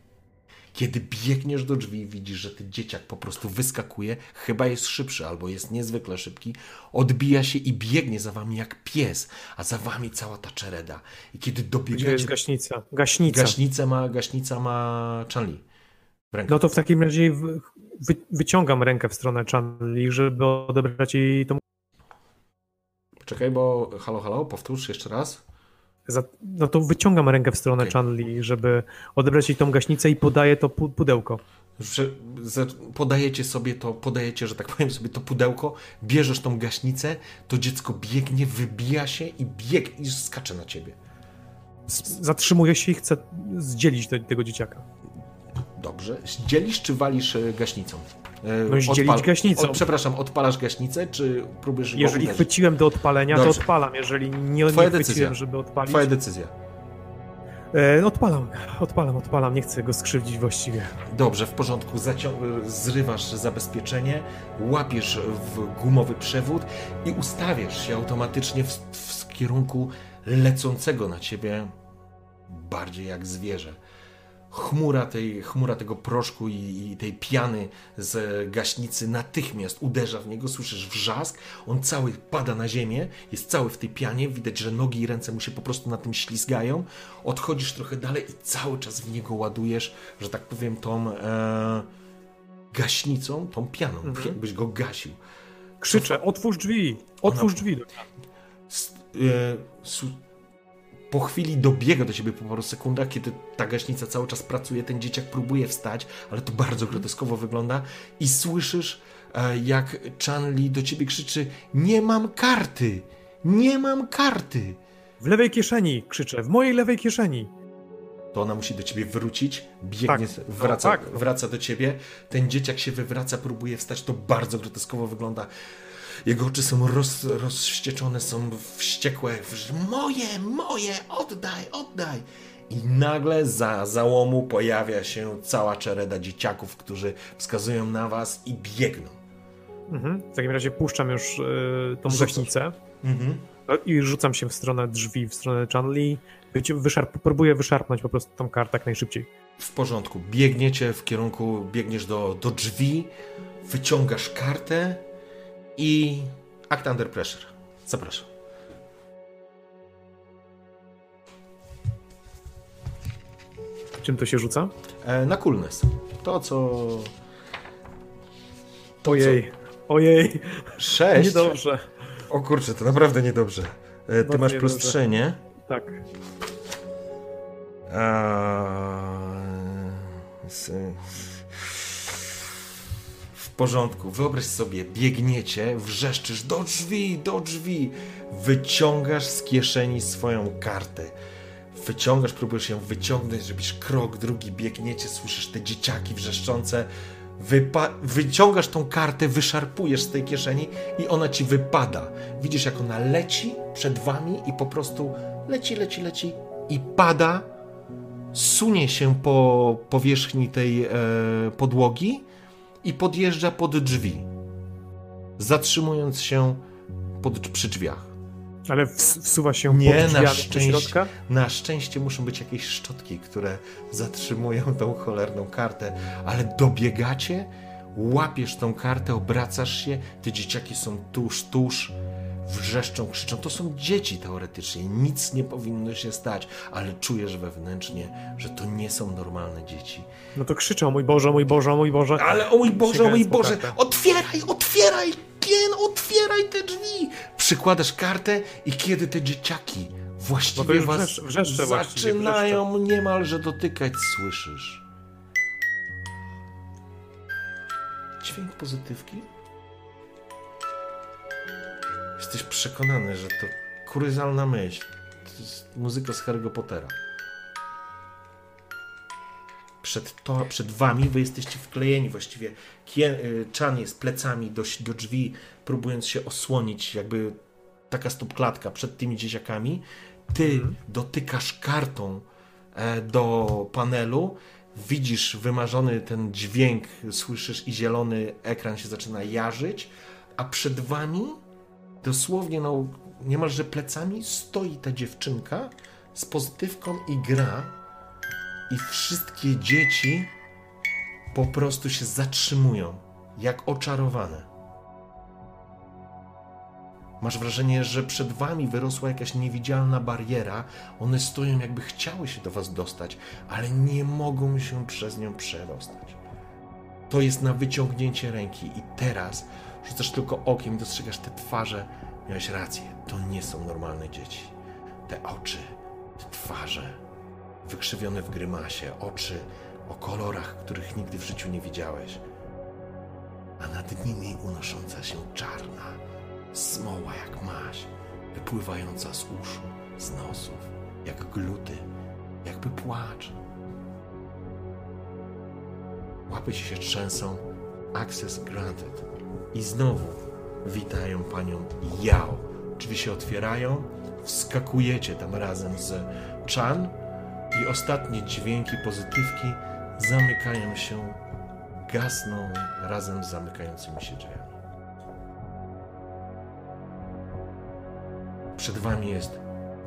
Kiedy biegniesz do drzwi, widzisz, że ten dzieciak po prostu wyskakuje, chyba jest szybszy albo jest niezwykle szybki, odbija się i biegnie za wami jak pies, a za wami cała ta czereda. I kiedy Gdzie dobiegacie... jest gaśnica? Gaśnica. Gaśnicę ma, gaśnica ma Chanli. No to w takim razie wy, wy, wyciągam rękę w stronę Chanli, żeby odebrać jej tą. Czekaj, bo halo, halo, powtórz jeszcze raz. Za, no to wyciągam rękę w stronę Okej. Chanli, żeby odebrać jej tą gaśnicę i podaję to pu- pudełko. że podajecie sobie to, podajecie, że tak powiem sobie to pudełko, bierzesz tą gaśnicę, to dziecko biegnie, wybija się i bieg i skacze na ciebie. Z- Zatrzymuję się i chcę zdzielić tego dzieciaka. Dobrze. Dzielisz czy walisz e, gaśnicą? E, No, zdzielić gaśnicą. O, przepraszam, odpalasz gaśnicę, czy próbujesz Jeżeli chwyciłem do odpalenia, to Dobrze. odpalam. Jeżeli nie, Twoja nie chwyciłem, żeby odpalić, Twoja decyzja. e, odpalam, odpalam, odpalam. Nie chcę go skrzywdzić właściwie. Dobrze, w porządku. Zacią- zrywasz zabezpieczenie, łapiesz w gumowy przewód i ustawiasz się automatycznie w, w kierunku lecącego na ciebie bardziej jak zwierzę. Chmura, tej, chmura tego proszku i, i, tej piany z gaśnicy natychmiast uderza w niego, słyszysz wrzask, on cały pada na ziemię, jest cały w tej pianie, widać, że nogi i ręce mu się po prostu na tym ślizgają, odchodzisz trochę dalej i cały czas w niego ładujesz, że tak powiem, tą e, gaśnicą, tą pianą, mhm. jakbyś go gasił. Krzyczę, otwórz drzwi, otwórz Ona... drzwi. S, e, po chwili dobiega do ciebie po paru sekundach, kiedy ta gaśnica cały czas pracuje, ten dzieciak próbuje wstać, ale to bardzo groteskowo wygląda i słyszysz, e, jak Chanli do ciebie krzyczy nie mam karty, nie mam karty. W lewej kieszeni, krzyczę, w mojej lewej kieszeni. To ona musi do ciebie wrócić, biegnie, tak, wraca, no, tak. wraca do ciebie. Ten dzieciak się wywraca, próbuje wstać, to bardzo groteskowo wygląda. Jego oczy są roz, rozścieczone, są wściekłe. Moje, moje, oddaj, oddaj. I nagle za załomu pojawia się cała czereda dzieciaków, którzy wskazują na was i biegną. Mhm. W takim razie puszczam już y, tą gaśnicę mhm. No i rzucam się w stronę drzwi, w stronę Chanli. Wyszarp próbuję wyszarpnąć po prostu tą kartę jak najszybciej. W porządku. Biegniecie w kierunku, biegniesz do, do drzwi, wyciągasz kartę i Act Under Pressure. Zapraszam. Czym to się rzuca? E, na coolness. To, co... To, ojej, co... ojej. Sześć? Niedobrze. O kurczę, to naprawdę niedobrze. E, ty masz plus trzy, nie? Tak. A... porządku, wyobraź sobie, biegniecie, wrzeszczysz do drzwi, do drzwi, wyciągasz z kieszeni swoją kartę. Wyciągasz, próbujesz ją wyciągnąć, robisz krok, drugi, biegniecie, słyszysz te dzieciaki wrzeszczące, Wypa- wyciągasz tą kartę, wyszarpujesz z tej kieszeni i ona ci wypada. Widzisz, jak ona leci przed wami i po prostu leci, leci, leci i pada, sunie się po powierzchni tej e, podłogi i podjeżdża pod drzwi, zatrzymując się pod, przy drzwiach. Ale wsuwa się Nie, pod na szczęście, na szczęście muszą być jakieś szczotki, które zatrzymują tą cholerną kartę, ale dobiegacie, łapiesz tą kartę, obracasz się, te dzieciaki są tuż, tuż, wrzeszczą, krzyczą. To są dzieci teoretycznie, nic nie powinno się stać, ale czujesz wewnętrznie, że to nie są normalne dzieci. No to krzyczą, mój Boże, mój Boże, mój Boże. Ale o mój Boże, o mój Boże, otwieraj, otwieraj, Kien, otwieraj te drzwi! Przykładasz kartę i kiedy te dzieciaki właściwie was wrzesz, zaczynają niemalże dotykać, słyszysz. Dźwięk pozytywki? Jesteś przekonany, że to kuryzalna myśl. To jest muzyka z Harry'ego Pottera. Przed, to, przed wami wy jesteście wklejeni właściwie. Kien, y, Chan jest plecami do, do drzwi, próbując się osłonić, jakby taka stopklatka przed tymi dzieciakami. Ty mhm. dotykasz kartą e, do panelu, widzisz wymarzony ten dźwięk, słyszysz i zielony ekran się zaczyna jarzyć, a przed wami dosłownie no, niemalże plecami stoi ta dziewczynka z pozytywką i gra i wszystkie dzieci po prostu się zatrzymują, jak oczarowane. Masz wrażenie, że przed wami wyrosła jakaś niewidzialna bariera. One stoją, jakby chciały się do was dostać, ale nie mogą się przez nią przedostać. To jest na wyciągnięcie ręki, i teraz rzucasz tylko okiem i dostrzegasz te twarze. Miałeś rację, to nie są normalne dzieci. Te oczy, te twarze, wykrzywione w grymasie, oczy o kolorach, których nigdy w życiu nie widziałeś, a nad nimi unosząca się czarna smoła jak maś, wypływająca z uszu, z nosów, jak gluty, jakby płacz. Łapy ci się trzęsą, access granted i znowu witają panią Jao. Drzwi się otwierają, wskakujecie tam razem z Chan i ostatnie dźwięki pozytywki zamykają się, gasną razem z zamykającymi się drzwiami. Przed wami jest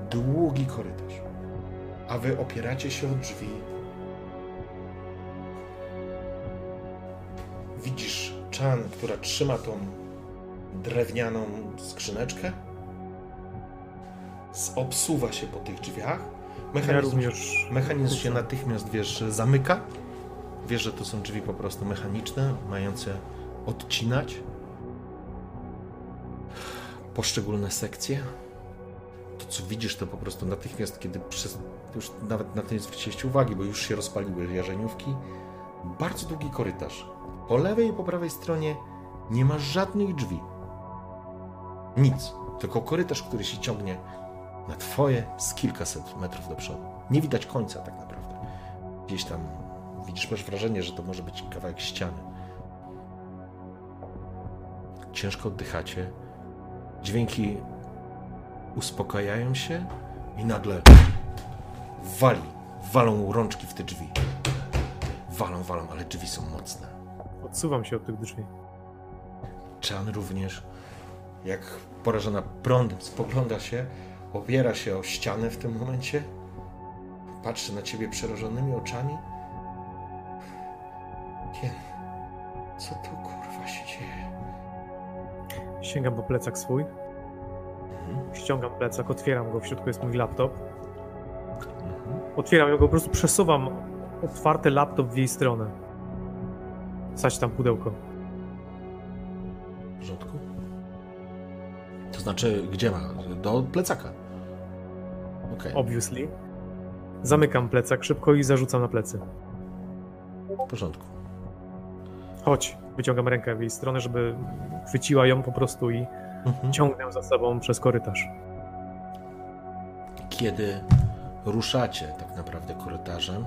długi korytarz, a wy opieracie się o drzwi. Widzisz Chan, która trzyma tą drewnianą skrzyneczkę, obsuwa się po tych drzwiach. Ja Mechanizm, również. mechanizm się natychmiast, wiesz, zamyka. Wiesz, że to są drzwi po prostu mechaniczne, mające odcinać poszczególne sekcje. To, co widzisz, to po prostu natychmiast, kiedy przez, już nawet na to nie zwróciliście uwagi, bo już się rozpaliły jarzeniówki, bardzo długi korytarz. Po lewej i po prawej stronie nie ma żadnych drzwi. Nic. Tylko korytarz, który się ciągnie na twoje z kilkaset metrów do przodu. Nie widać końca tak naprawdę. Gdzieś tam widzisz, masz wrażenie, że to może być kawałek ściany. Ciężko oddychacie. Dźwięki uspokajają się i nagle wali, walą rączki w te drzwi. Walą, walą, ale drzwi są mocne. Odsuwam się od tych drzwi. Chan również, jak porażona prądem, spogląda się, opiera się o ścianę w tym momencie, patrzy na ciebie przerażonymi oczami. Kien, co tu kurwa się dzieje? Sięgam po plecak swój, Mhm, ściągam plecak, otwieram go, w środku jest mój laptop. mhm. Otwieram go, po prostu przesuwam otwarty laptop w jej stronę. Sać tam pudełko. W porządku? To znaczy, gdzie ma? Do plecaka. Okej, Obviously. Zamykam plecak szybko i zarzucam na plecy. w porządku. Chodź. Wyciągam rękę w jej stronę, żeby chwyciła ją po prostu i Mhm. ciągnę za sobą przez korytarz. kiedy ruszacie tak naprawdę korytarzem,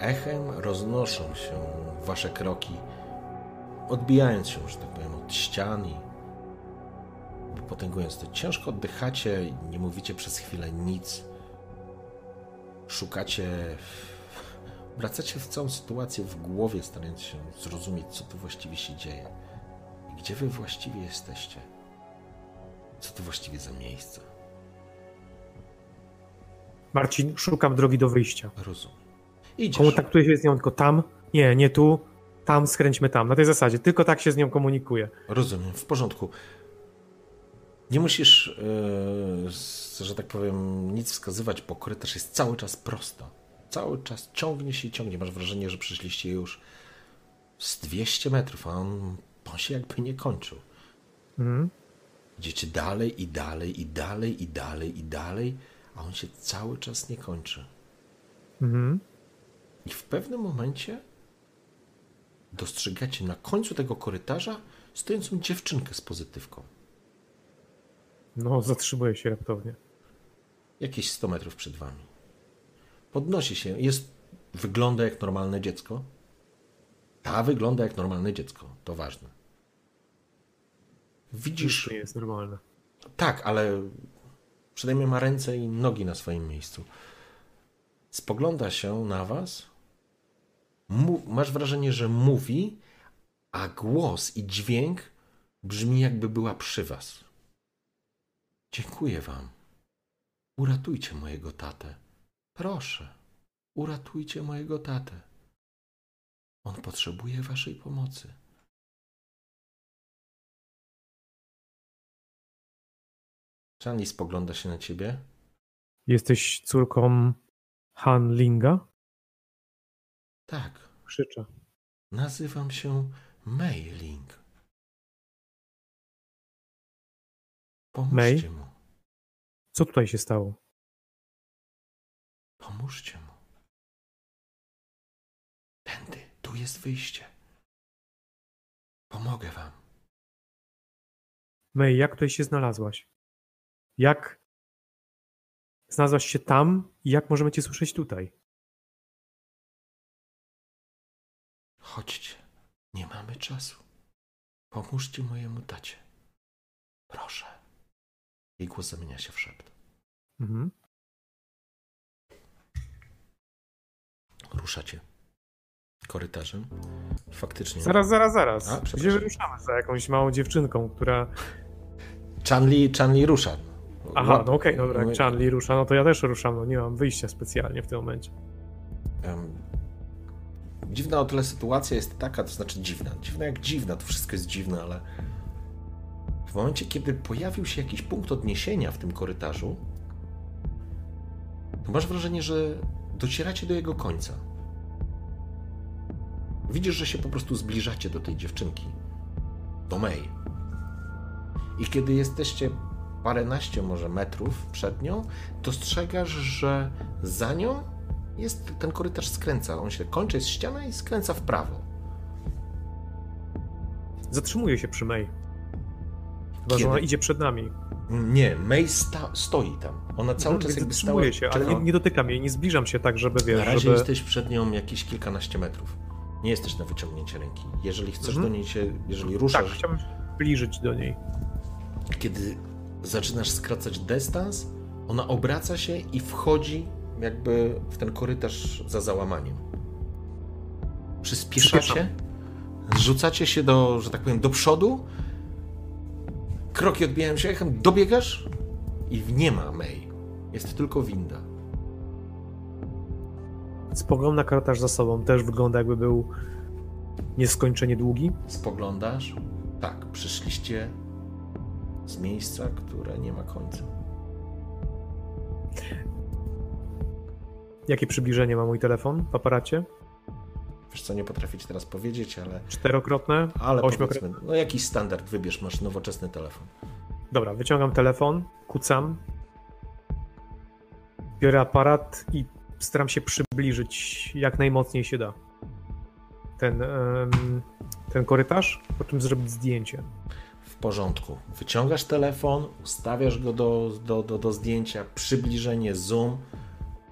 echem roznoszą się wasze kroki, odbijając się, że tak powiem, od ścian i potęgując to. Ciężko oddychacie, nie mówicie przez chwilę nic. Szukacie, wracacie w całą sytuację w głowie, starając się zrozumieć, co tu właściwie się dzieje. I gdzie wy właściwie jesteście? Co to właściwie za miejsce? Marcin, szukam drogi do wyjścia. Rozumiem. Idziesz. Kontaktuję się z nią tylko tam, nie, nie tu, tam, skręćmy tam. Na tej zasadzie, tylko tak się z nią komunikuję. Rozumiem, w porządku. Nie musisz, yy, że tak powiem, nic wskazywać, bo korytarz jest cały czas prosto. Cały czas ciągnie się i ciągnie. Masz wrażenie, że przeszliście już z 200 metrów, a on, on się jakby nie kończył. Mhm. Idziecie dalej i dalej i dalej i dalej i dalej, a on się cały czas nie kończy. Mhm. I w pewnym momencie dostrzegacie na końcu tego korytarza stojącą dziewczynkę z pozytywką. No, zatrzymuję się raptownie. Jakieś 100 metrów przed wami. Podnosi się, jest, wygląda jak normalne dziecko. Ta wygląda jak normalne dziecko, to ważne. Widzisz, To nie jest normalne. tak, ale przynajmniej ma ręce i nogi na swoim miejscu. Spogląda się na was. Masz wrażenie, że mówi, a głos i dźwięk brzmi jakby była przy was. Dziękuję wam. Uratujcie mojego tatę. Proszę, uratujcie mojego tatę. On potrzebuje waszej pomocy. Chanli spogląda się na ciebie. Jesteś córką Han Linga? Tak, Krzyczę. nazywam się Mei Ling. Pomóżcie mu. Co tutaj się stało? Pomóżcie mu. Tędy, tu jest wyjście. Pomogę wam. May, jak tutaj się znalazłaś? Jak znalazłaś się tam i jak możemy cię słyszeć tutaj? Chodźcie, nie mamy czasu. Pomóżcie mojemu tacie. Proszę. Jej głos zamienia się w szept. Mhm. Ruszacie korytarzem. Faktycznie. Zaraz, zaraz, zaraz. A, Gdzie wyruszamy za jakąś małą dziewczynką, która... Chanli, Chanli rusza. Aha, no okej, dobra, my- jak Charlie rusza, no to ja też ruszam, no nie mam wyjścia specjalnie w tym momencie. em, dziwna o tyle sytuacja jest taka, to znaczy dziwna, dziwna jak dziwna, to wszystko jest dziwne, ale w momencie, kiedy pojawił się jakiś punkt odniesienia w tym korytarzu, to masz wrażenie, że docieracie do jego końca. Widzisz, że się po prostu zbliżacie do tej dziewczynki, do May. I kiedy jesteście paręnaście może metrów przed nią, dostrzegasz, że za nią jest ten korytarz skręca. On się kończy, jest ściana i skręca w prawo. Zatrzymuje się przy May. Chyba, że ona idzie przed nami. Nie, May sta- stoi tam. Ona cały Mhm, czas jakby stała. się, ale nie, nie dotykam jej, nie zbliżam się tak, żeby wiesz, Na razie żeby... jesteś przed nią jakieś kilkanaście metrów. Nie jesteś na wyciągnięcie ręki. Jeżeli chcesz Mhm. do niej się, jeżeli Tak, ruszasz, chciałbym się zbliżyć do niej. kiedy zaczynasz skracać dystans, ona obraca się i wchodzi jakby w ten korytarz za załamaniem. Przyspieszacie, rzucacie się do, że tak powiem, do przodu, kroki odbijają się echem, dobiegasz i nie ma May. Jest tylko winda. Spoglądam na korytarz za sobą, też wygląda jakby był nieskończenie długi. Spoglądasz, tak, przyszliście z miejsca, które nie ma końca. Jakie przybliżenie ma mój telefon w aparacie? Wiesz co, nie potrafię ci teraz powiedzieć, ale Czterokrotne? Ale Ośmiokrotne? no jakiś standard wybierz, masz nowoczesny telefon. Dobra, wyciągam telefon, kucam, biorę aparat i staram się przybliżyć jak najmocniej się da. Ten, ten korytarz, po czym zrobić zdjęcie. W porządku. Wyciągasz telefon, ustawiasz go do, do, do, do zdjęcia, przybliżenie, zoom,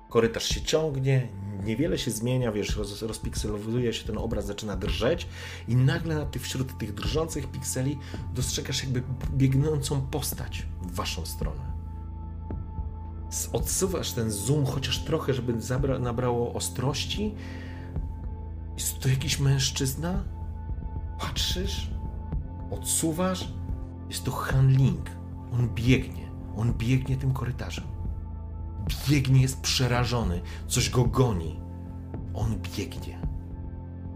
korytarz się ciągnie, niewiele się zmienia, wiesz, roz, rozpikselowuje się ten obraz, zaczyna drżeć i nagle na tych, wśród tych drżących pikseli dostrzegasz jakby biegnącą postać w waszą stronę. Odsuwasz ten zoom chociaż trochę, żeby zabra- nabrało ostrości. Jest to jakiś mężczyzna? Patrzysz, odsuwasz, jest to Han Ling. On biegnie, on biegnie tym korytarzem. Biegnie, jest przerażony, coś go goni. On biegnie.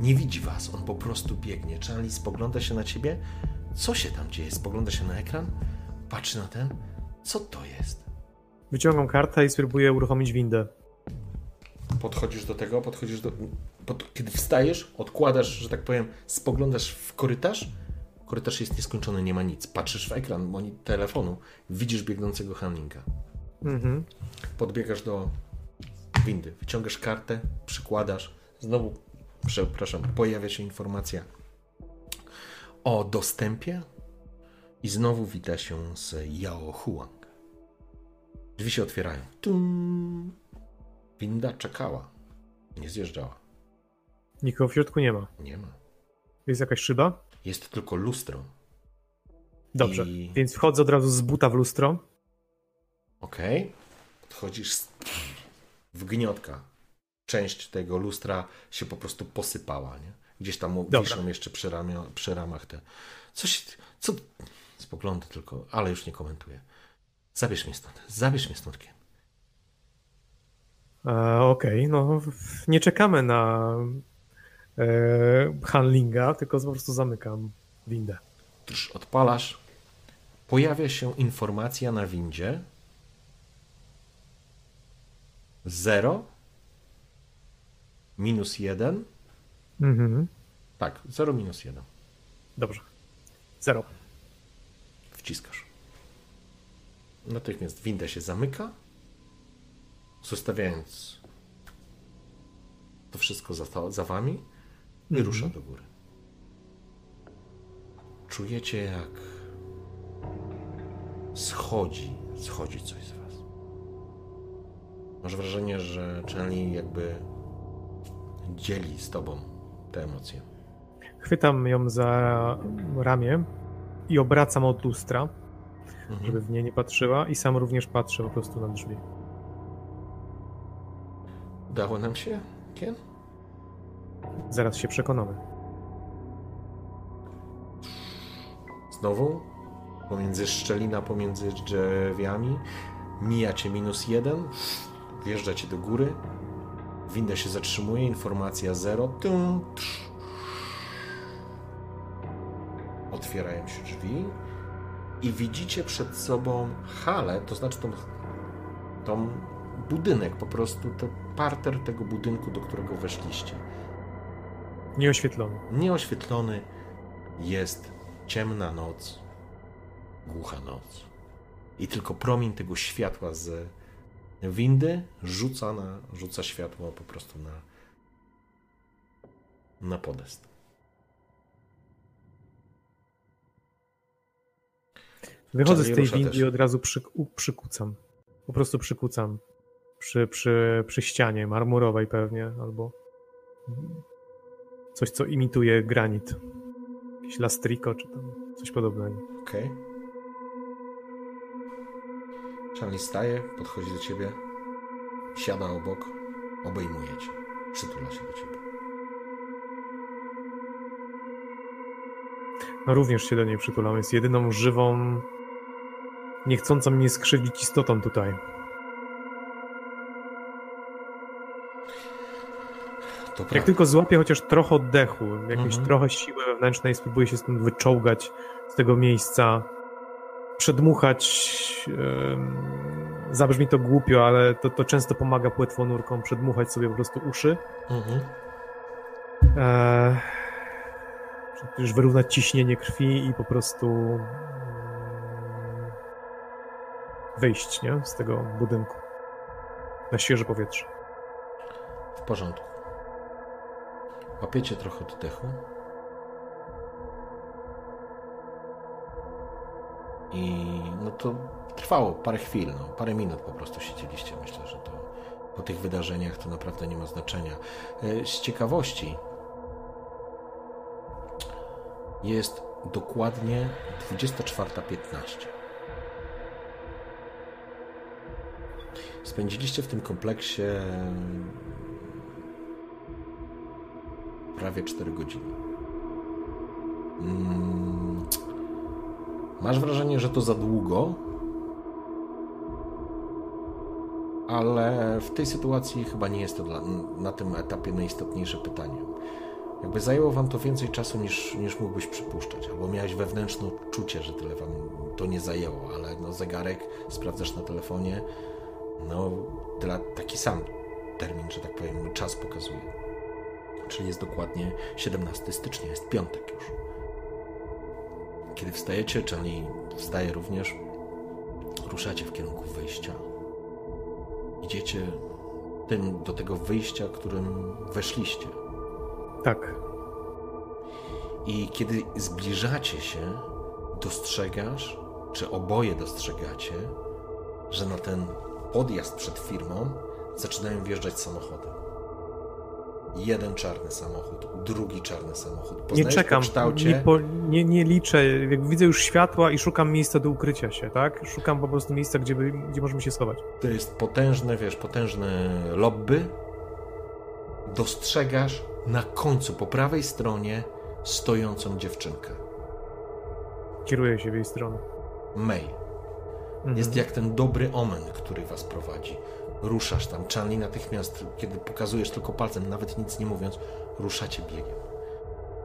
Nie widzi was, on po prostu biegnie. Charlie spogląda się na ciebie. Co się tam dzieje? Spogląda się na ekran, patrzy na ten. Co to jest? Wyciągam kartę i spróbuję uruchomić windę. Podchodzisz do tego, podchodzisz do. Pod, kiedy wstajesz, odkładasz, że tak powiem, spoglądasz w korytarz. Korytarz jest nieskończony, nie ma nic. Patrzysz w ekran moni- telefonu, widzisz biegnącego Hanlinga. Mhm. Podbiegasz do windy, wyciągasz kartę, przykładasz. Znowu, przepraszam, pojawia się informacja o dostępie i znowu wita się z Yao Huang. Drzwi się otwierają. Tum. Winda czekała. Nie zjeżdżała. Nikogo w środku nie ma. Nie ma. Jest jakaś szyba? Jest tylko lustro. Dobrze, I- więc wchodzę od razu z buta w lustro. Okej. Podchodzisz z... w gniotka. Część tego lustra się po prostu posypała, nie? Gdzieś tam wiszą jeszcze przy, ramio, przy ramach te... Coś... Co... Spogląda tylko, ale już nie komentuję. Zabierz mnie stąd. Zabierz mnie stąd. E, Okej, no w- nie czekamy na e, handlinga, tylko po prostu zamykam windę. Drż, odpalasz. Pojawia się informacja na windzie. 0 minus 1. Mhm. Tak, 0 minus 1. Dobrze. Zero. Wciskasz. Natychmiast winda się zamyka, zostawiając to wszystko za, za wami i Mhm. rusza do góry. Czujecie, jak schodzi, schodzi coś z was. Masz wrażenie, że Charlie jakby dzieli z tobą te emocje. Chwytam ją za ramię i obracam od lustra, Mhm. żeby w nie nie patrzyła i sam również patrzę po prostu na drzwi. Udało nam się, Ken? Zaraz się przekonamy. Znowu pomiędzy szczelina, pomiędzy drzwiami mijacie minus jeden, wjeżdżacie do góry, Winda się zatrzymuje, informacja zero. Tum, trz. Otwierają się drzwi i widzicie przed sobą halę, to znaczy tą, tą budynek, po prostu ten parter tego budynku, do którego weszliście. Nieoświetlony. Nieoświetlony jest ciemna noc, głucha noc. I tylko promień tego światła z windy rzuca, na, rzuca światło po prostu na, na podest. Wychodzę z tej windy i od razu przyk u- przykucam. Po prostu przykucam. Przy, przy, przy ścianie marmurowej pewnie, albo coś, co imituje granit. Jakieś lastriko, czy tam coś podobnego. Okej. Charlie staje, podchodzi do ciebie, siada obok, obejmuje cię, przytula się do ciebie. No również się do niej przytulam. Jest jedyną żywą, niechcącą mnie skrzywdzić istotą tutaj. Jak tylko złapię chociaż trochę oddechu, jakąś Mhm. trochę siły wewnętrznej, spróbuję się stąd wyczołgać z tego miejsca, przedmuchać. zabrzmi to głupio, ale to, to często pomaga płetwonurkom przedmuchać sobie po prostu uszy. Mhm. Żeby już wyrównać ciśnienie krwi i po prostu mm, wyjść nie? z tego budynku na świeże powietrze. W porządku. Łapiecie trochę oddechu. I no to trwało parę chwil, no, parę minut po prostu siedzieliście. Myślę, że to po tych wydarzeniach to naprawdę nie ma znaczenia. E, Z ciekawości jest dokładnie 24.15. Spędziliście w tym kompleksie prawie 4 godziny. Mm, Masz wrażenie, że to za długo, ale w tej sytuacji chyba nie jest to dla, na tym etapie najistotniejsze pytanie. Jakby zajęło wam to więcej czasu niż, niż mógłbyś przypuszczać, albo miałeś wewnętrzne czucie, że tyle wam to nie zajęło, ale no zegarek sprawdzasz na telefonie, no tyle, taki sam termin, że tak powiem, czas pokazuje. Czyli jest dokładnie 17 stycznia, jest piątek już. Kiedy wstajecie, czyli wstaje również, ruszacie w kierunku wyjścia. Idziecie tym do tego wyjścia, którym weszliście. Tak. I kiedy zbliżacie się, dostrzegasz, czy oboje dostrzegacie, że na ten podjazd przed firmą zaczynają wjeżdżać samochody. Jeden czarny samochód, drugi czarny samochód. Nie Poznajesz czekam, po kształcie. nie, po, nie, nie liczę. Jak widzę już światła i szukam miejsca do ukrycia się, tak? Szukam po prostu miejsca, gdzie, by, gdzie możemy się schować. To jest potężne, wiesz, potężne lobby. Dostrzegasz na końcu, po prawej stronie, stojącą dziewczynkę. Kieruję się w jej stronę. May. Mhm. Jest jak ten dobry omen, który was prowadzi. Ruszasz tam, Charlie natychmiast, kiedy pokazujesz tylko palcem, nawet nic nie mówiąc, ruszacie biegiem.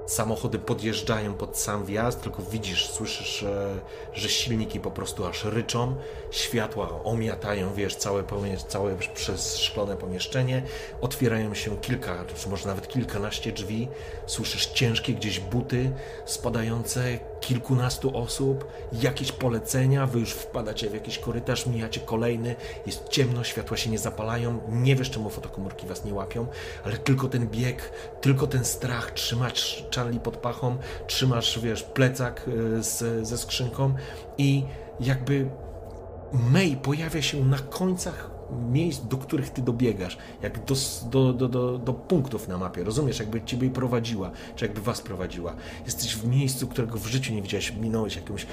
Samochody podjeżdżają pod sam wjazd, tylko widzisz, słyszysz, że, że silniki po prostu aż ryczą, światła omiatają, wiesz, całe, całe przez szklone pomieszczenie, otwierają się kilka, czy może nawet kilkanaście drzwi, słyszysz ciężkie gdzieś buty spadające, kilkunastu osób, jakieś polecenia, wy już wpadacie w jakiś korytarz, mijacie kolejny, jest ciemno, światła się nie zapalają, nie wiesz czemu fotokomórki was nie łapią, ale tylko ten bieg, tylko ten strach, trzymasz Charlie pod pachą, trzymasz, wiesz, plecak y, z, ze skrzynką i jakby May pojawia się na końcach miejsc, do których ty dobiegasz, jak do, do, do, do, do punktów na mapie, rozumiesz, jakby ciebie prowadziła, czy jakby was prowadziła. Jesteś w miejscu, którego w życiu nie widziałeś, minąłeś jakąś,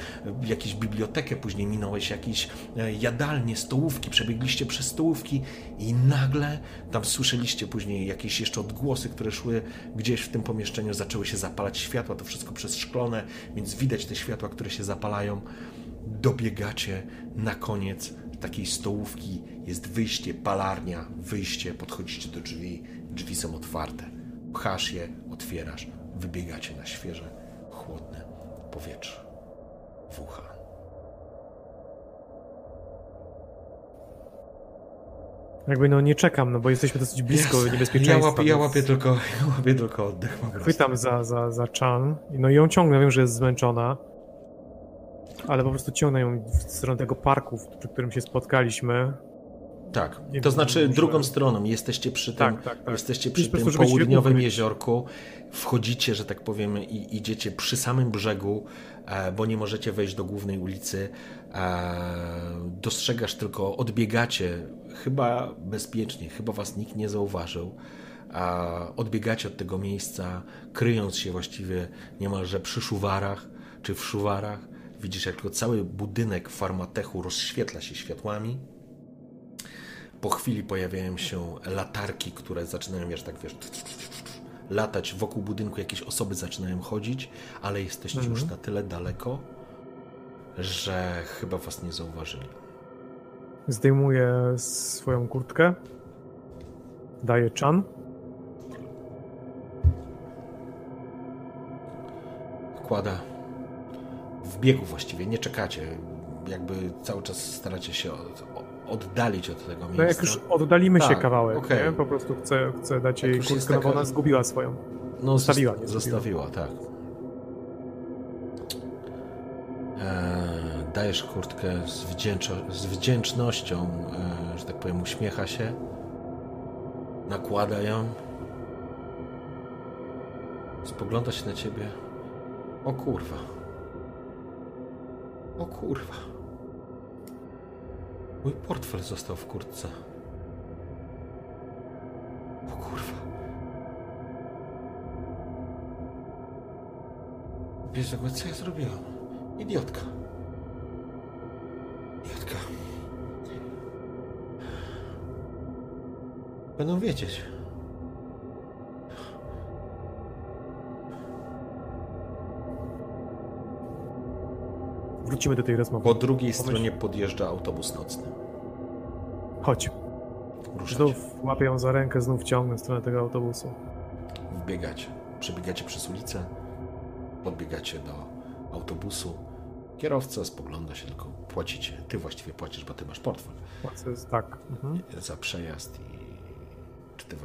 jakąś bibliotekę, później minąłeś jakieś e, jadalnie, stołówki, przebiegliście przez stołówki i nagle tam słyszeliście później jakieś jeszcze odgłosy, które szły gdzieś w tym pomieszczeniu, zaczęły się zapalać światła, to wszystko przez szklone, więc widać te światła, które się zapalają dobiegacie na koniec takiej stołówki. Jest wyjście, palarnia, wyjście, podchodzicie do drzwi, drzwi są otwarte. Pchasz je, otwierasz, wybiegacie na świeże, chłodne powietrze. W ucha. Jakby no nie czekam, no bo jesteśmy dosyć blisko Jest. niebezpieczeństwa. Ja łapię, ja łapię, tylko, ja łapię tylko oddech po prostu. Chwytam za, za, za Chan, no i ją ciągnę, wiem, że jest zmęczona, ale po prostu ciągnę ją w stronę tego parku, przy którym się spotkaliśmy. Tak, Nie to wiem, znaczy drugą stroną. Jesteście przy tym, Tak, tak, tak. jesteście Jest przy prostu, tym się południowym jeziorku. Wchodzicie, że tak powiem, i idziecie przy samym brzegu, e, bo nie możecie wejść do głównej ulicy. E, Dostrzegasz tylko, odbiegacie, chyba bezpiecznie, chyba was nikt nie zauważył. Odbiegacie od tego miejsca, kryjąc się właściwie niemalże przy szuwarach czy w szuwarach. Widzisz, jak tylko cały budynek farmatechu rozświetla się światłami. Po chwili pojawiają się latarki, które zaczynają, wiesz, tak wiesz, latać wokół budynku, jakieś osoby zaczynają chodzić, ale jesteście już na tyle daleko, że chyba was nie zauważyli. Zdejmuję swoją kurtkę, daję Chan, Kłada w biegu właściwie, nie czekacie. Jakby cały czas staracie się od, oddalić od tego miejsca. no jak już oddalimy się Tak, kawałek, okej. nie? po prostu chcę, chcę dać Jak jej kurtkę, no bo taka- ona zgubiła swoją. No, Zostawiła, zosta- nie zostawiła, tak. Eee, dajesz kurtkę z, z wdzięcznością, e, że tak powiem, uśmiecha się, nakłada ją, spogląda się na ciebie. O kurwa. O kurwa. Mój portfel został w kurtce. O kurwa. Wiesz, co ja zrobiłam? Idiotka. Idiotka. Będą wiedzieć. Wrócimy do tej rozmowy. Po drugiej Pomyśl- stronie podjeżdża autobus nocny. Chodź. Ruszacie. Znów łapię ją za rękę, znów ciągnę w stronę tego autobusu. Wbiegacie. Przebiegacie przez ulicę. Podbiegacie do autobusu. Kierowca spogląda się, tylko płacicie. Ty właściwie płacisz, bo ty masz portfel. Jest tak. Mhm. za przejazd i czy ty,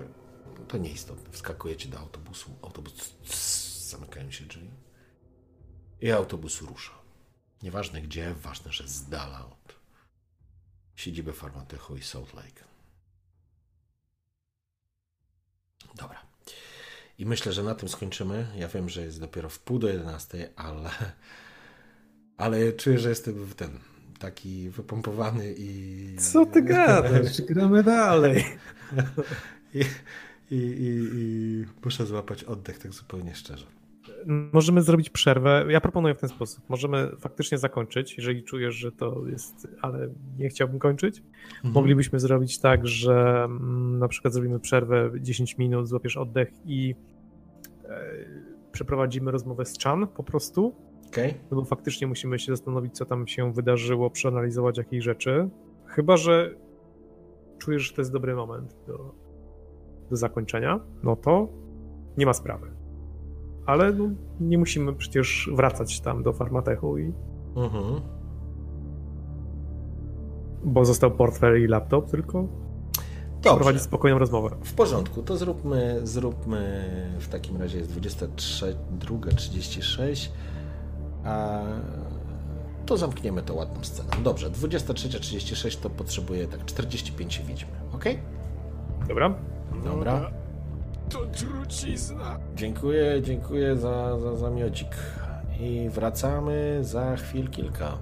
to nieistotne. Wskakujecie do autobusu, autobus zamykają się drzwi i autobus rusza. Nieważne gdzie, ważne, że z dala od siedziby Farmatechu i Salt Lake. Dobra. I myślę, że na tym skończymy. Ja wiem, że jest dopiero w pół do 11, ale, ale czuję, że jestem w ten taki wypompowany i. Co ty gadasz? Gramy dalej. I, i, i, I muszę złapać oddech tak zupełnie szczerze. Możemy zrobić przerwę. Ja proponuję w ten sposób. Możemy faktycznie zakończyć, jeżeli czujesz, że to jest, ale nie chciałbym kończyć. Moglibyśmy zrobić tak, że mm, na przykład zrobimy przerwę 10 minut, złapiesz oddech i e, przeprowadzimy rozmowę z Chan po prostu. Okej? No bo faktycznie musimy się zastanowić, co tam się wydarzyło, przeanalizować jakieś rzeczy. Chyba, że czujesz, że to jest dobry moment do, do zakończenia, no to nie ma sprawy. Ale no, nie musimy przecież wracać tam do Farmatechu, i, Mhm. bo został portfel i laptop, tylko Dobrze. prowadzić spokojną rozmowę. W porządku, to zróbmy, zróbmy w takim razie jest 22.36, a to zamkniemy to ładną sceną. Dobrze, 23.36 to potrzebuje tak 45 widzimy, ok? Dobra? Dobra. To trucizna. Dziękuję, dziękuję za, za zamiocik. I wracamy za chwil kilka.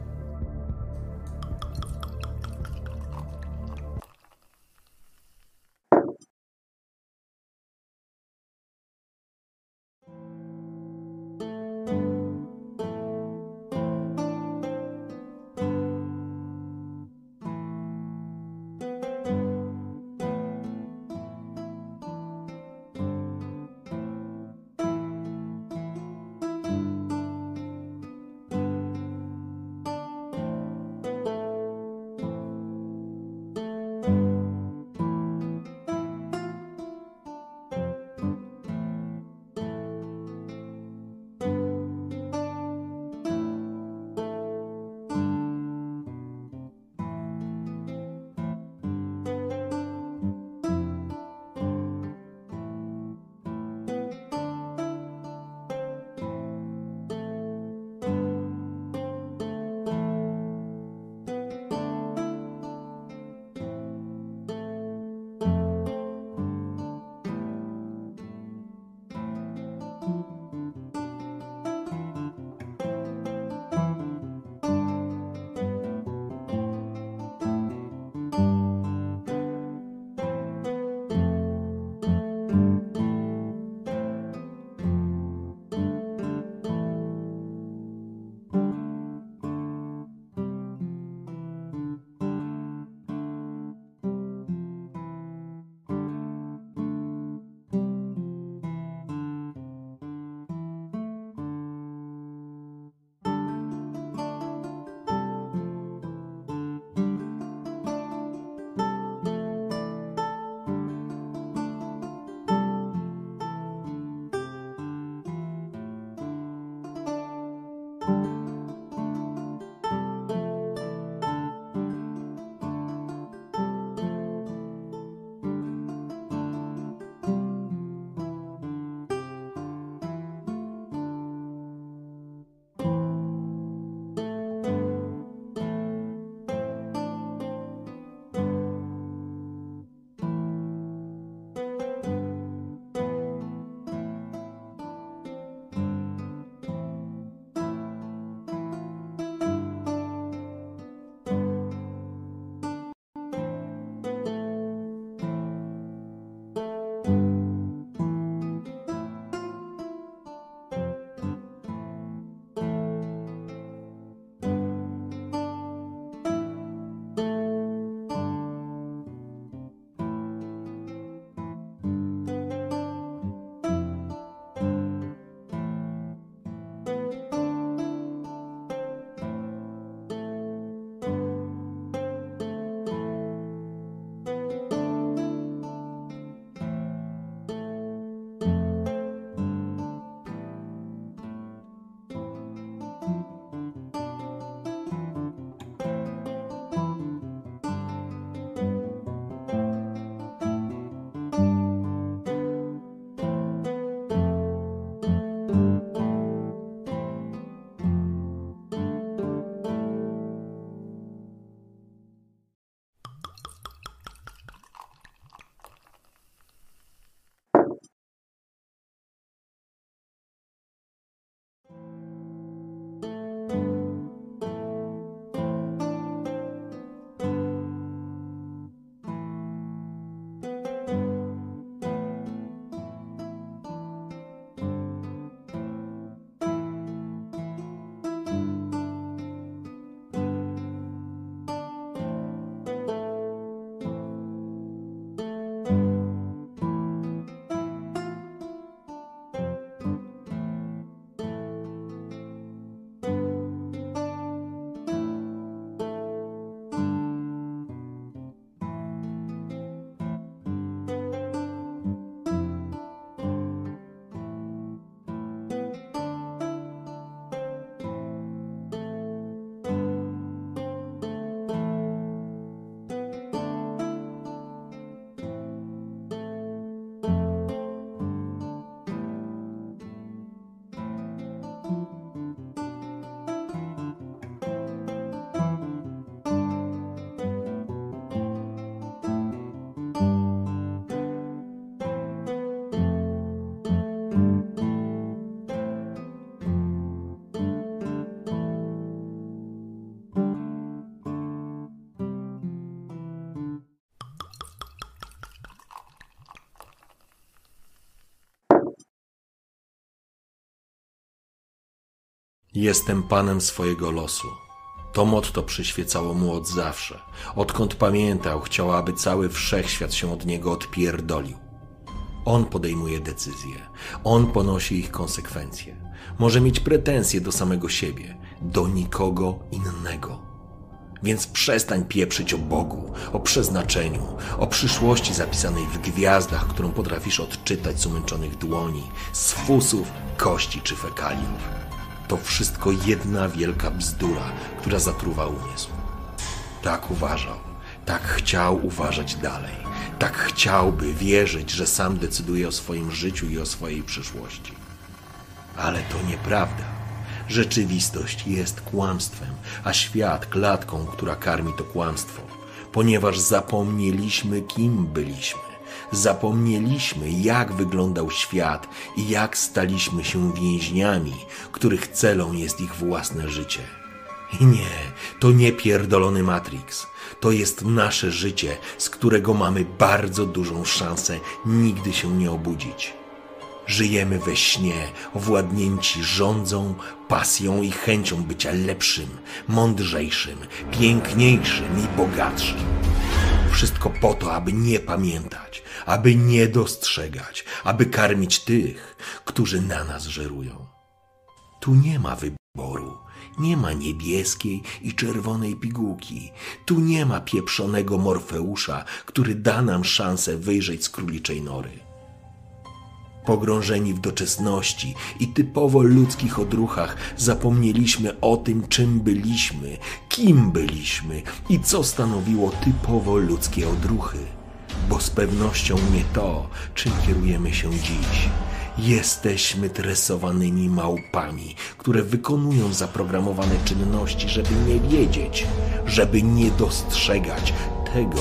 Jestem panem swojego losu. To motto przyświecało mu od zawsze. Odkąd pamiętał, chciał, aby cały wszechświat się od niego odpierdolił. On podejmuje decyzje, on ponosi ich konsekwencje. Może mieć pretensje do samego siebie, do nikogo innego. Więc przestań pieprzyć o Bogu, o przeznaczeniu, o przyszłości zapisanej w gwiazdach, którą potrafisz odczytać z umęczonych dłoni, z fusów, kości czy fekaliów. To wszystko jedna wielka bzdura, która zatruwa umysł. Tak uważał, tak chciał uważać dalej, tak chciałby wierzyć, że sam decyduje o swoim życiu i o swojej przyszłości. Ale to nieprawda. Rzeczywistość jest kłamstwem, a świat klatką, która karmi to kłamstwo, ponieważ zapomnieliśmy, kim byliśmy. Zapomnieliśmy, jak wyglądał świat i jak staliśmy się więźniami, których celą jest ich własne życie. I nie, to nie pierdolony Matrix. To jest nasze życie, z którego mamy bardzo dużą szansę nigdy się nie obudzić. Żyjemy we śnie, owładnięci rządzą, pasją i chęcią bycia lepszym, mądrzejszym, piękniejszym i bogatszym. Wszystko po to, aby nie pamiętać, aby nie dostrzegać, aby karmić tych, którzy na nas żerują. Tu nie ma wyboru. Nie ma niebieskiej i czerwonej pigułki. Tu nie ma pieprzonego Morfeusza, który da nam szansę wyjrzeć z króliczej nory. Pogrążeni w doczesności i typowo ludzkich odruchach, zapomnieliśmy o tym, czym byliśmy, kim byliśmy i co stanowiło typowo ludzkie odruchy. Bo z pewnością nie to, czym kierujemy się dziś. Jesteśmy tresowanymi małpami, które wykonują zaprogramowane czynności, żeby nie wiedzieć, żeby nie dostrzegać tego,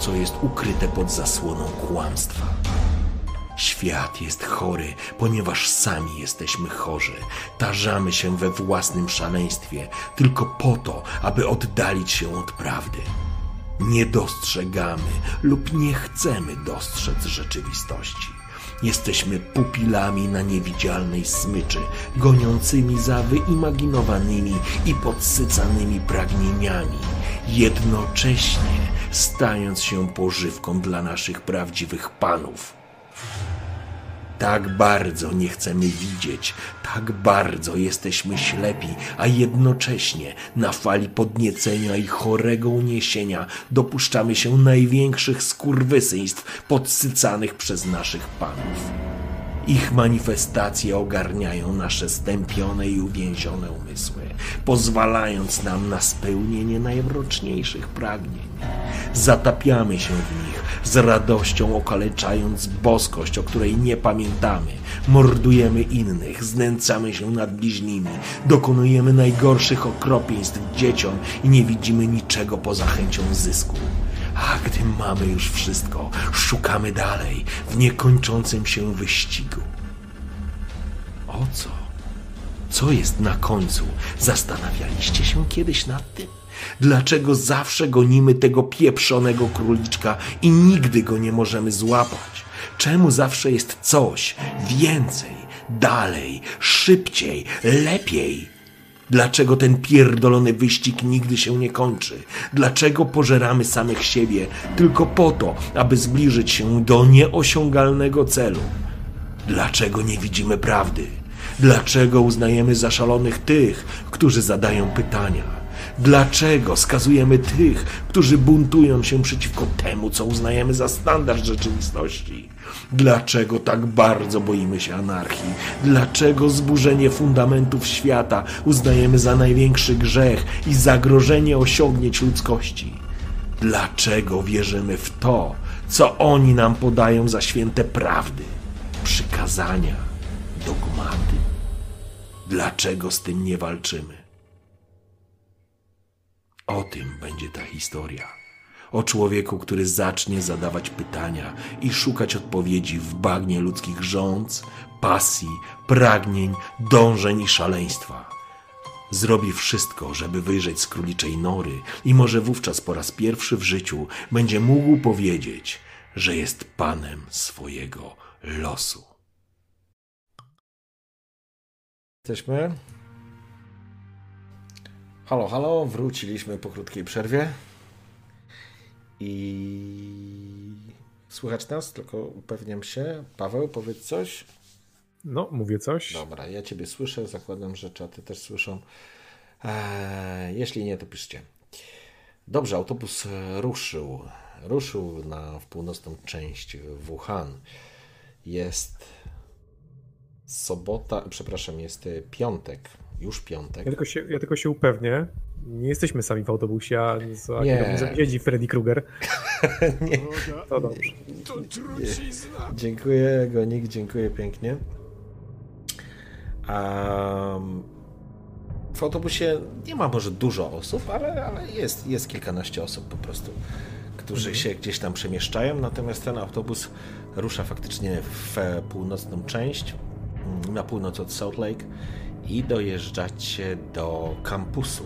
co jest ukryte pod zasłoną kłamstwa. Świat jest chory, ponieważ sami jesteśmy chorzy. Tarzamy się we własnym szaleństwie tylko po to, aby oddalić się od prawdy. Nie dostrzegamy lub nie chcemy dostrzec rzeczywistości. Jesteśmy pupilami na niewidzialnej smyczy, goniącymi za wyimaginowanymi i podsycanymi pragnieniami, jednocześnie stając się pożywką dla naszych prawdziwych panów. Tak bardzo nie chcemy widzieć, tak bardzo jesteśmy ślepi, a jednocześnie na fali podniecenia i chorego uniesienia dopuszczamy się największych skurwysyństw podsycanych przez naszych panów. Ich manifestacje ogarniają nasze stępione i uwięzione umysły, pozwalając nam na spełnienie najmroczniejszych pragnień. Zatapiamy się w nich, z radością okaleczając boskość, o której nie pamiętamy. Mordujemy innych, znęcamy się nad bliźnimi, dokonujemy najgorszych okropieństw dzieciom i nie widzimy niczego poza chęcią zysku. A gdy mamy już wszystko, szukamy dalej w niekończącym się wyścigu. O co? Co jest na końcu? Zastanawialiście się kiedyś nad tym? Dlaczego zawsze gonimy tego pieprzonego króliczka i nigdy go nie możemy złapać? Czemu zawsze jest coś więcej, dalej, szybciej, lepiej? Dlaczego ten pierdolony wyścig nigdy się nie kończy? Dlaczego pożeramy samych siebie tylko po to, aby zbliżyć się do nieosiągalnego celu? Dlaczego nie widzimy prawdy? Dlaczego uznajemy za szalonych tych, którzy zadają pytania? Dlaczego skazujemy tych, którzy buntują się przeciwko temu, co uznajemy za standard rzeczywistości? Dlaczego tak bardzo boimy się anarchii? Dlaczego zburzenie fundamentów świata uznajemy za największy grzech i zagrożenie osiągnięć ludzkości? Dlaczego wierzymy w to, co oni nam podają za święte prawdy, przykazania, dogmaty? Dlaczego z tym nie walczymy? O tym będzie ta historia. O człowieku, który zacznie zadawać pytania i szukać odpowiedzi w bagnie ludzkich rządz, pasji, pragnień, dążeń i szaleństwa. Zrobi wszystko, żeby wyjrzeć z króliczej nory i może wówczas po raz pierwszy w życiu będzie mógł powiedzieć, że jest panem swojego losu. Jesteśmy. Halo, halo, wróciliśmy po krótkiej przerwie. I słychać nas, tylko upewniam się. Paweł, powiedz coś. No, mówię coś. Dobra, ja Ciebie słyszę, zakładam, że czaty też słyszą. Eee, jeśli nie, to piszcie. Dobrze, autobus ruszył. Ruszył na w północną część Wuhan. Jest sobota, przepraszam, jest piątek, już piątek. Ja tylko się, ja tylko się upewnię. Nie jesteśmy sami w autobusie, a za siedzi Freddy Krueger. nie. To dobrze. Dziękuję, Gonik, dziękuję pięknie. Um, w autobusie nie ma może dużo osób, ale, ale jest, jest kilkanaście osób po prostu, którzy się gdzieś tam przemieszczają, natomiast ten autobus rusza faktycznie w północną część, mm, na północ od Salt Lake i dojeżdżacie do kampusu.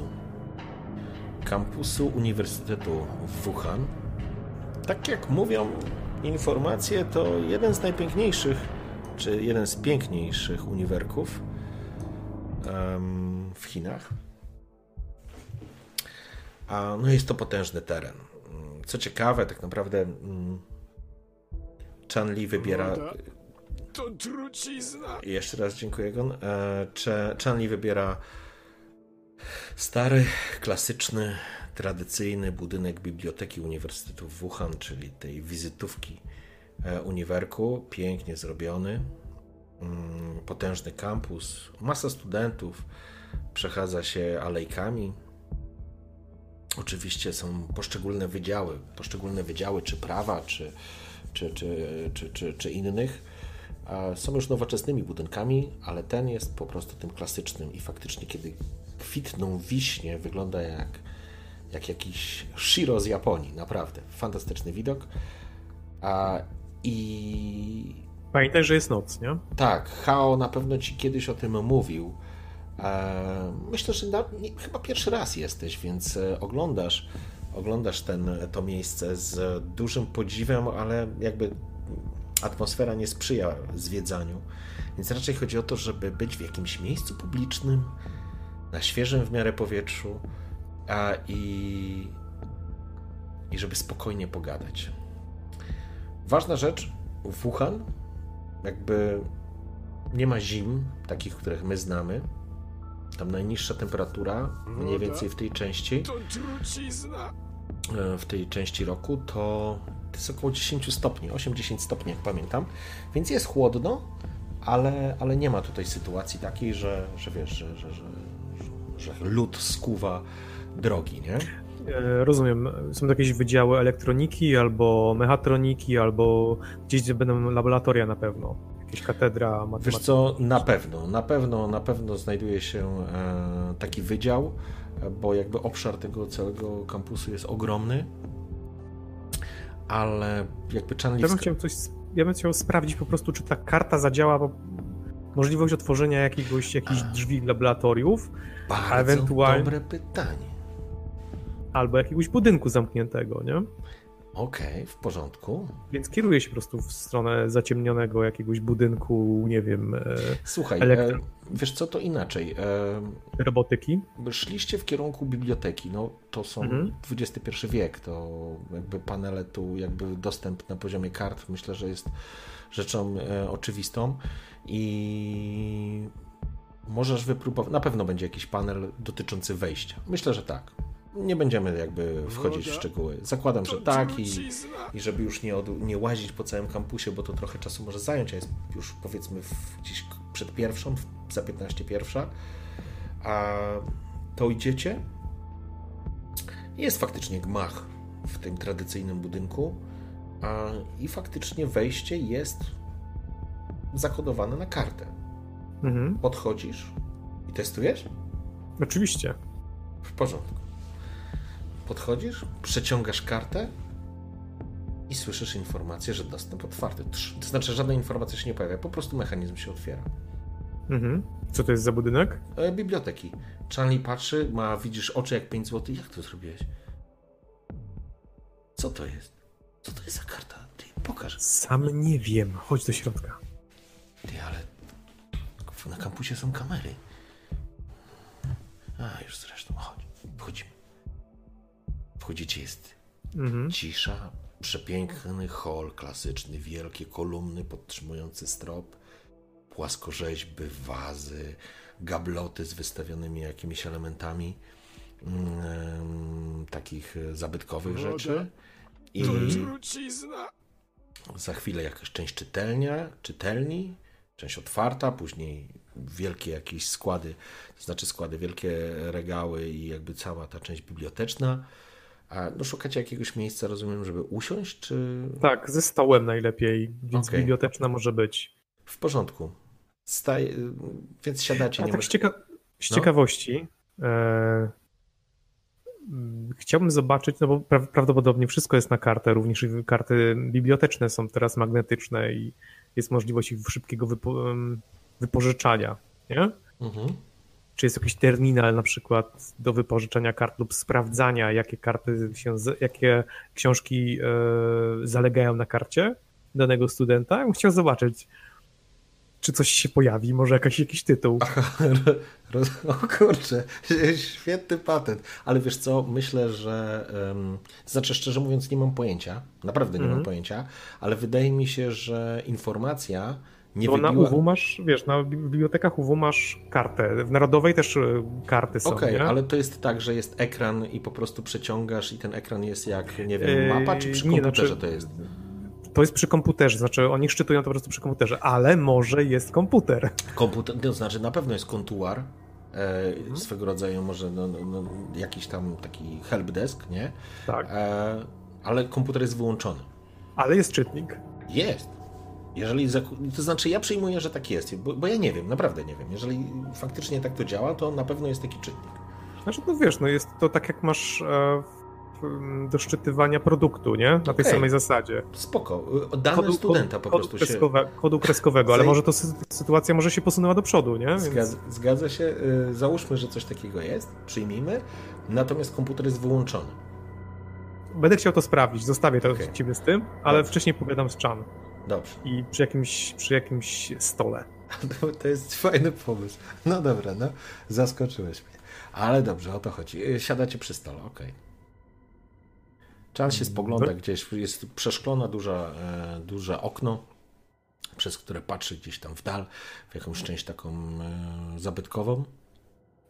Kampusu Uniwersytetu w Wuhan. Tak jak mówią informacje, to jeden z najpiękniejszych, czy jeden z piękniejszych uniwerków w Chinach. A no jest to potężny teren. Co ciekawe, tak naprawdę mm, Chan Li wybiera. To trucizna. Jeszcze raz dziękuję, Gon. E, Chan Li wybiera stary, klasyczny, tradycyjny budynek Biblioteki Uniwersytetu w Wuhan, czyli tej wizytówki e, uniwerku. Pięknie zrobiony. Mm, potężny kampus, masa studentów przechadza się alejkami Oczywiście są poszczególne wydziały, poszczególne wydziały czy prawa, czy, czy, czy, czy, innych. Są już nowoczesnymi budynkami, ale ten jest po prostu tym klasycznym i faktycznie, kiedy kwitną wiśnie, wygląda jak, jak jakiś Shiro z Japonii. Naprawdę, fantastyczny widok. A, I. Pamiętaj, że jest noc, nie? Tak, Hao na pewno ci kiedyś o tym mówił E, myślę, że na, nie, chyba pierwszy raz jesteś, więc e, oglądasz, oglądasz ten, to miejsce z dużym podziwem, ale jakby atmosfera nie sprzyja zwiedzaniu. Więc raczej chodzi o to, żeby być w jakimś miejscu publicznym, na świeżym w miarę powietrzu a i, i żeby spokojnie pogadać. Ważna rzecz, Wuhan jakby nie ma zim, takich, których my znamy. Tam najniższa temperatura, mniej więcej w tej części, e, w tej części roku, to, to jest około 10 stopni, 8-10 stopni, jak pamiętam. Więc jest chłodno, ale, ale nie ma tutaj sytuacji takiej, że, że wiesz, że, że, że, że lód skuwa drogi, nie? E, Rozumiem. Są to jakieś wydziały elektroniki, albo mechatroniki, albo gdzieś gdzie będą laboratoria na pewno. Jakaś katedra Wiesz matematyczna. co, na pewno, na pewno, na pewno znajduje się e, taki wydział, bo jakby obszar tego całego kampusu jest ogromny, ale jakby Ja bym, chciał coś, ja bym chciał sprawdzić po prostu, czy ta karta zadziała, bo możliwość otworzenia jakiegoś, jakichś drzwi laboratoriów, Bardzo ewentualnie- dobre pytanie. albo jakiegoś budynku zamkniętego, nie? Okej, w porządku. Więc kieruję się po prostu w stronę zaciemnionego jakiegoś budynku, nie wiem, e, Słuchaj, e, Elektro- wiesz co, to inaczej. E, robotyki. szliście w kierunku biblioteki, no to są Mhm. XXI wiek, to jakby panele tu, jakby dostęp na poziomie kart myślę, że jest rzeczą e, oczywistą i możesz wypróbować, na pewno będzie jakiś panel dotyczący wejścia. Myślę, że tak. Nie będziemy jakby wchodzić w szczegóły. Zakładam, że tak i, i żeby już nie, od, nie łazić po całym kampusie, bo to trochę czasu może zająć, a jest już powiedzmy w, gdzieś przed pierwszą, za 15 pierwsza, a to idziecie. Jest faktycznie gmach w tym tradycyjnym budynku a, i faktycznie wejście jest zakodowane na kartę. Mhm. Podchodzisz i testujesz? Oczywiście. W porządku. Podchodzisz, przeciągasz kartę i słyszysz informację, że dostęp otwarty. To znaczy, żadna informacja się nie pojawia, po prostu mechanizm się otwiera. Mhm. Co to jest za budynek? E, biblioteki. Charlie patrzy, ma, widzisz oczy jak 5 zł. Jak to zrobiłeś? Co to jest? Co to jest za karta? Ty, pokaż. Sam nie wiem. Chodź do środka. Ty, ale na kampusie są kamery. A, już zresztą, chodź. Wchodzimy. Wchodzicie, jest Mhm. Cisza, przepiękny hol klasyczny, wielkie kolumny podtrzymujące strop, płaskorzeźby, wazy, gabloty z wystawionymi jakimiś elementami mm, takich zabytkowych Woda. rzeczy. I trucizna. za chwilę jakaś część czytelnia, czytelni, część otwarta, później wielkie jakieś składy, to znaczy składy, wielkie regały i jakby cała ta część biblioteczna. A no szukacie jakiegoś miejsca, rozumiem, żeby usiąść, czy Tak, ze stołem najlepiej, więc Okej. biblioteczna może być. w porządku? Staj... Więc siadacie, A nie tak masz... z, cieka- z No. ciekawości, e, chciałbym zobaczyć, no bo pra prawdopodobnie wszystko jest na kartę, również karty biblioteczne są teraz magnetyczne i jest możliwość ich szybkiego wypo wypożyczania, nie? Mhm. Czy jest jakiś terminal na przykład do wypożyczenia kart lub sprawdzania, jakie karty się, jakie książki e, zalegają na karcie danego studenta? Ja bym chciał zobaczyć, czy coś się pojawi, może jakiś, jakiś tytuł. o kurczę, świetny patent. Ale wiesz co, myślę, że um, znaczy szczerze mówiąc nie mam pojęcia, naprawdę nie mm. mam mhm. pojęcia, ale wydaje mi się, że informacja nie Bo wybiła... na UW masz, wiesz, na bibliotekach UW masz kartę, w Narodowej też e, karty są, Okej, okay, ale to jest tak, że jest ekran i po prostu przeciągasz i ten ekran jest jak, nie wiem, mapa, czy przy komputerze nie, znaczy... to jest? To jest przy komputerze, znaczy oni szczytują to po prostu przy komputerze, ale może jest komputer. Komputer, to znaczy na pewno jest kontuar, e, mhm. swego rodzaju może no, no, no, jakiś tam taki helpdesk, nie? Tak. E, ale komputer jest wyłączony. Ale jest czytnik. Jest. Jeżeli, to znaczy ja przyjmuję, że tak jest, bo, bo, ja nie wiem, naprawdę nie wiem. Jeżeli faktycznie tak to działa, to na pewno jest taki czytnik. Znaczy, no wiesz, no jest to tak jak masz e, do szczytywania produktu, nie? Na tej okay. samej zasadzie. Spoko. Dane kodu, studenta po prostu kreskowe, się... Kodu kreskowego, ale może to sytuacja może się posunęła do przodu, nie? Więc... Zgadza, zgadza się. Y, załóżmy, że coś takiego jest, przyjmijmy, natomiast komputer jest wyłączony. Będę chciał to sprawdzić, zostawię to okay. ciebie z tym, ale Dobrze. wcześniej pogadam z Chan. Dobrze. I przy jakimś, przy jakimś stole. To jest fajny pomysł. No dobra, no. Zaskoczyłeś mnie. Ale dobrze, o to chodzi. Y, siadacie przy stole, okej. Okay. Czas się spogląda gdzieś, jest przeszklone duże, e, duże okno, przez które patrzy gdzieś tam w dal, w jakąś część taką e, zabytkową.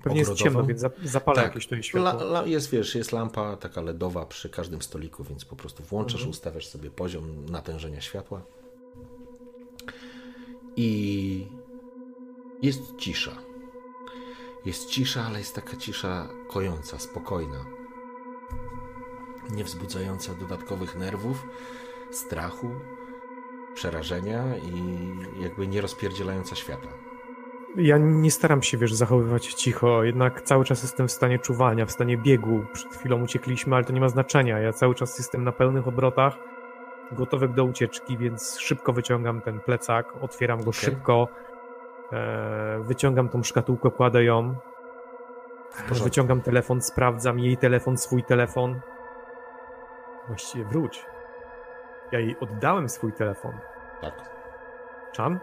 Pewnie ogrodową. jest ciemno, więc zapala tak, jakieś to światło. La, la, jest, wiesz, jest lampa taka LEDowa przy każdym stoliku, więc po prostu włączasz, mhm. ustawiasz sobie poziom natężenia światła. I jest cisza. Jest cisza, ale jest taka cisza kojąca, spokojna nie wzbudzająca dodatkowych nerwów, strachu, przerażenia i jakby nie rozpierdzielająca świata. Ja nie staram się, wiesz, zachowywać cicho, jednak cały czas jestem w stanie czuwania, w stanie biegu. Przed chwilą uciekliśmy, ale to nie ma znaczenia. Ja cały czas jestem na pełnych obrotach, gotowy do ucieczki, więc szybko wyciągam ten plecak, otwieram go okay. szybko, e, wyciągam tą szkatułkę, kładę ją, wyciągam telefon, sprawdzam jej telefon, swój telefon, Właściwie wróć. Ja jej oddałem swój telefon. Tak. Chan?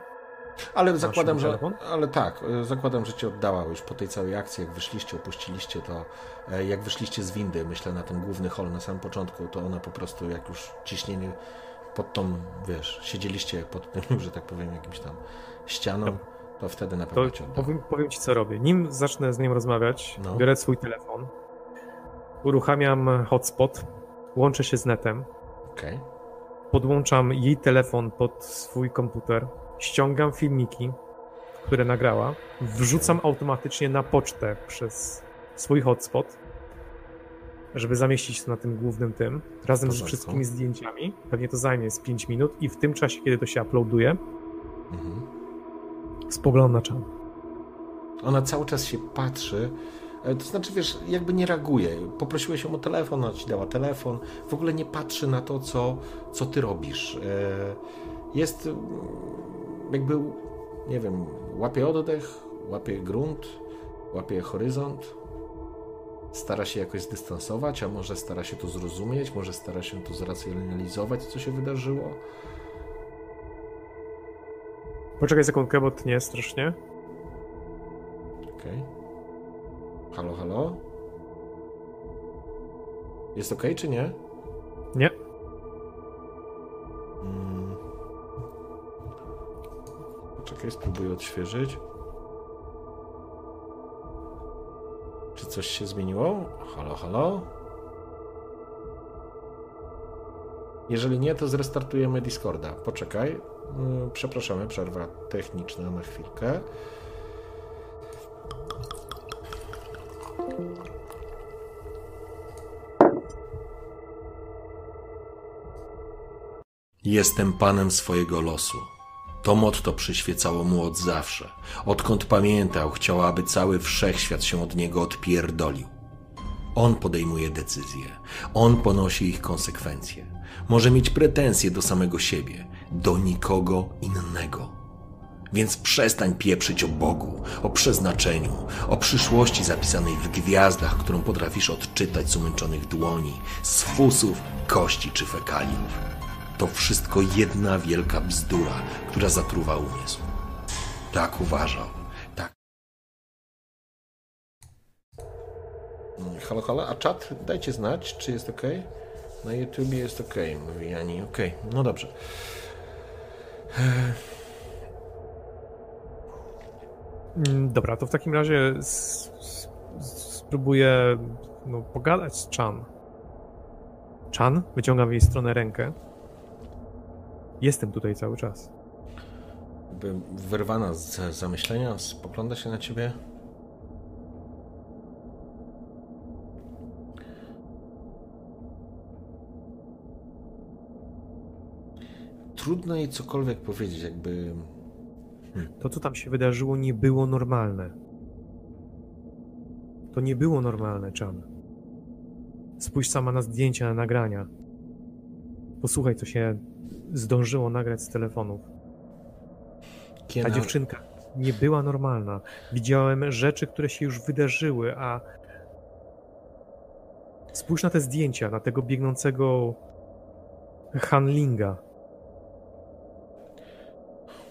Ale zakładam, że. Ale tak, e, zakładam, że ci oddała już po tej całej akcji, jak wyszliście, opuściliście to, e, jak wyszliście z windy, myślę na ten główny hol na samym początku, to ona po prostu jak już ciśnienie pod tą, wiesz, siedzieliście pod tym, że tak powiem, jakimś tam ścianą, to, to wtedy na pewno to powiem, powiem, ci, co robię. Nim zacznę z nim rozmawiać, no. biorę swój telefon, uruchamiam hotspot, łączę się z netem. Okay. Podłączam jej telefon pod swój komputer, ściągam filmiki, które nagrała, wrzucam automatycznie na pocztę przez swój hotspot, żeby zamieścić to na tym głównym tym, razem z wszystkimi zdjęciami. Pewnie to zajmie z 5 minut i w tym czasie, kiedy to się uploaduje, mhm. spoglądam na czas. Ona cały czas się patrzy, to znaczy, wiesz, jakby nie reaguje. Poprosiłeś ją o telefon, ona ci dała telefon. W ogóle nie patrzy na to, co, co ty robisz. E, jest mm, jakby, nie wiem, łapie oddech, łapie grunt, łapie horyzont. Stara się jakoś zdystansować, a może stara się to zrozumieć, może stara się to zracjonalizować, co się wydarzyło. Poczekaj sekundkę, bo tnie strasznie. Okej. Okay. Halo, halo? Jest ok, czy nie? Nie. Hmm. Czekaj, spróbuję odświeżyć. Czy coś się zmieniło? Halo, halo? Jeżeli nie, to zrestartujemy Discorda. Poczekaj. Hmm, przepraszamy, przerwa techniczna na chwilkę. Jestem panem swojego losu. To motto przyświecało mu od zawsze. Odkąd pamiętał, chciał, aby cały wszechświat się od niego odpierdolił. On podejmuje decyzje, on ponosi ich konsekwencje. Może mieć pretensje do samego siebie, do nikogo innego. Więc przestań pieprzyć o Bogu, o przeznaczeniu, o przyszłości zapisanej w gwiazdach, którą potrafisz odczytać z umęczonych dłoni, z fusów, kości czy fekaliów. To wszystko jedna wielka bzdura, która zatruwa umysł. Tak uważał. Tak. Halo, halo, a czat dajcie znać, czy jest ok? Na YouTubie jest ok, mówi Jani. Ok, no dobrze. Dobra, to w takim razie spróbuję no, pogadać z Chan. Chan? Wyciągam w jej stronę rękę. Jestem tutaj cały czas. Jakby wyrwana z zamyślenia, spogląda się na ciebie. Trudno jej cokolwiek powiedzieć, jakby To, co tam się wydarzyło, nie było normalne. To nie było normalne, Chan. Spójrz sama na zdjęcia, na nagrania. Posłuchaj, co się zdążyło nagrać z telefonów. Ta dziewczynka nie była normalna. Widziałem rzeczy, które się już wydarzyły, a spójrz na te zdjęcia, na tego biegnącego handlinga.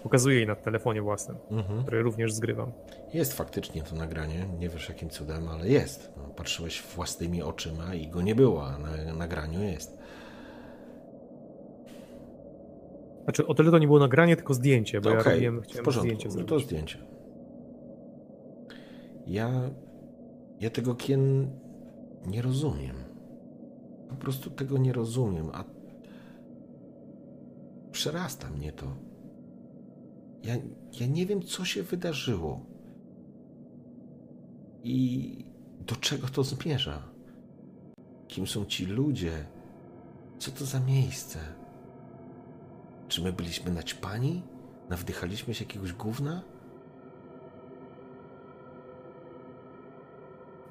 Pokazuję jej na telefonie własnym, Mhm. który również zgrywam. Jest faktycznie to nagranie, nie wiesz jakim cudem, ale jest. No, patrzyłeś własnymi oczyma i go nie było, a na nagraniu jest. Znaczy, o tyle to nie było nagranie, tylko zdjęcie, bo ja Okej, robiłem, w chciałem porządku, zdjęcie no zrobić. to zdjęcie. Ja, ja tego kien nie rozumiem. Po prostu tego nie rozumiem, a przerasta mnie to. Ja, ja nie wiem, co się wydarzyło i do czego to zmierza. Kim są ci ludzie? Co to za miejsce? Czy my byliśmy naćpani? Nawdychaliśmy się jakiegoś gówna?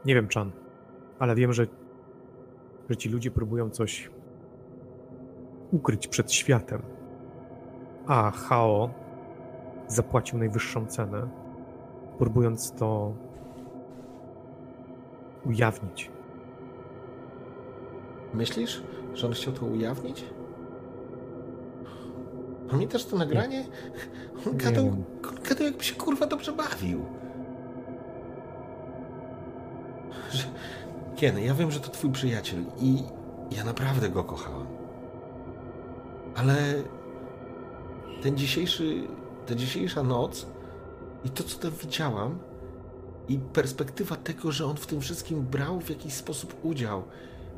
Nie wiem, Chan, ale wiem, że, że ci ludzie próbują coś ukryć przed światem. A Hao zapłacił najwyższą cenę, próbując to ujawnić. Myślisz, że on chciał to ujawnić? Pamiętasz to nagranie? On gadał, on gadał jakby się kurwa dobrze bawił. Że... Ken, ja wiem, że to twój przyjaciel i ja naprawdę go kochałam. Ale ten dzisiejszy, ta dzisiejsza noc i to, co tam widziałam i perspektywa tego, że on w tym wszystkim brał w jakiś sposób udział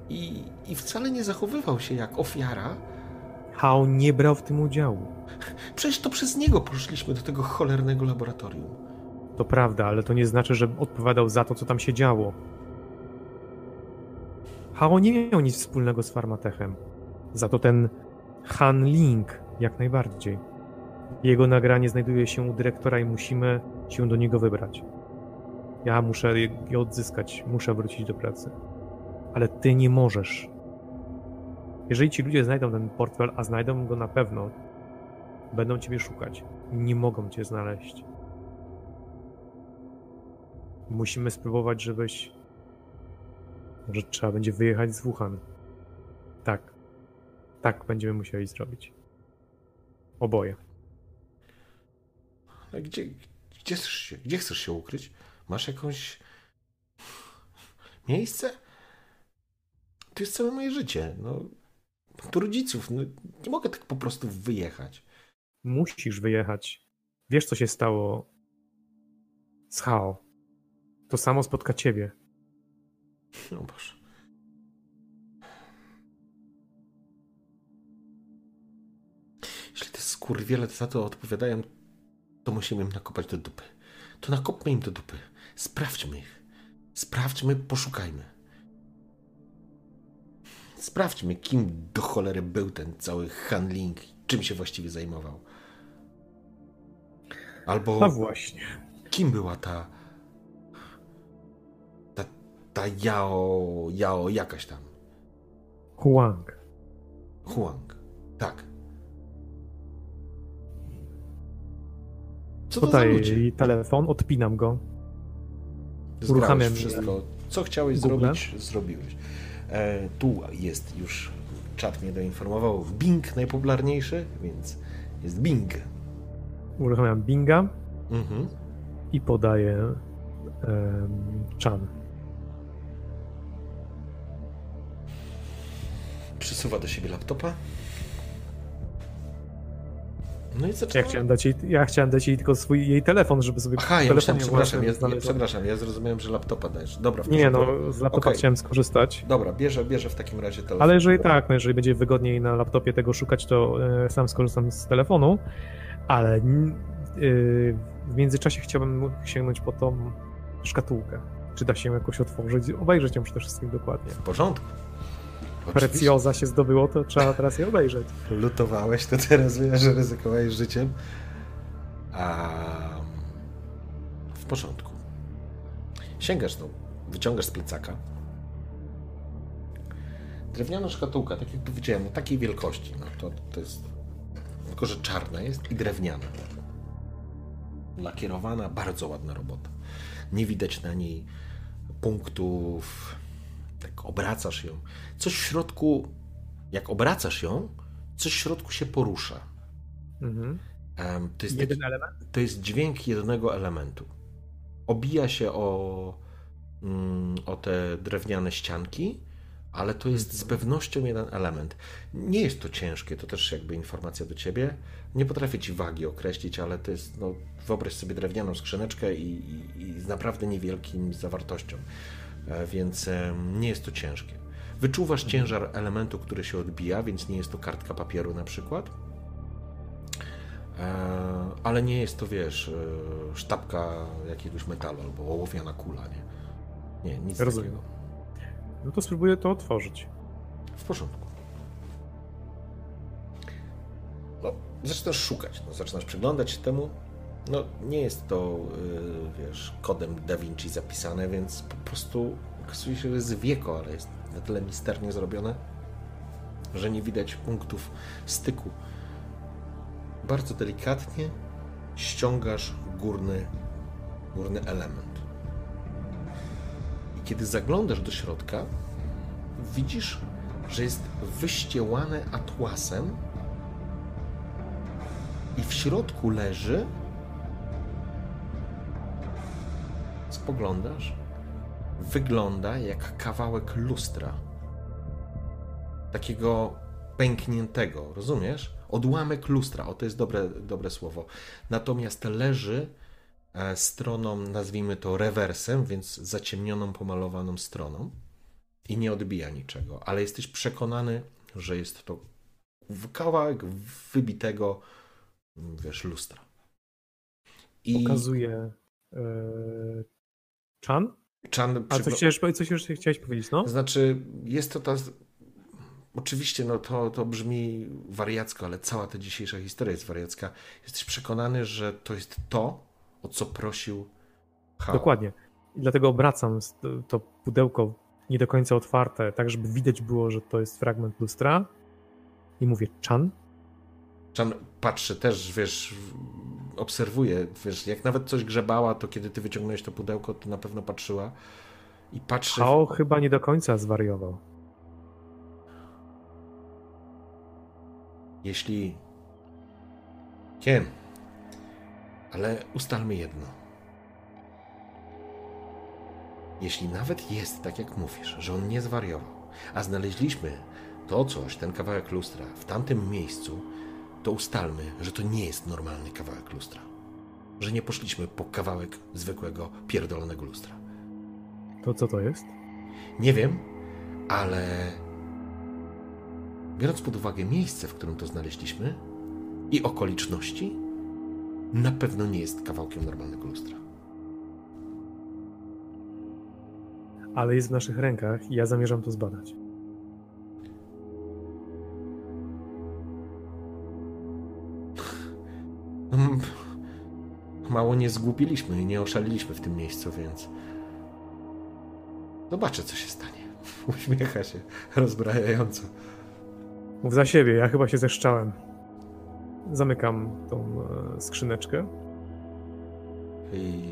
i, i wcale nie zachowywał się jak ofiara, Hao nie brał w tym udziału. Przecież to przez niego poszliśmy do tego cholernego laboratorium. To prawda, ale to nie znaczy, że odpowiadał za to, co tam się działo. Hao nie miał nic wspólnego z Farmatechem. Za to ten Han Ling jak najbardziej. Jego nagranie znajduje się u dyrektora i musimy się do niego wybrać. Ja muszę je odzyskać, muszę wrócić do pracy. Ale ty nie możesz. Jeżeli ci ludzie znajdą ten portfel, a znajdą go na pewno, będą ciebie szukać. Nie mogą cię znaleźć. Musimy spróbować, żebyś. Może trzeba będzie wyjechać z Wuhan. Tak. Tak będziemy musieli zrobić. Oboje. Gdzie, gdzie, chcesz się, gdzie chcesz się ukryć? Masz jakąś miejsce? To jest całe moje życie. No, tu rodziców. No, nie mogę tak po prostu wyjechać. Musisz wyjechać. Wiesz, co się stało z Hao. To samo spotka ciebie. No Boże. Jeśli te skurwiele za to odpowiadają, to musimy im nakopać do dupy. To nakopmy im do dupy. Sprawdźmy ich. Sprawdźmy, poszukajmy. Sprawdźmy, kim do cholery był ten cały handling, czym się właściwie zajmował. Albo No właśnie. kim była ta, ta ta Yao, Yao jakaś tam. Huang. Huang. Tak. Co to za Podaję ludzie? jej telefon, odpinam go. Zgrałeś uruchamiam wszystko. Co chciałeś Google. zrobić, zrobiłeś. E, tu jest już, czat mnie doinformował, Bing najpopularniejszy, więc jest Bing. Uruchamiam Binga Mhm. i podaję em, Chan. Przysuwa do siebie laptopa. No i Ja zaczyna... chciałem dać jej, ja chciałem dać jej tylko swój jej telefon, żeby sobie Aha, ja myślałem, przepraszam, ja, ja, przepraszam, ja zrozumiałem, że laptopa dajesz. Dobra, w Nie, no z laptopa Okej. chciałem skorzystać. Dobra, bierze, bierze w takim razie telefon. Ale jeżeli tak, no jeżeli będzie wygodniej na laptopie tego szukać, to e, sam skorzystam z telefonu. Ale y, w międzyczasie chciałbym sięgnąć po tą szkatułkę. Czy da się ją jakoś otworzyć, obejrzeć ją przede wszystkim dokładnie. W porządku. Precjoza się zdobyło, to trzeba teraz je obejrzeć. lutowałeś, to teraz wiesz, że ryzykowałeś życiem. A w porządku. Sięgasz, no, wyciągasz z plecaka. Drewniana szkatułka, tak jak powiedziałem, no, takiej wielkości. No, to, to jest. Tylko, że czarna jest i drewniana. Lakierowana, bardzo ładna robota. Nie widać na niej punktów. Tak obracasz ją. Coś w środku jak obracasz ją, coś w środku się porusza. Mhm. To jest, Jeden taki, element? to jest dźwięk jednego elementu. Obija się o, mm, o te drewniane ścianki, ale to jest z pewnością jeden element. Nie jest to ciężkie, to też jakby informacja do ciebie. Nie potrafię ci wagi określić, ale to jest, no, wyobraź sobie drewnianą skrzyneczkę i, i, i z naprawdę niewielkim zawartością, więc em, nie jest to ciężkie. Wyczuwasz ciężar elementu, który się odbija, więc nie jest to kartka papieru na przykład. E, ale nie jest to, wiesz, e, sztabka jakiegoś metalu albo ołowiana kula, nie? Nie, nic Rozumiem. takiego. No to spróbuję to otworzyć. W porządku. No, zaczynasz szukać, no, zaczynasz przyglądać się temu. No, nie jest to, y, wiesz, kodem Da Vinci zapisane, więc po prostu okazuje się, że jest wieko, ale jest na tyle misternie zrobione, że nie widać punktów styku. Bardzo delikatnie ściągasz górny, górny element. I kiedy zaglądasz do środka, widzisz, że jest wyściełane atłasem i w środku leży. Spoglądasz, wygląda jak kawałek lustra. Takiego pękniętego, rozumiesz? Odłamek lustra, o to jest dobre, dobre słowo. Natomiast leży e, stroną, nazwijmy to rewersem, więc zaciemnioną, pomalowaną stroną i nie odbija niczego, ale jesteś przekonany, że jest to kawałek wybitego, wiesz, lustra. I Pokazuję e, Chan? Chan A coś, chciałeś, coś jeszcze chciałeś powiedzieć, no? Znaczy, jest to ta. Oczywiście, no to, to brzmi wariacko, ale cała ta dzisiejsza historia jest wariacka. Jesteś przekonany, że to jest to, o co prosił Hao. Dokładnie. I dlatego obracam to pudełko nie do końca otwarte, tak żeby widać było, że to jest fragment lustra. I mówię, Chan? Chan patrzy też, wiesz, obserwuje, wiesz, jak nawet coś grzebała, to kiedy ty wyciągnąłeś to pudełko, to na pewno patrzyła i patrzy. Hao chyba nie do końca zwariował. Jeśli. Kien. Ale ustalmy jedno. Jeśli nawet jest tak, jak mówisz, że on nie zwariował, a znaleźliśmy to coś, ten kawałek lustra w tamtym miejscu, to ustalmy, że to nie jest normalny kawałek lustra. Że nie poszliśmy po kawałek zwykłego, pierdolonego lustra. To co to jest? Nie wiem, ale biorąc pod uwagę miejsce, w którym to znaleźliśmy i okoliczności, na pewno nie jest kawałkiem normalnego lustra. Ale jest w naszych rękach i ja zamierzam to zbadać. Mało nie zgłupiliśmy i nie oszaliliśmy w tym miejscu, więc Zobaczę, co się stanie. Uśmiecha się rozbrajająco. Mów za siebie, ja chyba się zeszczałem. Zamykam tą e, skrzyneczkę. I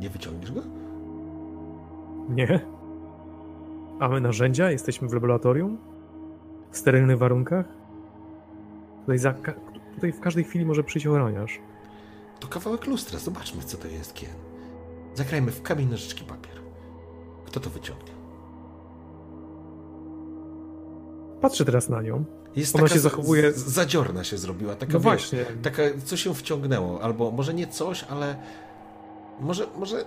nie wyciągniesz go? Nie. Mamy narzędzia, jesteśmy w laboratorium, w sterylnych warunkach. Tutaj, za, tutaj w każdej chwili może przyjść ochroniarz. To kawałek lustra. Zobaczmy, co to jest, Kien. Zagrajmy w kamień, nożyczki, papier. Kto to wyciągnie? Patrzę teraz na nią. Jest Ona się zachowuje- z- Zadziorna się zrobiła. Taka, No wiesz, właśnie. Taka, co się wciągnęło. Albo może nie coś, ale może, może,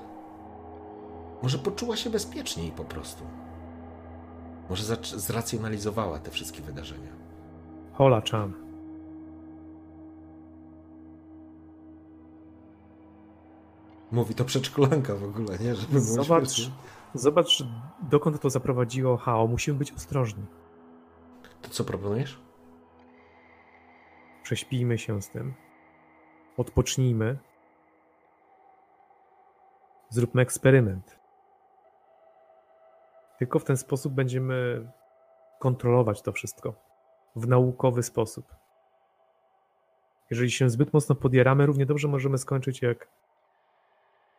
może poczuła się bezpieczniej po prostu. Może zracjonalizowała te wszystkie wydarzenia. Hola Chan. Mówi to przedszkolanka w ogóle, nie? Żeby było Zobacz, zobacz, dokąd to zaprowadziło Hao. Musimy być ostrożni. To co proponujesz? Prześpijmy się z tym. Odpocznijmy. Zróbmy eksperyment. Tylko w ten sposób będziemy kontrolować to wszystko w naukowy sposób. Jeżeli się zbyt mocno podjaramy, równie dobrze możemy skończyć jak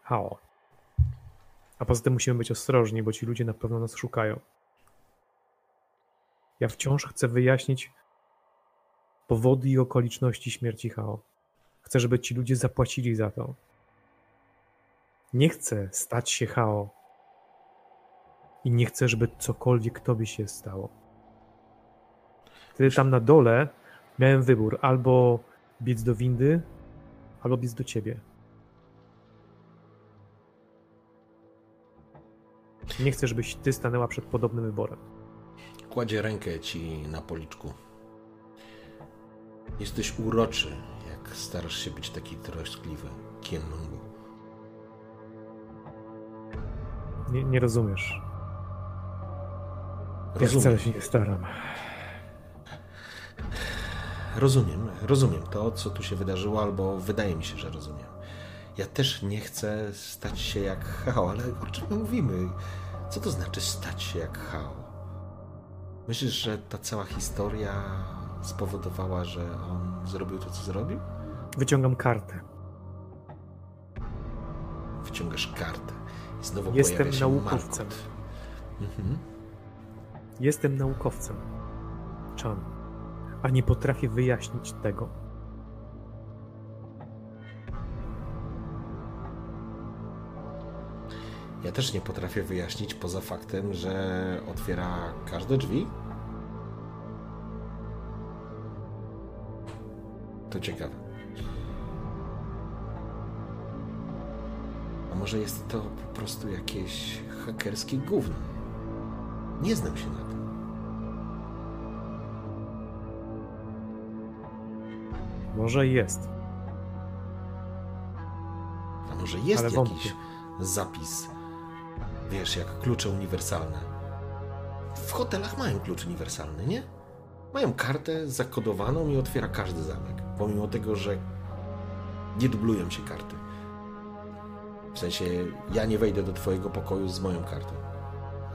Hao. A poza tym musimy być ostrożni, bo ci ludzie na pewno nas szukają. Ja wciąż chcę wyjaśnić powody i okoliczności śmierci Hao. Chcę, żeby ci ludzie zapłacili za to. Nie chcę stać się Hao. I nie chcę, żeby cokolwiek tobie się stało. Wtedy tam na dole miałem wybór albo biec do windy, albo biec do ciebie. Nie chcę, żebyś ty stanęła przed podobnym wyborem. Kładzie rękę ci na policzku. Jesteś uroczy, jak starasz się być taki troskliwy, Kien Lungu. Nie, nie rozumiesz. Ja Rozumiem. wcale się nie staram. Rozumiem, rozumiem to, co tu się wydarzyło, albo wydaje mi się, że rozumiem. Ja też nie chcę stać się jak Hao, ale o czym my mówimy? Co to znaczy stać się jak Hao? Myślisz, że ta cała historia spowodowała, że on zrobił to, co zrobił? Wyciągam kartę. Wciągasz kartę i znowu Jestem naukowcem. Mhm. Jestem naukowcem. Chan. A nie potrafię wyjaśnić tego. Ja też nie potrafię wyjaśnić poza faktem, że otwiera każde drzwi. To ciekawe. A może jest to po prostu jakieś hakerskie gówno? Nie znam się na tym. Może jest. A może jest Ale jakiś wątpię. zapis, wiesz, jak klucze uniwersalne. W hotelach mają klucz uniwersalny, nie? Mają kartę zakodowaną i otwiera każdy zamek. Pomimo tego, że nie dublują się karty. W sensie, ja nie wejdę do twojego pokoju z moją kartą.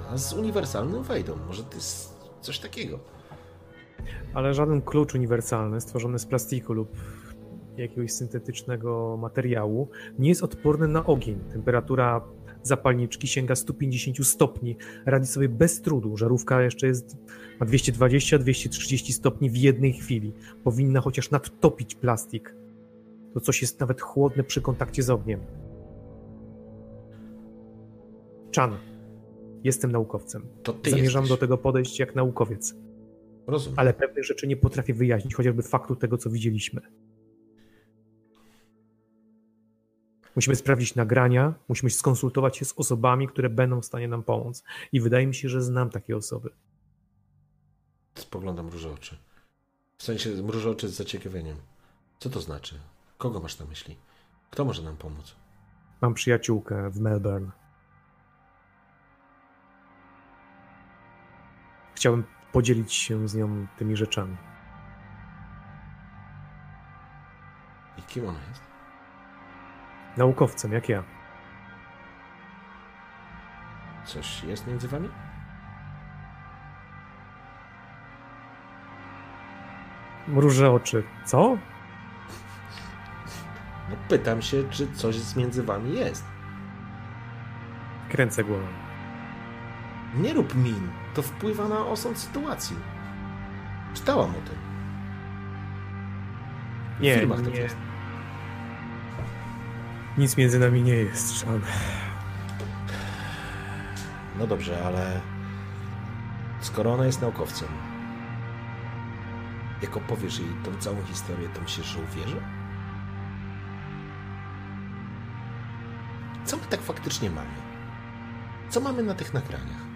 A z uniwersalnym wejdą. Może jest coś takiego. Ale żaden klucz uniwersalny stworzony z plastiku lub jakiegoś syntetycznego materiału nie jest odporny na ogień. Temperatura zapalniczki sięga 150 stopni. Radzi sobie bez trudu. Żarówka jeszcze jest ma 220-230 stopni w jednej chwili. Powinna chociaż nadtopić plastik. To coś jest nawet chłodne przy kontakcie z ogniem. Chan. Jestem naukowcem. To ty Zamierzam jesteś. do tego podejść jak naukowiec. Rozumiem. Ale pewnych rzeczy nie potrafię wyjaśnić, chociażby faktu tego, co widzieliśmy. Musimy sprawdzić nagrania, musimy skonsultować się z osobami, które będą w stanie nam pomóc. I wydaje mi się, że znam takie osoby. Spoglądam mrużę oczy. W sensie mrużę oczy z zaciekawieniem. Co to znaczy? Kogo masz na myśli? Kto może nam pomóc? Mam przyjaciółkę w Melbourne. Chciałem podzielić się z nią tymi rzeczami. I kim ona jest? Naukowcem, jak ja. Coś jest między wami? Mrużę oczy. Co? No pytam się, czy coś między wami jest. Kręcę głową. Nie rób min. To wpływa na osąd sytuacji. Czytałam o tym. W Nie, filmach tak nie. jest. Nic między nami nie jest, Sean. No dobrze, ale skoro ona jest naukowcem, jak opowiesz jej tą całą historię, to myślisz, że uwierzy? Co my tak faktycznie mamy? Co mamy na tych nagraniach?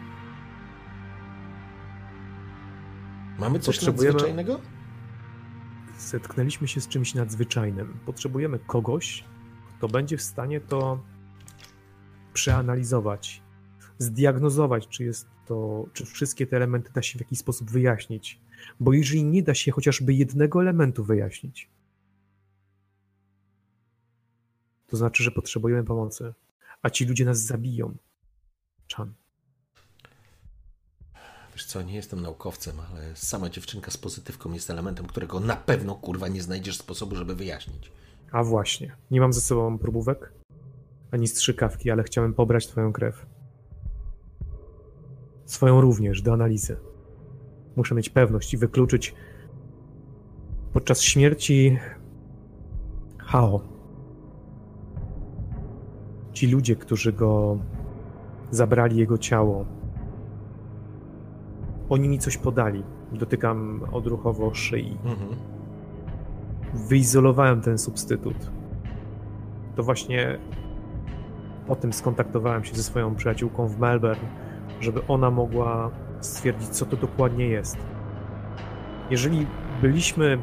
Mamy coś Potrzebujemy- nadzwyczajnego? Zetknęliśmy się z czymś nadzwyczajnym. Potrzebujemy kogoś, kto będzie w stanie to przeanalizować, zdiagnozować, czy jest to, czy wszystkie te elementy da się w jakiś sposób wyjaśnić. Bo jeżeli nie da się chociażby jednego elementu wyjaśnić, to znaczy, że potrzebujemy pomocy, a ci ludzie nas zabiją. Chan. Wiesz co, nie jestem naukowcem, ale sama dziewczynka z pozytywką jest elementem, którego na pewno, kurwa, nie znajdziesz sposobu, żeby wyjaśnić. A właśnie, nie mam ze sobą próbówek, ani strzykawki, ale chciałem pobrać twoją krew. Swoją również, do analizy. Muszę mieć pewność i wykluczyć podczas śmierci Hao. Ci ludzie, którzy go zabrali jego ciało, oni mi coś podali. Dotykam odruchowo szyi Mhm. Wyizolowałem ten substytut. To właśnie po tym skontaktowałem się ze swoją przyjaciółką w Melbourne, żeby ona mogła stwierdzić, co to dokładnie jest. Jeżeli byliśmy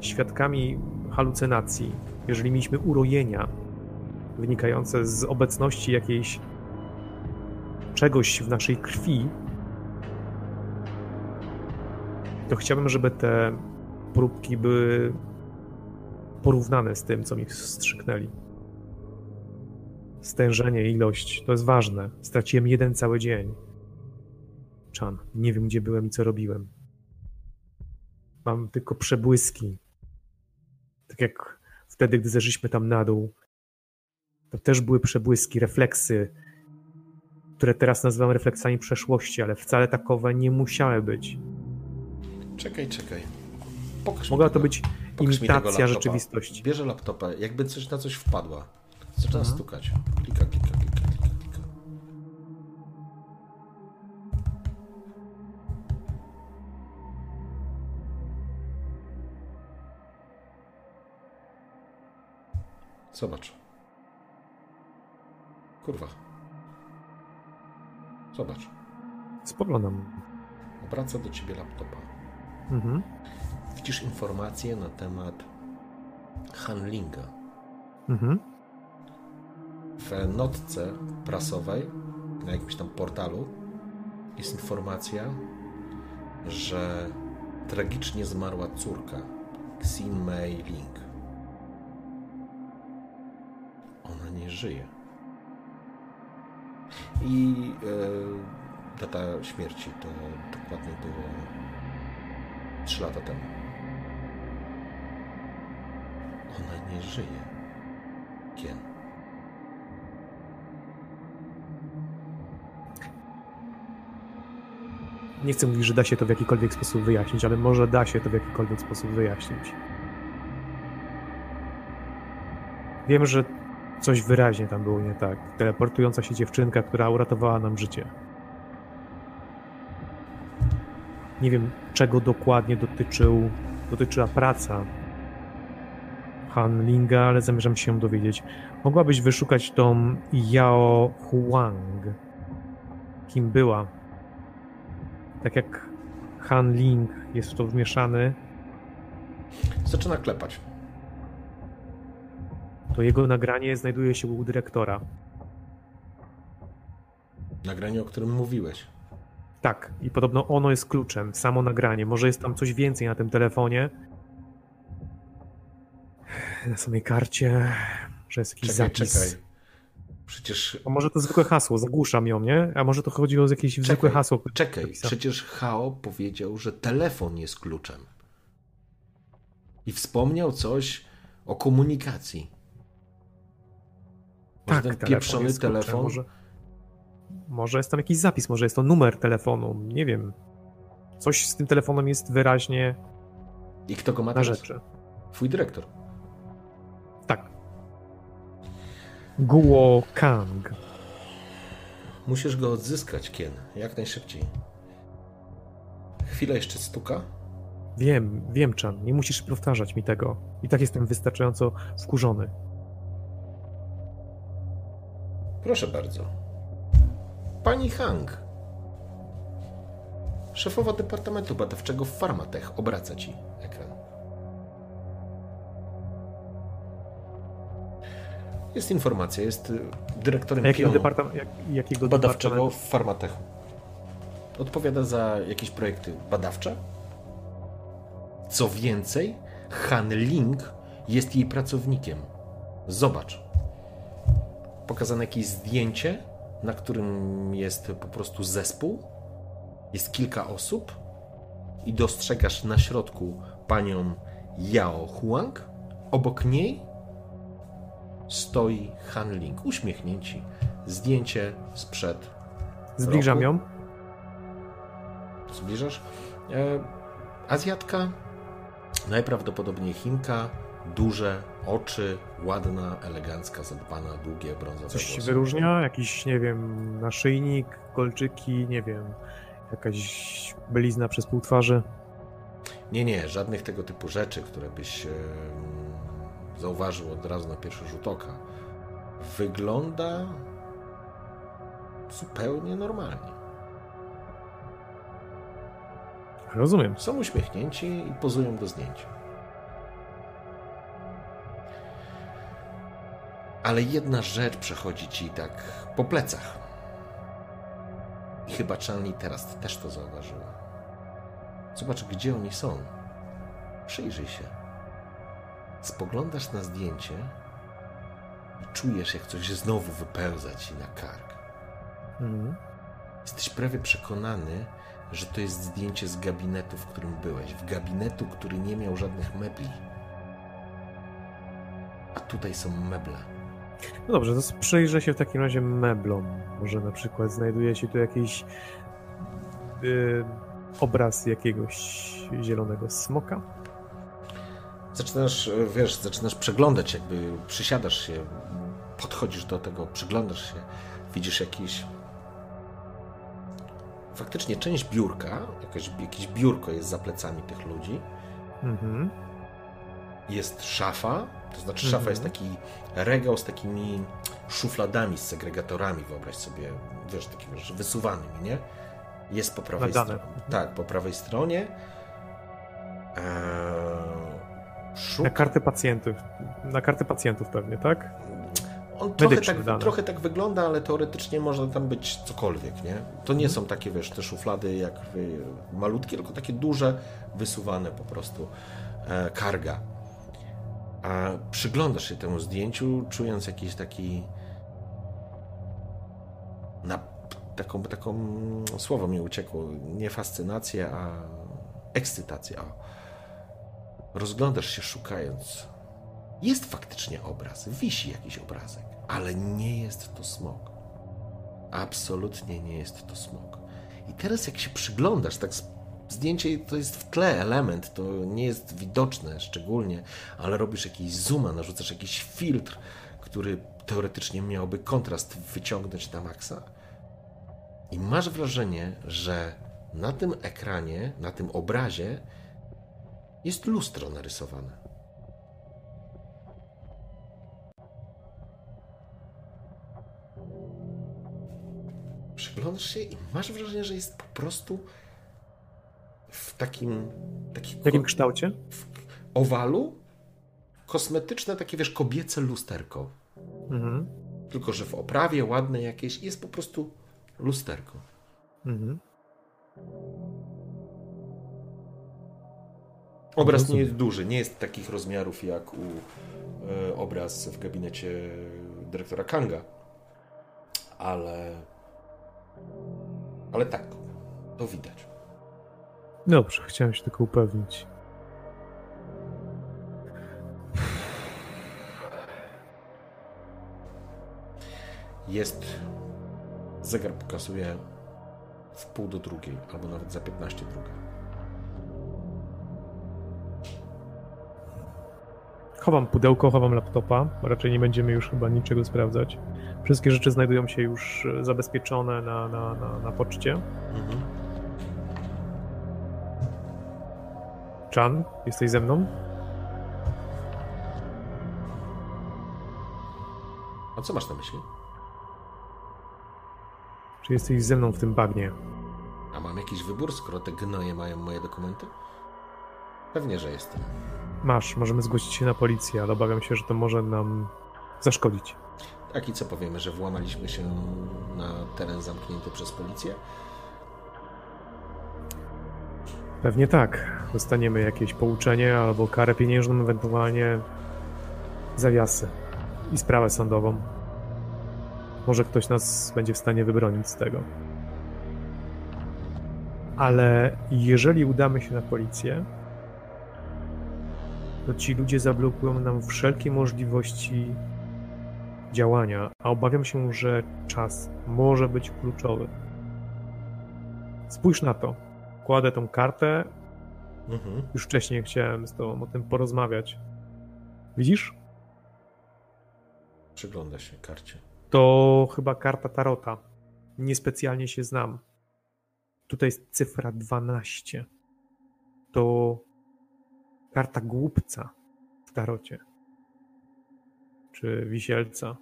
świadkami halucynacji, jeżeli mieliśmy urojenia wynikające z obecności jakiejś czegoś w naszej krwi, to chciałbym, żeby te próbki były porównane z tym, co mi wstrzyknęli. Stężenie, ilość, to jest ważne. Straciłem jeden cały dzień. Chan, nie wiem gdzie byłem i co robiłem. Mam tylko przebłyski. Tak jak wtedy, gdy zeszliśmy tam na dół, to też były przebłyski, refleksy, które teraz nazywam refleksami przeszłości, ale wcale takowe nie musiały być. Czekaj, czekaj. Pokaż Mogła to być imitacja rzeczywistości. Bierze laptopa, jakby coś na coś wpadła. Zaczyna Mhm. stukać. Klika, klika, klika, klika, klika. Zobacz. Kurwa. Zobacz. Spoglądam. Obraca do ciebie laptopa. Mhm. Widzisz informacje na temat handlinga. Mhm. W notce prasowej na jakimś tam portalu jest informacja, że tragicznie zmarła córka Xin Mei Ling. Ona nie żyje. I e, data śmierci to dokładnie było 3 lata temu. Ona nie żyje. Kien. Nie chcę mówić, że da się to w jakikolwiek sposób wyjaśnić, ale może da się to w jakikolwiek sposób wyjaśnić. Wiem, że coś wyraźnie tam było nie tak. Teleportująca się dziewczynka, która uratowała nam życie. Nie wiem, czego dokładnie dotyczył, dotyczyła praca Han Linga, ale zamierzam się dowiedzieć. Mogłabyś wyszukać tą Yao Huang. Kim była? tak jak Han Ling jest w to wmieszany, Zaczyna klepać. to jego nagranie znajduje się u dyrektora. Nagranie, o którym mówiłeś. Tak, i podobno ono jest kluczem, samo nagranie. Może jest tam coś więcej na tym telefonie. Na samej karcie, że jest jakiś Czekaj, zapis. czekaj. Przecież A może to zwykłe hasło, zagłuszam ją, nie? A może to chodziło o jakieś zwykłe hasło. Czekaj, przecież Hao powiedział, że telefon jest kluczem. I wspomniał coś o komunikacji. Może ten telefon pieprzony kluczem, telefon. Może, może jest tam jakiś zapis, może jest to numer telefonu, nie wiem. Coś z tym telefonem jest wyraźnie I kto go ma na teraz? rzeczy. Twój dyrektor. Guo Kang. Musisz go odzyskać, Kien, jak najszybciej. Chwilę jeszcze stuka. Wiem, wiem, Chan, nie musisz powtarzać mi tego. I tak jestem wystarczająco wkurzony. Proszę bardzo. Pani Hang. Szefowa Departamentu Badawczego w Farmatech obraca ci ekran. Jest informacja, jest y, dyrektorem jakiego, pionu departam- jak, jakiego badawczego departamentu? w Farmatechu. Odpowiada za jakieś projekty badawcze. Co więcej, Han Ling jest jej pracownikiem. Zobacz. Pokazane jakieś zdjęcie, na którym jest po prostu zespół. Jest kilka osób i dostrzegasz na środku panią Yao Huang. Obok niej stoi Han Ling, uśmiechnięci. Zdjęcie sprzed. Zbliżam roku. ją. Zbliżasz? E, Azjatka, najprawdopodobniej Chinka, duże oczy, ładna, elegancka, zadbana, długie, brązowe Coś włosy. wyróżnia? Jakiś, nie wiem, naszyjnik, kolczyki, nie wiem, jakaś belizna przez pół twarzy. Nie, nie, żadnych tego typu rzeczy, które byś zauważył od razu na pierwszy rzut oka. Wygląda zupełnie normalnie. Rozumiem. Są uśmiechnięci i pozują do zdjęcia. Ale jedna rzecz przechodzi ci tak po plecach. I chyba Chanli teraz też to zauważyła. Zobacz, gdzie oni są. Przyjrzyj się. Spoglądasz na zdjęcie i czujesz, jak coś znowu wypełza ci na kark. Mhm. Jesteś prawie przekonany, że to jest zdjęcie z gabinetu, w którym byłeś. W gabinetu, który nie miał żadnych mebli. A tutaj są meble. No dobrze, to przyjrzę się w takim razie meblom. Może na przykład znajduje się tu jakiś y, obraz jakiegoś zielonego smoka. Zaczynasz, e, wiesz, zaczynasz przeglądać, jakby przysiadasz się, podchodzisz do tego, przyglądasz się, widzisz jakiś. Faktycznie część biurka, jakaś, jakieś biurko jest za plecami tych ludzi. Mhm. jest szafa, to znaczy szafa Mhm. jest taki regał z takimi szufladami, z segregatorami, wyobraź sobie, wiesz, takimi wiesz, wysuwanymi, nie? Jest po prawej Nadane. stronie. Tak, po prawej stronie. Eee, Na szuka... kartę pacjentów. Na kartę pacjentów pewnie, tak? On trochę tak, trochę tak wygląda, ale teoretycznie może tam być cokolwiek, nie? To nie Mhm. są takie, wiesz, te szuflady jak malutkie, tylko takie duże, wysuwane po prostu e, karga. A przyglądasz się temu zdjęciu, czując jakiś taki na, taką, taką słowo mi uciekło, nie fascynację, a ekscytację. O. Rozglądasz się szukając jest faktycznie obraz, wisi jakiś obrazek, ale nie jest to smok. Absolutnie nie jest to smok. I teraz jak się przyglądasz, tak zdjęcie to jest w tle element, to nie jest widoczne szczególnie, ale robisz jakiś zooma, narzucasz jakiś filtr, który teoretycznie miałby kontrast wyciągnąć na maksa. I masz wrażenie, że na tym ekranie, na tym obrazie jest lustro narysowane. Przyglądasz się i masz wrażenie, że jest po prostu w takim, takim W jakim kształcie? w owalu kosmetyczne, takie wiesz, kobiece lusterko. Mhm. Tylko, że w oprawie ładne jakieś jest po prostu lusterko. Mhm. Obraz nie jest duży, nie jest takich rozmiarów jak u e, obraz w gabinecie dyrektora Kanga, ale. Ale tak, to widać. Dobrze, chciałem się tylko upewnić. Jest. Zegar pokazuje w pół do drugiej, albo nawet za 15 druga. Chowam pudełko, chowam laptopa. Raczej nie będziemy już chyba niczego sprawdzać. Wszystkie rzeczy znajdują się już e, zabezpieczone na, na, na, na poczcie. Mhm. Chan, jesteś ze mną? A co masz na myśli? Czy jesteś ze mną w tym bagnie? A mam jakiś wybór, skoro te gnoje mają moje dokumenty? Pewnie, że jestem. Masz, możemy zgłosić się na policję, ale obawiam się, że to może nam zaszkodzić. Tak i co powiemy, że włamaliśmy się na teren zamknięty przez policję? Pewnie tak. Dostaniemy jakieś pouczenie albo karę pieniężną, ewentualnie zawiasy i sprawę sądową. Może ktoś nas będzie w stanie wybronić z tego. Ale jeżeli udamy się na policję, to ci ludzie zablokują nam wszelkie możliwości działania, a obawiam się, że czas może być kluczowy. Spójrz na to. Kładę tą kartę. Mhm. Już wcześniej chciałem z tobą o tym porozmawiać. Widzisz? Przygląda się karcie. To chyba karta Tarota. Niespecjalnie się znam. Tutaj jest cyfra 12. To karta głupca w Tarocie. Czy wisielca.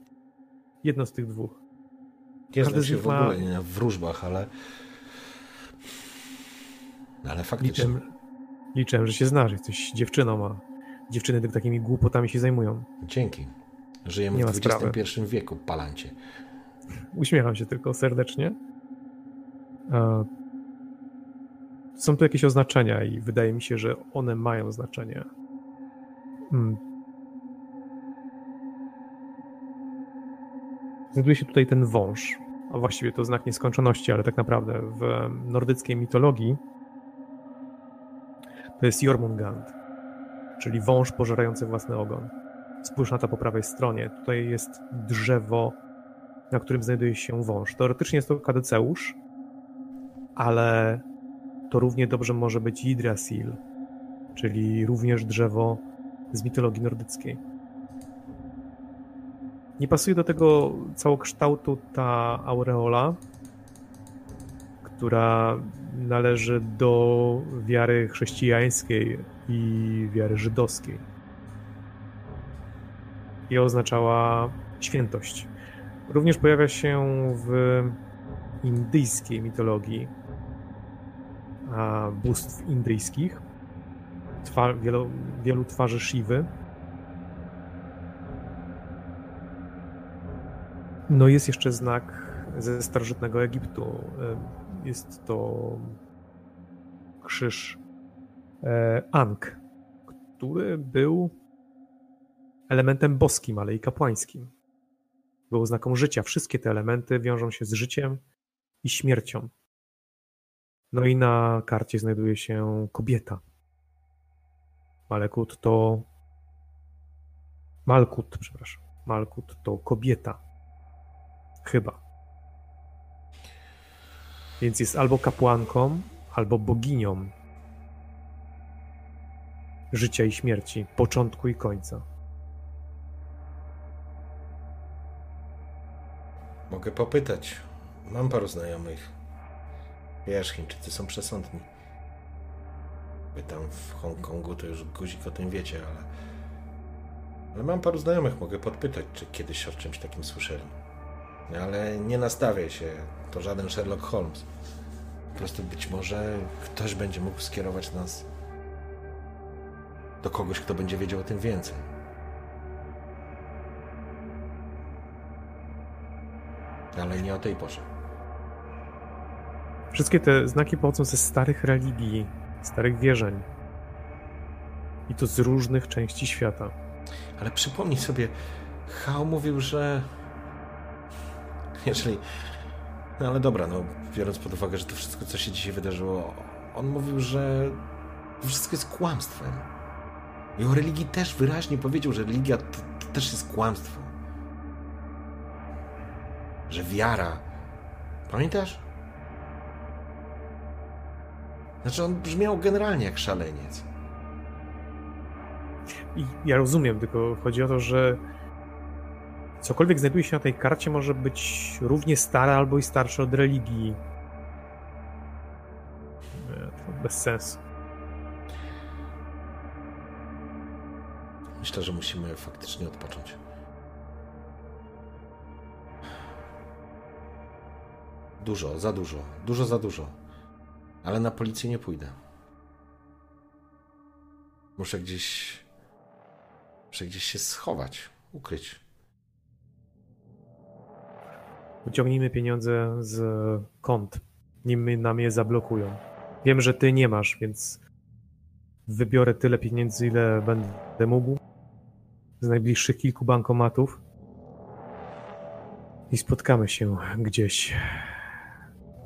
Jedno z tych dwóch. Nie znam się w ogóle nie na wróżbach, ale... Ale faktycznie... Liczę, liczę, że się znasz. Jesteś dziewczyną, a dziewczyny tylko takimi głupotami się zajmują. Dzięki. Żyjemy Nie w sprawy. XXI wieku, palancie. Uśmiecham się tylko serdecznie. E, Są tu jakieś oznaczenia i wydaje mi się, że one mają znaczenie. Hmm. Znajduje się tutaj ten wąż, a właściwie to znak nieskończoności, ale tak naprawdę w nordyckiej mitologii to jest Jormungand, czyli wąż pożerający własny ogon. Spójrz na to po prawej stronie. Tutaj jest drzewo na którym znajduje się wąż. Teoretycznie jest to kadeceusz, ale to równie dobrze może być Yggdrasil, czyli również drzewo z mitologii nordyckiej. Nie pasuje do tego całokształtu ta aureola, która należy do wiary chrześcijańskiej i wiary żydowskiej. I oznaczała świętość. Również pojawia się w indyjskiej mitologii bóstw indyjskich. Wielu, wielu twarzy Shiwy. No jest jeszcze znak ze starożytnego Egiptu. E, Jest to krzyż e, Ankh, który był elementem boskim, ale i kapłańskim był oznaką życia. Wszystkie te elementy wiążą się z życiem i śmiercią. No i na karcie znajduje się kobieta. Malekut to. Malkut, przepraszam. Malkut to kobieta. Chyba. Więc jest albo kapłanką, albo boginią życia i śmierci, początku i końca. Mogę popytać. Mam paru znajomych. Wiesz, Chińczycy są przesądni. Wy tam w Hongkongu to już guzik o tym wiecie, ale... Ale mam paru znajomych, mogę podpytać, czy kiedyś o czymś takim słyszeli. No, Ale nie nastawię się, to żaden Sherlock Holmes. Po prostu być może ktoś będzie mógł skierować nas do kogoś, kto będzie wiedział o tym więcej. Ale nie o tej porze. Wszystkie te znaki pochodzą ze starych religii, starych wierzeń. I to z różnych części świata. Ale przypomnij sobie, Hao mówił, że jeżeli... No ale dobra, no biorąc pod uwagę, że to wszystko, co się dzisiaj wydarzyło, on mówił, że to wszystko jest kłamstwem. I o religii też wyraźnie powiedział, że religia to, to też jest kłamstwo. Że wiara. Pamiętasz? Znaczy, on brzmiał generalnie jak szaleniec. Ja rozumiem, tylko chodzi o to, że cokolwiek znajduje się na tej karcie może być równie stare albo i starsze od religii. Nie, to bez sensu. Myślę, że musimy faktycznie odpocząć. Dużo, za dużo, dużo za dużo. Ale na policję nie pójdę. Muszę gdzieś. Muszę gdzieś się schować, ukryć. Wyciągnijmy pieniądze z kont, nim nam je zablokują. Wiem, że ty nie masz, więc wybiorę tyle pieniędzy, ile będę mógł z najbliższych kilku bankomatów i spotkamy się gdzieś.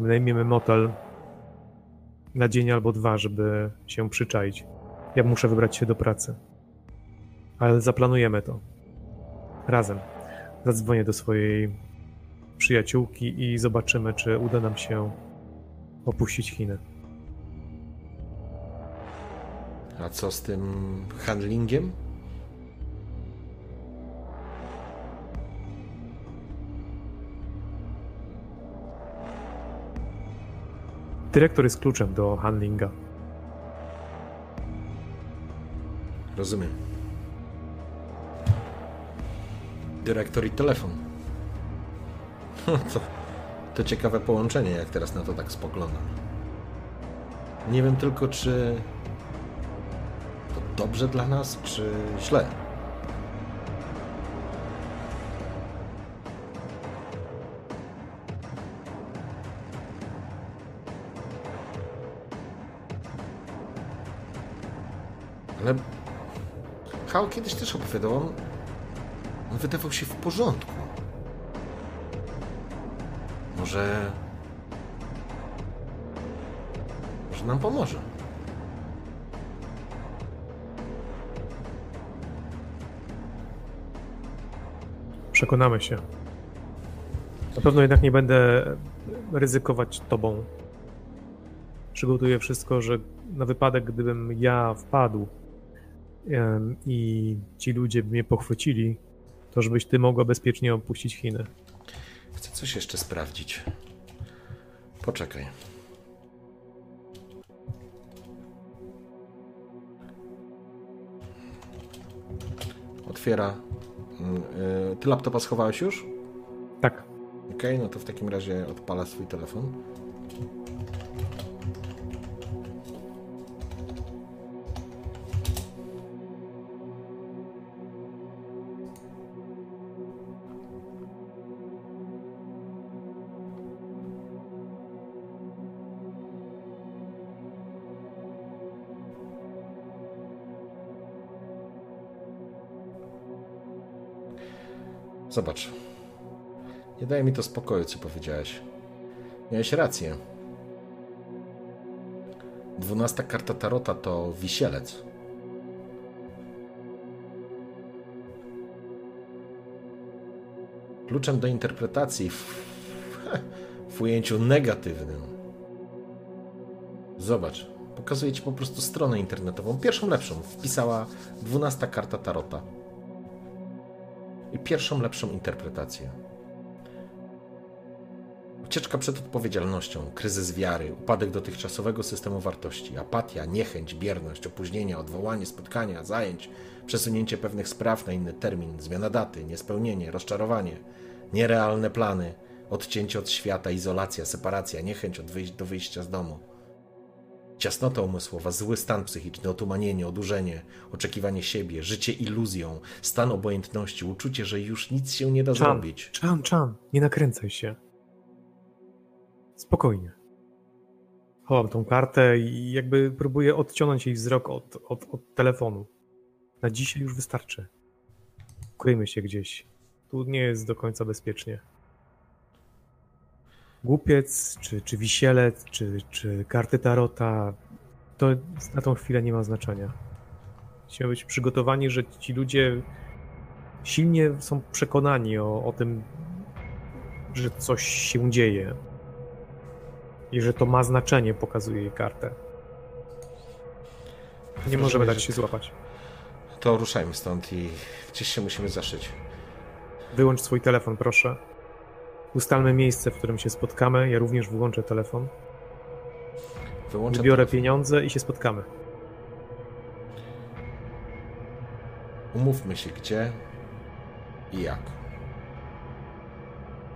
Wynajmiemy motel na dzień albo dwa, żeby się przyczaić. Ja muszę wybrać się do pracy. Ale zaplanujemy to. Razem. Zadzwonię do swojej przyjaciółki i zobaczymy, czy uda nam się opuścić Chiny. A co z tym handlingiem? Dyrektor jest kluczem do handlinga. Rozumiem. Dyrektor i telefon. To, to ciekawe połączenie, jak teraz na to tak spoglądam. Nie wiem tylko, czy to dobrze dla nas, czy źle. Ale Hal kiedyś też opowiadał, on, on wydawał się w porządku. Może... Może nam pomoże. Przekonamy się. Na pewno jednak nie będę ryzykować tobą. Przygotuję wszystko, że na wypadek, gdybym ja wpadł i ci ludzie by mnie pochwycili, to żebyś ty mogła bezpiecznie opuścić Chiny. Chcę coś jeszcze sprawdzić. Poczekaj. Otwiera. Mm, y, Ty laptopa schowałeś już? Tak, Okej, no to w takim razie odpala swój telefon. Zobacz. Nie daje mi to spokoju, co powiedziałeś. Miałeś rację. Dwunasta karta Tarota to wisielec. Kluczem do interpretacji w, w ujęciu negatywnym. Zobacz, pokazuję ci po prostu stronę internetową, pierwszą lepszą. Wpisała dwunasta karta Tarota. Pierwszą lepszą interpretację. Ucieczka przed odpowiedzialnością, kryzys wiary, upadek dotychczasowego systemu wartości, apatia, niechęć, bierność, opóźnienia, odwołanie spotkania, zajęć, przesunięcie pewnych spraw na inny termin, zmiana daty, niespełnienie, rozczarowanie, nierealne plany, odcięcie od świata, izolacja, separacja, niechęć od wyjść do wyjścia z domu. Ciasnota umysłowa, zły stan psychiczny, otumanienie, odurzenie, oczekiwanie siebie, życie iluzją, stan obojętności, uczucie, że już nic się nie da Chan, zrobić. Chan, Chan, nie nakręcaj się. Spokojnie. Chowam tą kartę i jakby próbuję odciągnąć jej wzrok od, od, od telefonu. Na dzisiaj już wystarczy. Ukryjmy się gdzieś. Tu nie jest do końca bezpiecznie. Głupiec, czy, czy wisielec, czy, czy karty tarota, to na tą chwilę nie ma znaczenia. Musimy być przygotowani, że ci ludzie silnie są przekonani o, o tym, że coś się dzieje i że to ma znaczenie, pokazuje jej kartę. Nie możemy dać się złapać. To ruszajmy stąd i gdzieś się musimy zaszyć. Wyłącz swój telefon, proszę. Ustalmy miejsce, w którym się spotkamy. Ja również wyłączę telefon. Wyłączę Biorę pieniądze i się spotkamy. Umówmy się gdzie i jak.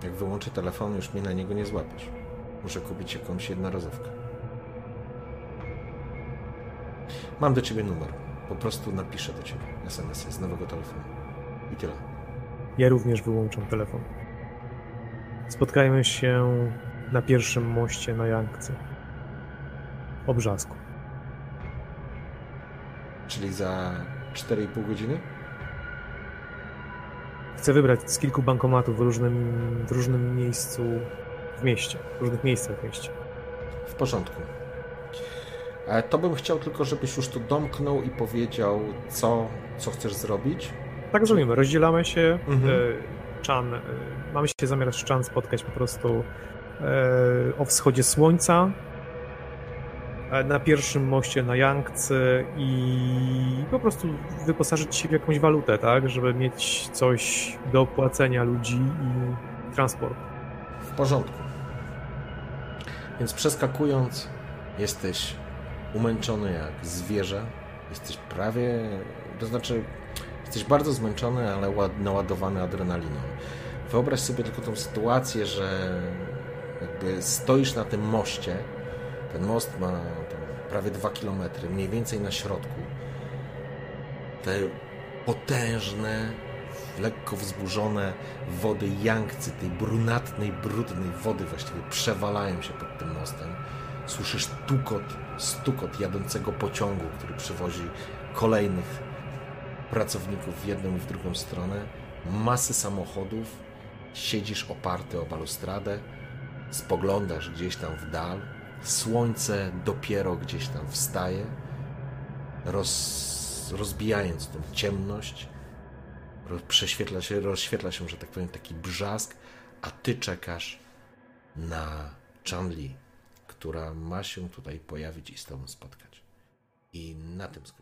Jak wyłączę telefon, już mnie na niego nie złapiesz. Muszę kupić jakąś jednorazówkę. Mam do ciebie numer. Po prostu napiszę do ciebie SMS z nowego telefonu. I tyle. Ja również wyłączam telefon. Spotkajmy się na pierwszym moście na Jankce. Obrzasku. Czyli za 4,5 godziny? Chcę wybrać z kilku bankomatów w różnym, w różnym miejscu w mieście. W różnych miejscach w mieście. W porządku. E, To bym chciał tylko, żebyś już to domknął i powiedział, co, co chcesz zrobić. Tak zrobimy. Rozdzielamy się. Mhm. E, Chan, e, mamy się zamiar z Chan spotkać po prostu e, o wschodzie słońca e, na pierwszym moście na Yangtze i po prostu wyposażyć się w jakąś walutę, tak, żeby mieć coś do opłacenia ludzi i transport. W porządku. Więc przeskakując, jesteś umęczony jak zwierzę. Jesteś prawie, to znaczy, jesteś bardzo zmęczony, ale ład- naładowany adrenaliną. Wyobraź sobie tylko tą sytuację, że jakby stoisz na tym moście. Ten most ma prawie dwa kilometry, mniej więcej na środku. Te potężne, lekko wzburzone wody Yangtze, tej brunatnej, brudnej wody właściwie przewalają się pod tym mostem. Słyszysz tukot, stukot jadącego pociągu, który przywozi kolejnych pracowników w jedną i w drugą stronę. Masy samochodów. Siedzisz oparty o balustradę, spoglądasz gdzieś tam w dal. Słońce dopiero gdzieś tam wstaje, roz, rozbijając tą ciemność prześwietla się, rozświetla się, że tak powiem, taki brzask, a ty czekasz na Chanli, która ma się tutaj pojawić i z tobą spotkać. I na tym skończę.